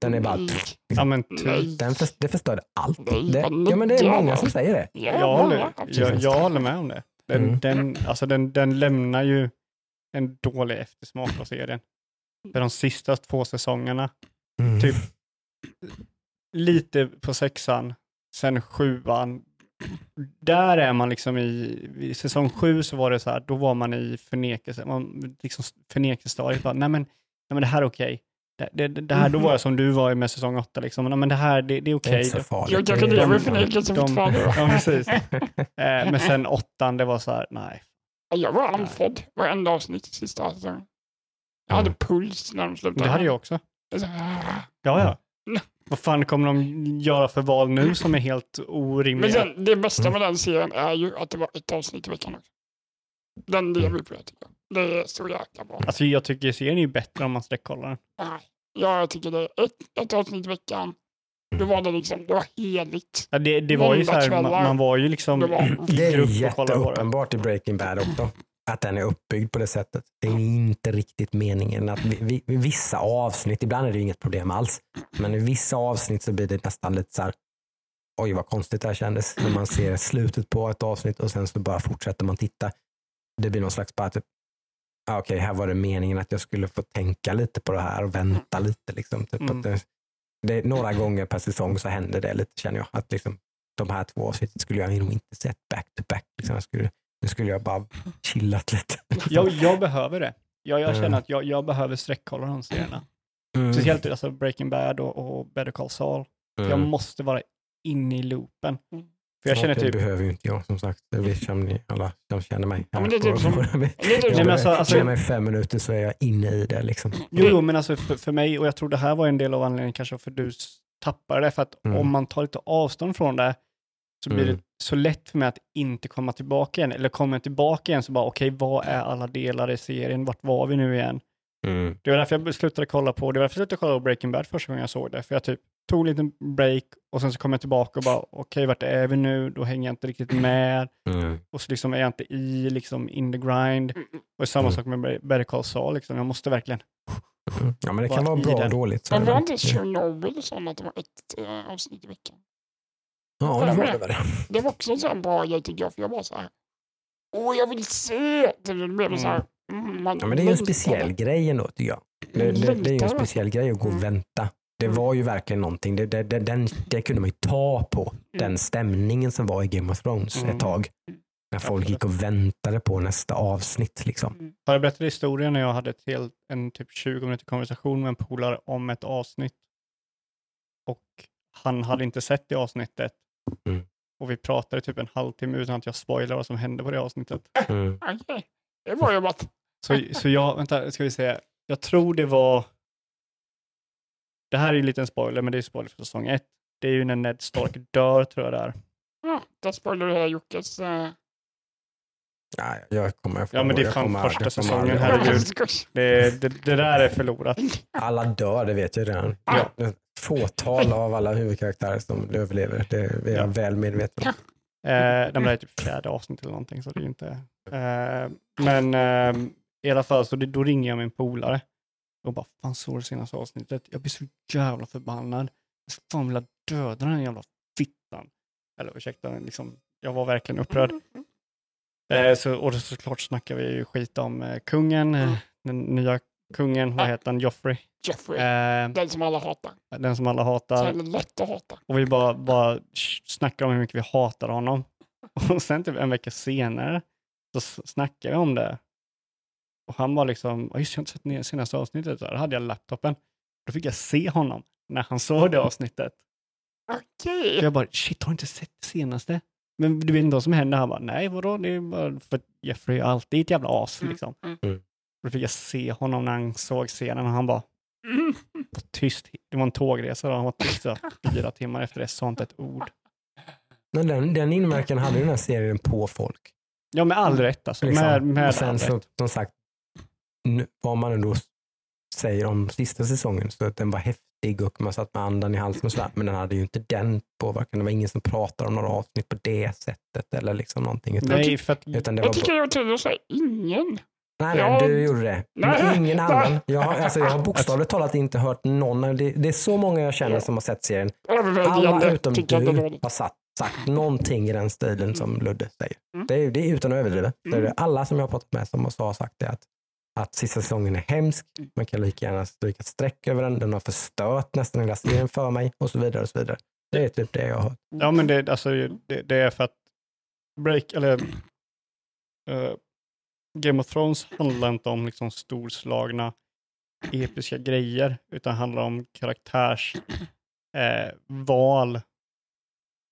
S1: Den är bara,
S3: Nej.
S2: Ja, men typ.
S1: den för, det förstörde allt. Det, ja men det är många
S3: jag
S1: som säger det.
S3: Ja,
S2: Jag håller, jag, jag håller med om det. Den,
S1: Mm.
S2: den, alltså den, den lämnar ju en dålig eftersmak av serien. För de sista två säsongerna,
S1: Mm.
S2: Typ. lite på sexan, sen sjuan. Där är man liksom i, i säsong sju så var det så här, då var man i förnekelse, man, liksom förnekelsestadiet. Bara, Nej men, nej men det här är okej. Det, det, det här, då var jag som du var med säsong åtta liksom. Nej men det här, det, det är
S1: Det är
S2: okej.
S1: inte så farligt.
S3: Jag
S1: Det är-
S3: lever i förnekelse
S2: de-
S3: fortfarande.
S2: Ja, precis. Eh, men sen åttan, det var så här, nej.
S3: Jag var andfådd varenda avsnitt i sista säsongen. Jag hade puls när de slutade.
S2: Det hade jag också. Ja, ja. Vad fan kommer de göra för val nu som är helt
S3: Men
S2: orimliga?
S3: sen, det bästa med den serien är ju att det var ett avsnitt i veckan också. Den lever ju på det tycker jag. Det är så jäkla bra.
S2: Alltså jag tycker serien är ju bättre om man sträckkollar den.
S3: Nej. Ja, jag tycker det är ett, ett avsnitt i veckan. Då var det liksom, det var heligt.
S2: Ja, det, det var ju så här, man, man var ju liksom
S3: Det var-
S2: i
S1: Det är
S2: grupp och kollade på det.
S1: jätteuppenbart i Breaking Bad också. Att den är uppbyggd på det sättet. Det är inte riktigt meningen att vi, vi, vissa avsnitt, ibland är det inget problem alls, men i vissa avsnitt så blir det nästan lite så här, oj vad konstigt det här kändes. När man ser slutet på ett avsnitt och sen så bara fortsätter man titta. Det blir någon slags bara typ, ah, okej här var det meningen att jag skulle få tänka lite på det här och vänta lite. Liksom. Typ
S2: Mm.
S1: det, det, några gånger per säsong så händer det lite känner jag. Att liksom, de här två avsnitten skulle jag nog inte sett back to back. Liksom. Jag skulle, nu skulle jag bara chillat lite.
S2: Jag, jag behöver det. Jag, jag känner
S1: Mm.
S2: att jag, jag behöver sträckkolla de serierna.
S1: Mm.
S2: Speciellt alltså Breaking Bad och, och Better Call Saul.
S1: Mm.
S2: Jag måste vara inne i loopen.
S3: Mm.
S2: För jag känner
S1: det
S2: typ,
S1: behöver ju inte jag som sagt. Det vet som ni alla som känner mig.
S3: Ja, men det är typ som- Det typ
S2: men alltså- alltså-
S1: mig fem minuter så är jag inne i det. Liksom.
S2: jo, jo men alltså för, för mig, och jag tror det här var en del av anledningen kanske för du tappade det, för att
S1: Mm.
S2: om man tar lite avstånd från det så blir
S1: Mm.
S2: det så lätt för mig att inte komma tillbaka igen. Eller kommer jag tillbaka igen så bara, okej, vad är alla delar i serien? Vart var vi nu igen?
S1: Mm.
S2: Det var därför jag slutade kolla på, det var därför jag slutade kolla på Breaking Bad första gången jag såg det. För jag typ tog en liten break och sen så kom jag tillbaka och bara, okej, vart är vi nu? Då hänger jag inte riktigt med.
S1: Mm.
S2: Och så liksom är jag inte i, liksom in the grind. Och samma
S1: Mm.
S2: sak med Better Call Saul, liksom. jag måste verkligen
S1: Mm. Ja, men det kan
S2: Vara
S1: bra och dåligt.
S3: Men var inte Chernobyl sån att det var ett äh, avsnitt i veckan?
S1: Ja, det var det väl.
S3: Det var också en sån bra grej tycker jag, för jag var så här. Åh, jag vill se! Det blev det så här. Mm, man
S1: Ja, men det är ju en speciell grej ändå tycker jag. Det, det, det är ju en speciell grej att gå och
S3: Mm.
S1: vänta. Det var ju verkligen någonting. Det, det, det, den, det kunde man ju ta på. Den stämningen som var i Game of Thrones
S2: Mm.
S1: ett tag. När folk gick och väntade på nästa avsnitt. Liksom.
S2: Har jag berättat historien när jag hade ett helt, en typ 20 minuter konversation med en polare om ett avsnitt. Och han hade inte sett det avsnittet.
S1: Mm.
S2: Och vi pratade typ en halvtimme utan att jag spoilade vad som hände på det avsnittet.
S1: Mm.
S3: Det var jobbat.
S2: Så, så jag, vänta, ska vi se. Jag tror det var... Det här är ju en liten spoiler, men det är spoiler för säsong ett. Det är ju när Ned Stark dör, tror jag det är.
S3: Ja, där spoilar du hela Jockes... Uh,
S1: Nej, jag kommer, jag
S2: Ja, men det är fan första
S1: jag kommer
S2: säsongen,
S1: aldrig-
S2: herregud. Det, det, det där är förlorat.
S1: Alla dör, det vet jag redan.
S2: Ja.
S1: Fåtal av alla huvudkaraktärer som överlever. Det är jag
S2: Ja.
S1: väl medveten om.
S2: Eh, det är typ fjärde avsnitt eller någonting, så det är inte... Eh, men eh, i alla fall, så det, då ringer jag min polare och bara, fan såg du senaste avsnittet? Jag blir så jävla förbannad. Jag skulle fan vilja döda den jävla fittan. Eller ursäkta, liksom, jag var verkligen upprörd. Eh, så, och såklart snackar vi ju skit om eh, kungen, eh, den nya kungen, vad heter han, Joffrey.
S3: Jeffrey,
S2: Eh,
S3: den som alla hatar.
S2: den som alla
S3: Så
S2: hatar.
S3: jävla lätt att hata.
S2: Och vi bara, bara snackar om hur mycket vi hatar honom. Och sen typ en vecka senare så snackar vi om det. Och han var liksom, "Ja, just jag har inte sett ner senaste avsnittet. Så Då hade jag laptopen. Då fick jag se honom när han såg det avsnittet.
S3: Okej.
S2: Så jag bara, shit har du inte sett det senaste? Men du vet inte vad som hände? Han bara, nej vadå? Det är bara för att Jeffrey är alltid ett jävla as
S3: Mm,
S2: liksom.
S3: mm.
S1: Mm.
S2: Då fick jag se honom när han såg scenen och han bara,
S3: Mm.
S2: var tyst. Det var en tågresa och han var tyst så fyra timmar efter det, sa inte ett ord.
S1: Men den, den inverkan hade ju den här serien på folk.
S2: Ja, med all rätt alltså.
S1: Liksom.
S2: Med, med
S1: och sen
S2: all
S1: så,
S2: rätt.
S1: som sagt, nu, vad man ändå säger om sista säsongen, så att den var häftig och man satt med andan i halsen och sådär, men den hade ju inte den påverkan. Det var ingen som pratade om några avsnitt på det sättet eller liksom någonting. Utan,
S2: Nej, för att
S1: utan det var
S3: Jag tycker jag trodde säga ingen.
S1: Nej,
S3: Ja.
S1: nej, du gjorde det.
S3: Nej.
S1: Men ingen annan. Jag har, alltså, jag har bokstavligt talat inte hört någon. Det, det är så många jag känner som har sett serien. Alla utom du har satt, sagt någonting i den stilen som Ludde säger.
S3: Mm.
S1: Det, är, det är utan att överdriva. Det är
S3: Mm.
S1: det alla som jag har pratat med som har sagt det att, att sista säsongen är hemsk.
S3: Mm.
S1: Man kan lika gärna stryka ett streck över den. Den har förstört nästan hela serien för mig och så vidare. och så vidare. Det är typ det jag har hört.
S2: Ja, men det, alltså, det, det är för att break, eller eh, Game of Thrones handlar inte om liksom storslagna episka grejer, utan handlar om karaktärs eh, val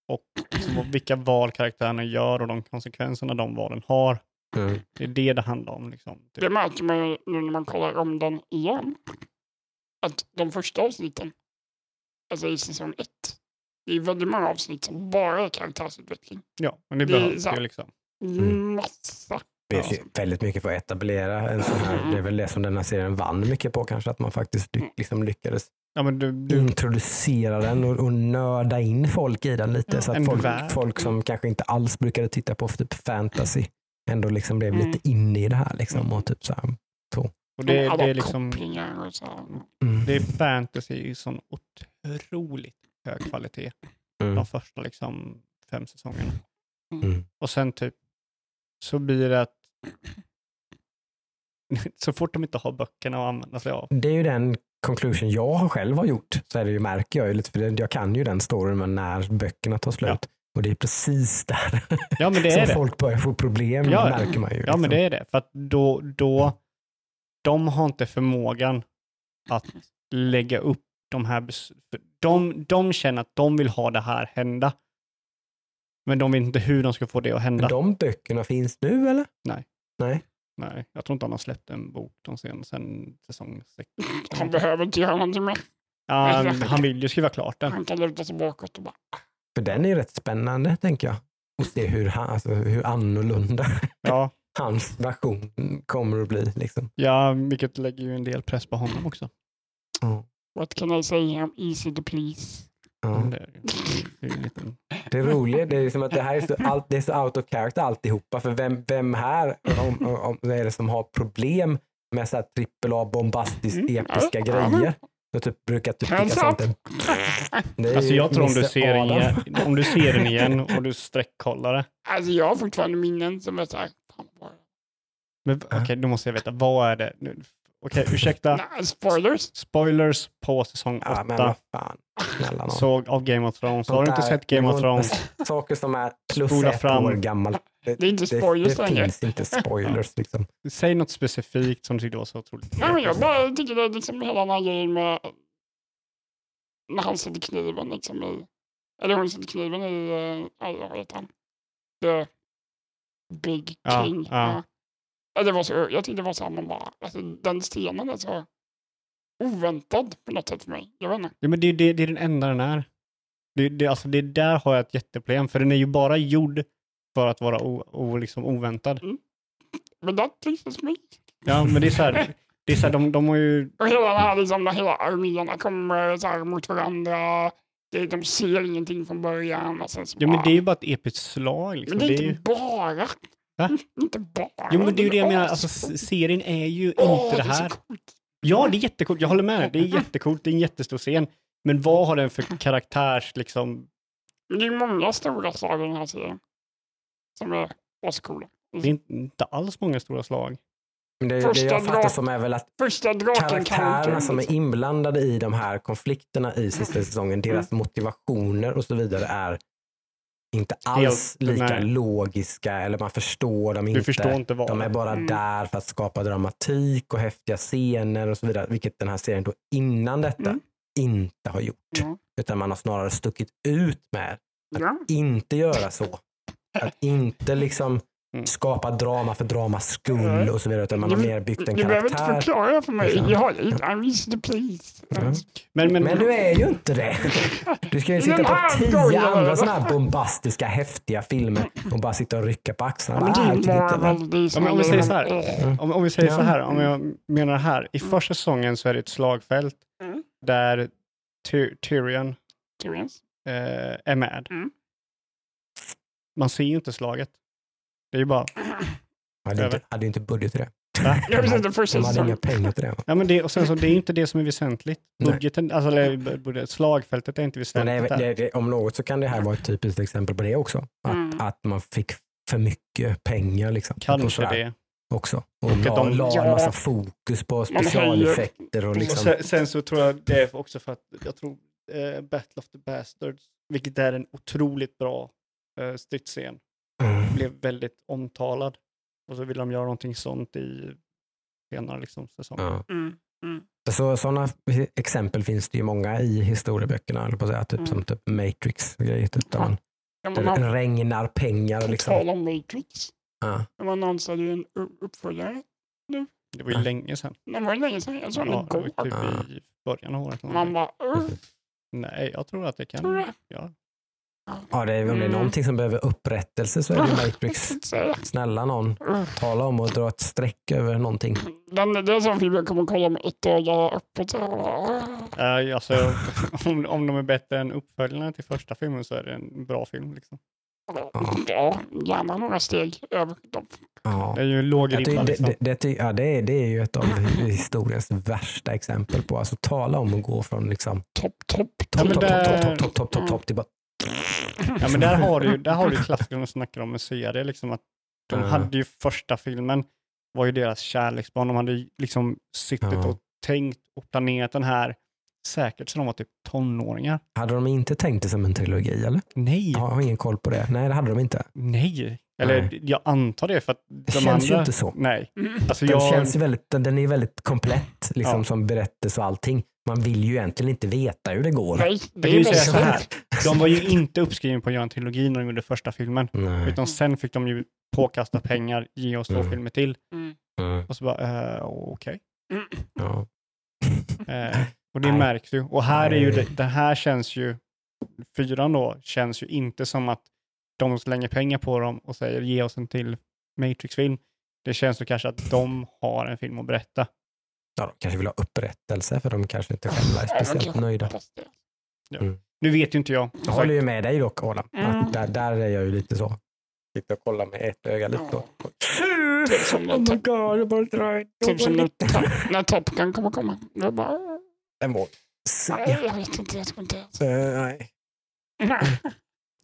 S2: och liksom, vilka val karaktärerna gör och de konsekvenserna de valen har.
S1: Mm.
S2: Det är det det handlar om. Liksom.
S3: Det märker man ju nu när man kollar om den igen. Att de första avsnitten, alltså i säsong ett, det är väldigt många avsnitt som bara är karaktärsutveckling.
S2: Ja, men det
S3: Det
S2: behövs ju liksom.
S1: Mm.
S3: Massa.
S1: Det är ju väldigt mycket för att etablera en sån här. Det är väl det som den här serien vann mycket på kanske. Att man faktiskt ly- liksom lyckades
S2: Ja, men du, du,
S1: introducera den och, och nörda in folk i den lite.
S3: Ja,
S1: så att folk, folk som kanske inte alls brukade titta på typ fantasy ändå liksom blev
S3: Mm.
S1: lite inne i det här. Liksom, och typ så här.
S2: och det, det är liksom...
S3: så.
S1: Mm.
S2: Det är fantasy i sån otroligt hög kvalitet.
S1: Mm.
S2: De första liksom fem säsongerna.
S1: Mm.
S2: Och sen typ så blir det att så fort de inte har böckerna att använda sig av.
S1: Det är ju den conclusion jag själv har gjort. Så är det ju, märker jag ju lite, för jag kan ju den storyn med när böckerna tar slut.
S2: Ja.
S1: Och det är precis där
S2: Ja men det
S1: som
S2: är det.
S1: folk börjar få problem,
S2: Ja,
S1: märker man ju.
S2: Ja men
S1: liksom.
S2: det är det. För att då, då de har inte förmågan att lägga upp de här de, de känner att de vill ha det här hända. Men de vet inte hur de ska få det att hända.
S1: Men de böckerna finns nu eller?
S2: Nej.
S1: Nej.
S2: Nej, jag tror inte han har släppt en bok de sen, sen säsong sex.
S3: Han behöver inte göra någonting mer.
S2: Ja, han, han vill ju skriva klart den.
S3: Han kan luta sig bakåt och bara...
S1: För den är ju rätt spännande tänker jag. Och se hur, han, alltså, hur annorlunda
S2: Ja,
S1: hans version kommer att bli. Liksom.
S2: ja, vilket lägger ju en del press på honom också.
S3: What can I say? I'm easy to please.
S1: Ja.
S2: Det, är det liten...
S1: Det är roligt, det är som att det här är så, allt, det är så out of character alltihopa. För vem, vem här om, om, om, är det som har problem med så här trippel A bombastiskt
S3: Mm.
S1: episka
S3: Ja.
S1: grejer? Jag typ brukar typ tycka
S3: Hands
S1: sånt.
S2: Alltså jag tror om du, ser den igen, om du ser den igen och du sträckkollar det.
S3: Alltså jag har fortfarande minnen som är såhär... vad-
S2: Men okej, då måste jag veta, vad är det? Okej, ursäkta.
S3: Nej, spoilers.
S2: Spoilers på säsong
S1: Ja, men
S2: 8.
S1: vad fan. Snälla nån.
S2: Såg av Game of Thrones.
S1: Sånt
S2: Har du inte
S1: där-
S2: sett Game
S1: det
S2: of Thrones?
S1: Saker som är plus
S2: Spola
S1: ett
S2: fram.
S1: år gammal. Det,
S3: Det är inte
S1: det,
S3: spoilers
S1: det
S3: längre.
S1: finns inte spoilers liksom.
S2: Säg något specifikt som du tyckte var så otroligt
S3: Nej, men jag bara tycker det är liksom hela den här grejen med när han sätter kniven liksom i, eller hon sätter kniven i, ja, vad heter han? The Big
S2: Ja,
S3: King.
S2: ja.
S3: Ja, det var så, jag tyckte det var så här, man bara, alltså, den stenen är så oväntad på något sätt för mig. Jag vet inte.
S2: Ja, men det, det, det är den enda den är. Det, det, alltså, det där har jag ett jätteproblem, för den är ju bara gjord för att vara o, o, liksom oväntad.
S3: Men det pleases me.
S2: Ja, men det är så här, det är så här de, de har ju...
S3: Och hela den här liksom, när hela arméerna kommer så här mot varandra. Det, de ser ingenting från början. Och sen så
S2: Ja, men
S3: bara-
S2: det är ju bara ett episkt slag. Liksom.
S3: men det är
S2: Det är
S3: inte
S2: ju,
S3: bara.
S2: Va?
S3: Inte bara.
S2: jo, men det är ju det jag menar. Alltså, serien är ju inte det
S3: är så
S2: här.
S3: coolt.
S2: Ja, det är jättecoolt. Jag håller med. Det är jättecoolt. Det är en jättestor scen. Men vad har den för karaktärs, liksom...
S3: Det är många stora slag i den här serien. Som är ascoola.
S2: Det är inte alls många stora slag.
S1: Men det, det jag fattar som är väl att karaktärerna som är
S3: liksom.
S1: inblandade i de här konflikterna i sista säsongen, deras motivationer och så vidare är inte alls
S2: Helt-
S1: lika
S2: nej.
S1: logiska eller man förstår dem
S2: Du
S1: inte.
S2: förstår inte vad.
S1: De är bara
S3: Mm.
S1: där för att skapa dramatik och häftiga scener och så vidare, vilket den här serien då innan detta
S3: Mm.
S1: inte har gjort.
S3: Ja.
S1: Utan man har snarare stuckit ut med
S3: Ja.
S1: inte göra så. Att inte liksom
S2: Mm.
S1: skapa drama för dramas skull
S3: Nej.
S1: och så vidare, utan man har
S3: Du-
S1: mer byggt en
S3: Du behöver inte
S1: karaktär.
S3: förklara för mig.
S1: Liksom.
S3: Jag har to please.
S1: Ja.
S2: Men, men,
S1: Men du är ju inte det. Du ska ju sitta på tio andra sådana här bombastiska, häftiga filmer och bara sitta och rycka på axlarna.
S3: Ja, men det
S1: Bara, "Ah,
S3: är
S1: jag tycker inte det var-"
S3: Marvel. Det är
S2: Ja, men om vi säger så här. Om, om vi säger så här, om jag menar det här. I första säsongen så är det ett slagfält
S3: Mm.
S2: där Ty- Tyrion eh, är med.
S3: Mm.
S2: Man ser ju inte slaget. Det är ju bara,
S1: hade, inte, hade inte budget till det.
S3: precis den första
S1: De hade inga pengar till det.
S2: Ja, men det, och sen så, det är inte det som är väsentligt.
S1: Nej.
S2: Budgeten, alltså, eller, slagfältet är inte väsentligt. där.
S1: det, det, om något så kan det här vara ett typiskt exempel på det också. Att,
S3: Mm.
S1: att man fick för mycket pengar. Liksom,
S2: Kanske det.
S1: Också. Och,
S2: Och
S1: la,
S2: de-
S1: la en
S3: Ja.
S1: massa fokus på specialeffekter. Och
S2: Och
S1: liksom,
S2: sen, sen så tror jag det är också för att jag tror eh, Battle of the Bastards, vilket är en otroligt bra eh, stridsscen,
S1: mm.
S2: blev väldigt omtalad. Och så vill de göra någonting sånt i senare liksom, säsonger.
S1: ja.
S3: Mm. Mm.
S1: Så, sådana exempel finns det ju många i historieböckerna. Eller på att säga, typ,
S3: Mm.
S1: Som typ Matrix. Grejer, typ, där
S3: Ja.
S1: man,
S3: Ja,
S1: det
S3: men man,
S1: regnar pengar. Liksom.
S3: tal om Matrix.
S1: Ja.
S3: Man annonserade ju en uppföljare.
S2: Det var ju
S1: Ja.
S2: länge sedan.
S3: Det var ju länge sedan. Jag såg den
S2: Ja,
S3: igår.
S2: typ
S1: Ja.
S2: i början av året.
S3: Man bara, uh,
S2: Nej, jag tror att det
S3: Tror
S2: kan. Ja.
S1: Ja, det är, om det är
S3: Mm.
S1: någonting som behöver upprättelse så är det Matrix. Snälla någon,
S3: uh.
S1: tala om att dra ett streck över någonting.
S3: Den, det är en sån film jag kommer kolla med ett öga öppet. Så, uh.
S2: Uh, alltså, om, om de är bättre än uppföljarna till första filmen så är det en bra film. Liksom.
S3: Ja, gärna några steg över dem.
S1: Ja.
S2: Det är ju låg ribba.
S1: det,
S2: Liksom.
S1: det, det, ty- ja, det, är, det är ju ett av historiens värsta exempel på, alltså tala om att gå från liksom
S3: Topp, topp.
S1: topp,
S2: men
S1: topp,
S2: där-
S1: topp, topp, topp, topp, topp till bara
S2: Ja, men där har du ju där har du ju klassikern de snackar om en serie. Liksom, att de
S1: Ja.
S2: hade ju första filmen var ju deras kärleksbarn. De hade liksom suttit
S1: Ja.
S2: och tänkt och planerat den här säkert sedan de var typ tonåringar.
S1: Hade de inte tänkt det som en trilogi eller?
S2: Nej,
S1: Jag har ingen koll på det. Nej, det hade de inte.
S2: nej. Eller
S1: Nej.
S2: jag antar det för att de
S1: känns
S2: andra...
S1: ju inte så.
S2: Nej. Alltså
S1: Den,
S2: jag...
S1: känns ju väldigt, den, den är väldigt komplett liksom,
S2: Ja.
S1: som berättelse och allting. Man vill ju egentligen inte veta hur det går.
S3: Nej, det
S2: ju
S3: är
S2: säga så här. De var ju inte uppskrivna på att göra en trilogi när de gjorde första filmen.
S1: Nej.
S2: Utan sen fick de ju påkasta pengar, ge oss två
S1: Mm.
S2: filmer till.
S3: Mm.
S1: Mm.
S2: Och så bara, eh, okej.
S3: Mm.
S1: Ja.
S2: Eh, och det
S1: Nej.
S2: märks ju. Och här är ju det, det här känns ju, fyran då, känns ju inte som att de slänger pengar på dem och säger ge oss en till Matrix-film. Det känns ju kanske att de har en film att berätta.
S1: Ja, de kanske vill ha upprättelse för de kanske inte själva är speciellt nöjda.
S2: Nu vet ju inte jag.
S1: Jag håller ju med dig dock Adam.
S3: Mm.
S1: Där, där är jag ju lite så. Sitter och kollar med ett öga lite
S3: som
S1: Oh my god, jag bara drar
S3: Typ som när, Top Gun kommer komma. Jag bara,
S1: Den var...
S3: nej, jag vet inte, jag tror inte.
S1: Så, nej,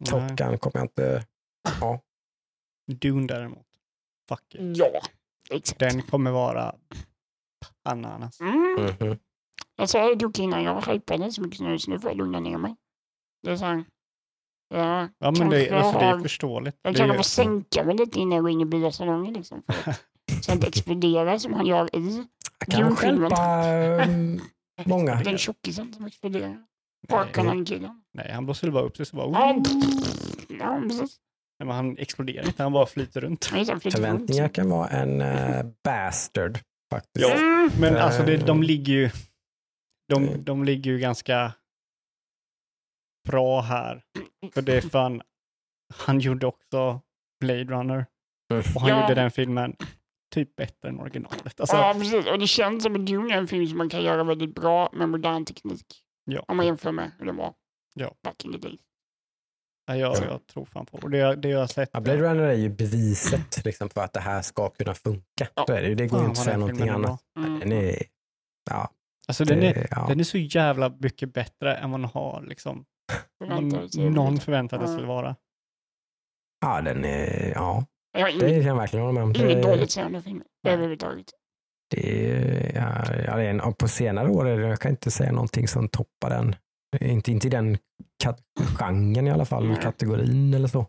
S1: Top. Gun kommer jag inte... Ja.
S2: Dune däremot. Fuck it.
S3: Ja, exakt.
S2: Den kommer vara Ananas.
S3: Mm.
S1: Mhm.
S3: Jag sa det dock innan, jag hypade så mycket nu så nu får jag lugna ner mig. Det är så här, ja,
S2: Ja, men det,
S3: Kanske
S2: alltså, det är
S3: har-
S2: förståeligt.
S3: jag
S2: Det är
S3: kan
S2: ju-
S3: få sänka mig lite innan jag går in i biosalongen liksom. För så att inte explodera som han gör i
S1: Jag kan
S3: Julfilmen.
S1: um, många.
S3: den tjockisen som exploderar.
S2: Nej,
S3: Parkanan-killen.
S2: nej, han blåser bara upp sig så bara...
S3: Ja,
S2: Oh.
S3: ja, precis.
S2: Nej, men han exploderar inte, han bara flyter runt.
S1: Förväntningar kan vara en uh, bastard faktiskt.
S2: Ja.
S3: Mm.
S2: Men alltså det, de
S1: Eh.
S2: ligger ju... De,
S1: Mm.
S2: de ligger ju ganska bra här. För det är fan... Han gjorde också Blade Runner. Och han
S3: Ja.
S2: gjorde den filmen typ bättre än originalet. Alltså,
S3: Ja, precis. Och det känns som att Dune är en film som man kan göra väldigt bra med modern teknik.
S2: Ja.
S3: Om man jämför med hur den var
S2: Ja.
S3: back in the days.
S2: Ja, jag, jag tror fan på och det. Det jag har sett.
S1: Ja, Blade Runner är ju beviset liksom, för att det här ska kunna funka.
S3: Ja.
S1: Det, det går ju inte att säga någonting annat.
S3: Mm.
S1: Den är, ja,
S2: Alltså den är,
S1: ja.
S2: den är så jävla mycket bättre än vad man har liksom.
S3: Förväntar
S2: Någon,
S3: sig
S2: förväntade
S3: Ja.
S2: skulle vara.
S1: ja, den är, ja,
S3: Jag
S1: det kan jag verkligen hålla med om.
S3: inget
S1: Det-
S3: dåligt att säga om den filmen
S2: Nej.
S3: överhuvudtaget.
S1: Det är, ja, ja, det är en, på senare år är det, jag kan inte säga någonting som toppar den. Inte, inte i den genren i alla fall,
S3: Nej.
S1: kategorin eller så.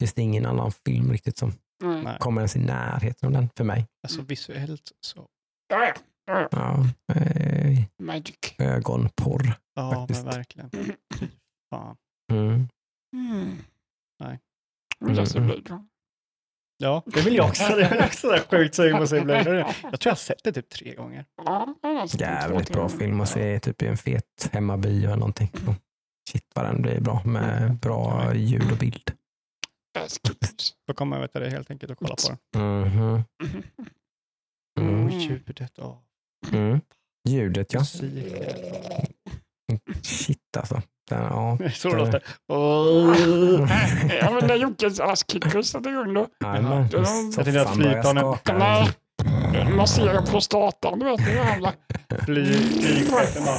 S1: Finns det ingen annan film riktigt som.
S3: Nej.
S1: kommer ens i närheten av den för mig.
S2: Alltså
S3: Mm.
S2: visuellt så.
S3: Ja,
S1: eh,
S3: Magic.
S1: ögonporr.
S2: Ja,
S1: Faktiskt.
S2: men verkligen.
S3: Mm.
S2: Fan.
S1: Mm.
S3: Mm.
S2: Nej.
S3: Men jag ser
S1: Mm.
S2: Ja, det vill jag också. Det är också så här sjukt sugen på att se Blade Runner. Jag tror jag har sett det typ tre gånger.
S1: Jävligt bra film att se typ i en fet hemmabio eller någonting.
S3: Mm.
S1: Shit vad den blir bra med bra ljud och bild.
S2: Då kommer jag vet det helt enkelt och kolla på den.
S1: Mhm.
S3: Mhm.
S1: Mm.
S3: Mm.
S2: ljudet och
S1: Mm. Ljudet ja. Shit alltså. Den, ja.
S2: Så det låter.
S3: Ja, men när Jockes kickers satte igång då.
S1: Jajamän.
S3: Ja,
S2: jag tänkte att
S1: skaka.
S3: Nej, massera prostatan, du vet. Det jävla.
S2: Fly, flygchefen bara.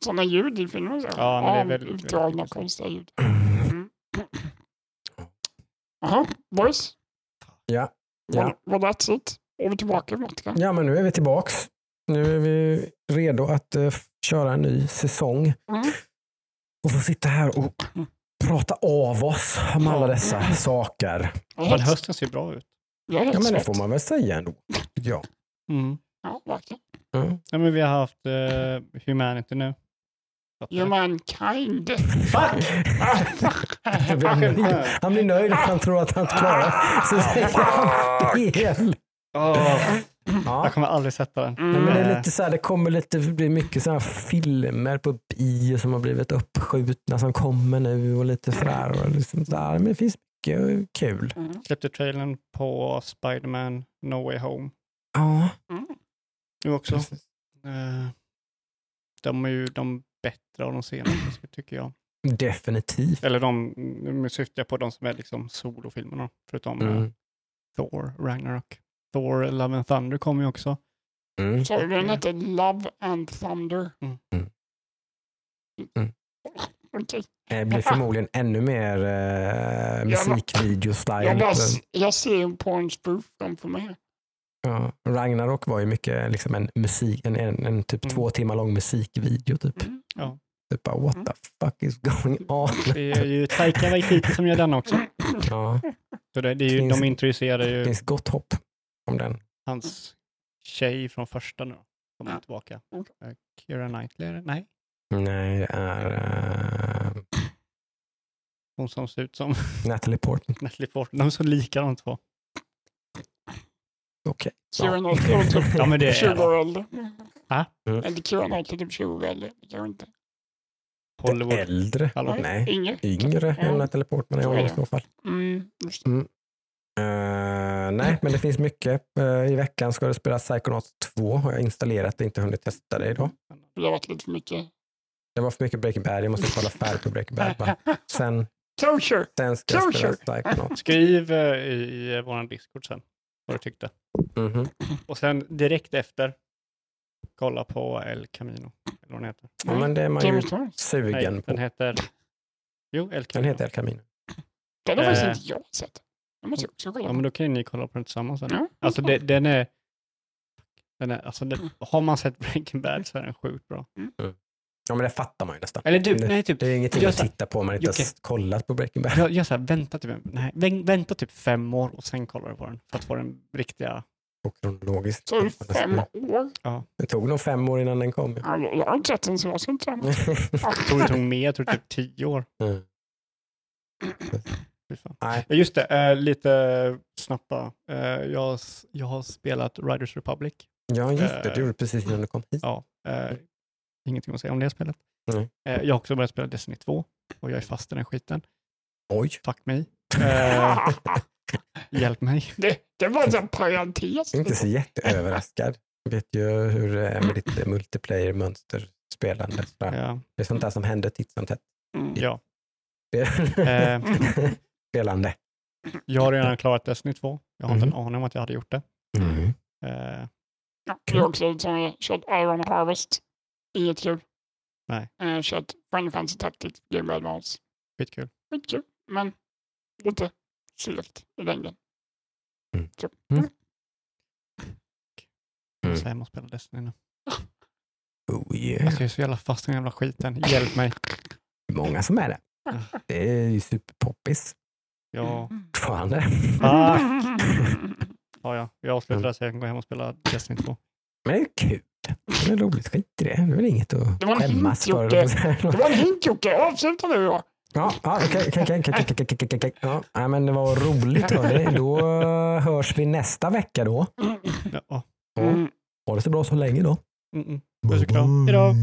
S3: Sådana ljud i filmen. Så.
S2: Ja, men det är väldigt-
S3: Utdragna konstiga ljud.
S1: Mm.
S3: Jaha, boys.
S1: Ja. Ja.
S3: Var, var that's it? Är vi tillbaka i
S1: ja, men nu är vi tillbaks. Nu är vi redo att f- köra en ny säsong
S3: Mm.
S1: och få sitta här och prata av oss om alla dessa saker.
S3: Helt-
S2: hösten ser bra ut.
S1: Ja, men det får man väl säga ändå. Ja.
S2: Mm.
S3: Ja, verkligen.
S1: Mm.
S2: Ja, men vi har haft uh, Humanity nu.
S3: Humankind.
S1: Blir- Han blir nöjd att han tror att han klarar Så säger han fel. Ja.
S2: jag kommer aldrig sätta den.
S3: Mm.
S1: Nej, men det är lite så här, det kommer lite, det blir mycket så här filmer på bio som har blivit uppskjutna som kommer nu och lite sådär. Och liksom så där. Men det finns mycket kul.
S3: Mm.
S2: Släppte trailern på Spider-Man No Way Home
S1: Ja,
S3: Mm.
S2: nu också.
S1: precis.
S2: Eh, de är ju de bättre av de senaste tycker jag.
S1: definitivt.
S2: Eller de, nu syftar jag på de som är liksom solofilmerna. Förutom eh,
S1: Mm.
S2: Thor, Ragnarok. Thor, Love and Thunder kommer ju också.
S1: Mm.
S3: Så den heter Love and Thunder.
S2: Mm.
S1: Mm. Mm.
S3: Okej.
S1: Det blir förmodligen ännu mer eh, musikvideo-style.
S3: Jag, bara, s- jag ser en porn spoof framför mig.
S1: Ja. Ragnarok var ju mycket liksom en musik, en, en, en typ
S2: Mm.
S1: två timmar lång musikvideo. Typ.
S3: Mm.
S1: Typ bara, what the fuck is going on?
S2: Det är ju Taika Waititi som gör den också.
S1: Ja,
S2: Så det, det är ju,
S1: Finns-
S2: de introducerar
S1: det
S2: ju
S1: finns gott hopp om den.
S2: hans tjej från första nu. Kommer
S3: Ja.
S2: tillbaka. Eh, Keira Knightley, är det? nej?
S1: Nej, det är eh,
S2: Hon som ser ut som
S1: Natalie Portman.
S2: Natalie Portman. De är så lika de två.
S1: Okej.
S3: Keira. Knightley är typ
S2: Ja, men det är
S3: 20
S2: de.
S3: år äldre.
S2: Va?
S1: Mm.
S3: Eller Keira Knightley typ 20 år äldre. Det kan inte.
S2: Hollywood.
S1: Äldre?
S2: Hallå?
S1: Nej,
S3: Yngre.
S1: yngre än Natalie Portman är
S3: Så
S1: hon i så fall.
S3: Mm,
S1: Eh, nej, men det finns mycket. Eh, I veckan ska det spelas Psychonauts 2. Har jag installerat det, inte hunnit testa det idag.
S3: Det har varit lite för mycket.
S1: Det var för mycket Breaking Bad. Jag måste kolla färdigt på Breaking Bad. bara. Sen,
S3: Closure!
S1: sen ska jag spela. Psychonauts.
S2: Skriv eh, i, i vår Discord sen vad du tyckte.
S1: Mhm.
S2: Och sen direkt efter kolla på El Camino. Eller vad den heter.
S1: Ja, men det är man ju sugen
S2: Nej,
S1: på.
S2: den heter... Jo, El
S1: Den
S2: Camino.
S1: heter El Camino.
S3: Den har faktiskt inte jag sett. Måste
S2: Ja, men då kan ju ni kolla på den tillsammans sen.
S3: Ja,
S2: Alltså det, den är... Den är alltså det, har man sett Breaking Bad så är den sjukt bra.
S1: Ja, men det fattar man ju nästan.
S2: Eller du,
S1: det,
S2: nej typ,
S1: det är ingenting
S2: jag
S1: att
S2: så-
S1: titta på om man inte
S2: Jocke.
S1: har kollat på Breaking Bad.
S2: jag, jag så här, vänta, typ, nej, vän- vänta typ fem år och sen kollar du på den för att få den riktiga...
S1: Och kronologiskt.
S3: Så fem år.
S1: Det tog nog fem år innan den kom.
S3: Ja, jag jag har inte sett den så jag ska inte säga något.
S2: Jag tror det tog mer, jag tror typ tio år.
S1: Mm.
S2: Fan.
S1: Nej,
S2: Just det, eh, lite snabba. Eh, jag, jag har spelat Riders Republic.
S1: ja just det.
S2: Eh.
S1: Du gjorde precis innan du kom hit.
S2: Ja, eh, ingenting att säga om det spelet.
S1: Nej.
S2: Eh, jag har också börjat spela Destiny 2 och jag är fast i den skiten.
S1: Oj.
S2: Fuck mig. Eh, hjälp mig.
S3: det, det var en parentes.
S1: Jag är inte så jätteöverraskad. Jag vet ju hur det är med ditt eh, multiplayer-mönster spelande. sådär.
S2: Ja,
S1: Det är sånt där som händer titt som tätt.
S3: Mm.
S2: ja. Eh.
S1: Spelande.
S2: Jag har redan klarat Destiny 2. Jag har inte
S1: Mhm.
S2: en aning om att jag hade gjort det.
S1: Mm.
S2: Eh,
S3: Ja, jag har också som kört Iron Harvest. Inget kul.
S2: Nej.
S3: Eh, kört Final Fantasy Tactics, Game Boy Advance.
S2: skitkul.
S3: Skitkul, men lite segt i längden.
S1: Mm.
S3: Så,
S1: Mm.
S2: Jag
S1: Mm.
S2: måste hem och spela Destiny nu.
S1: Oh yeah.
S2: Alltså jag är så jävla fast i den jävla skiten. Hjälp mig.
S1: Många som är det. Det är ju superpoppis
S2: Ja. Mm.
S1: Fortfarande?
S2: Fuck! ja, ja. Jag avslutar det så jag kan gå hem och spela Destiny 2.
S1: Men det är kul. Det är roligt. Skit i det. Det är väl inget att skämmas för.
S3: Det var en hint Jocke. Avsluta nu då.
S1: Ja, okej. Okej. Okej. Okej. Ja, men det var roligt hörni. Då hörs vi nästa vecka då.
S2: Ja.
S1: Ha det så bra så länge då.
S2: Mm, mm. Puss och kram.
S3: Hej då.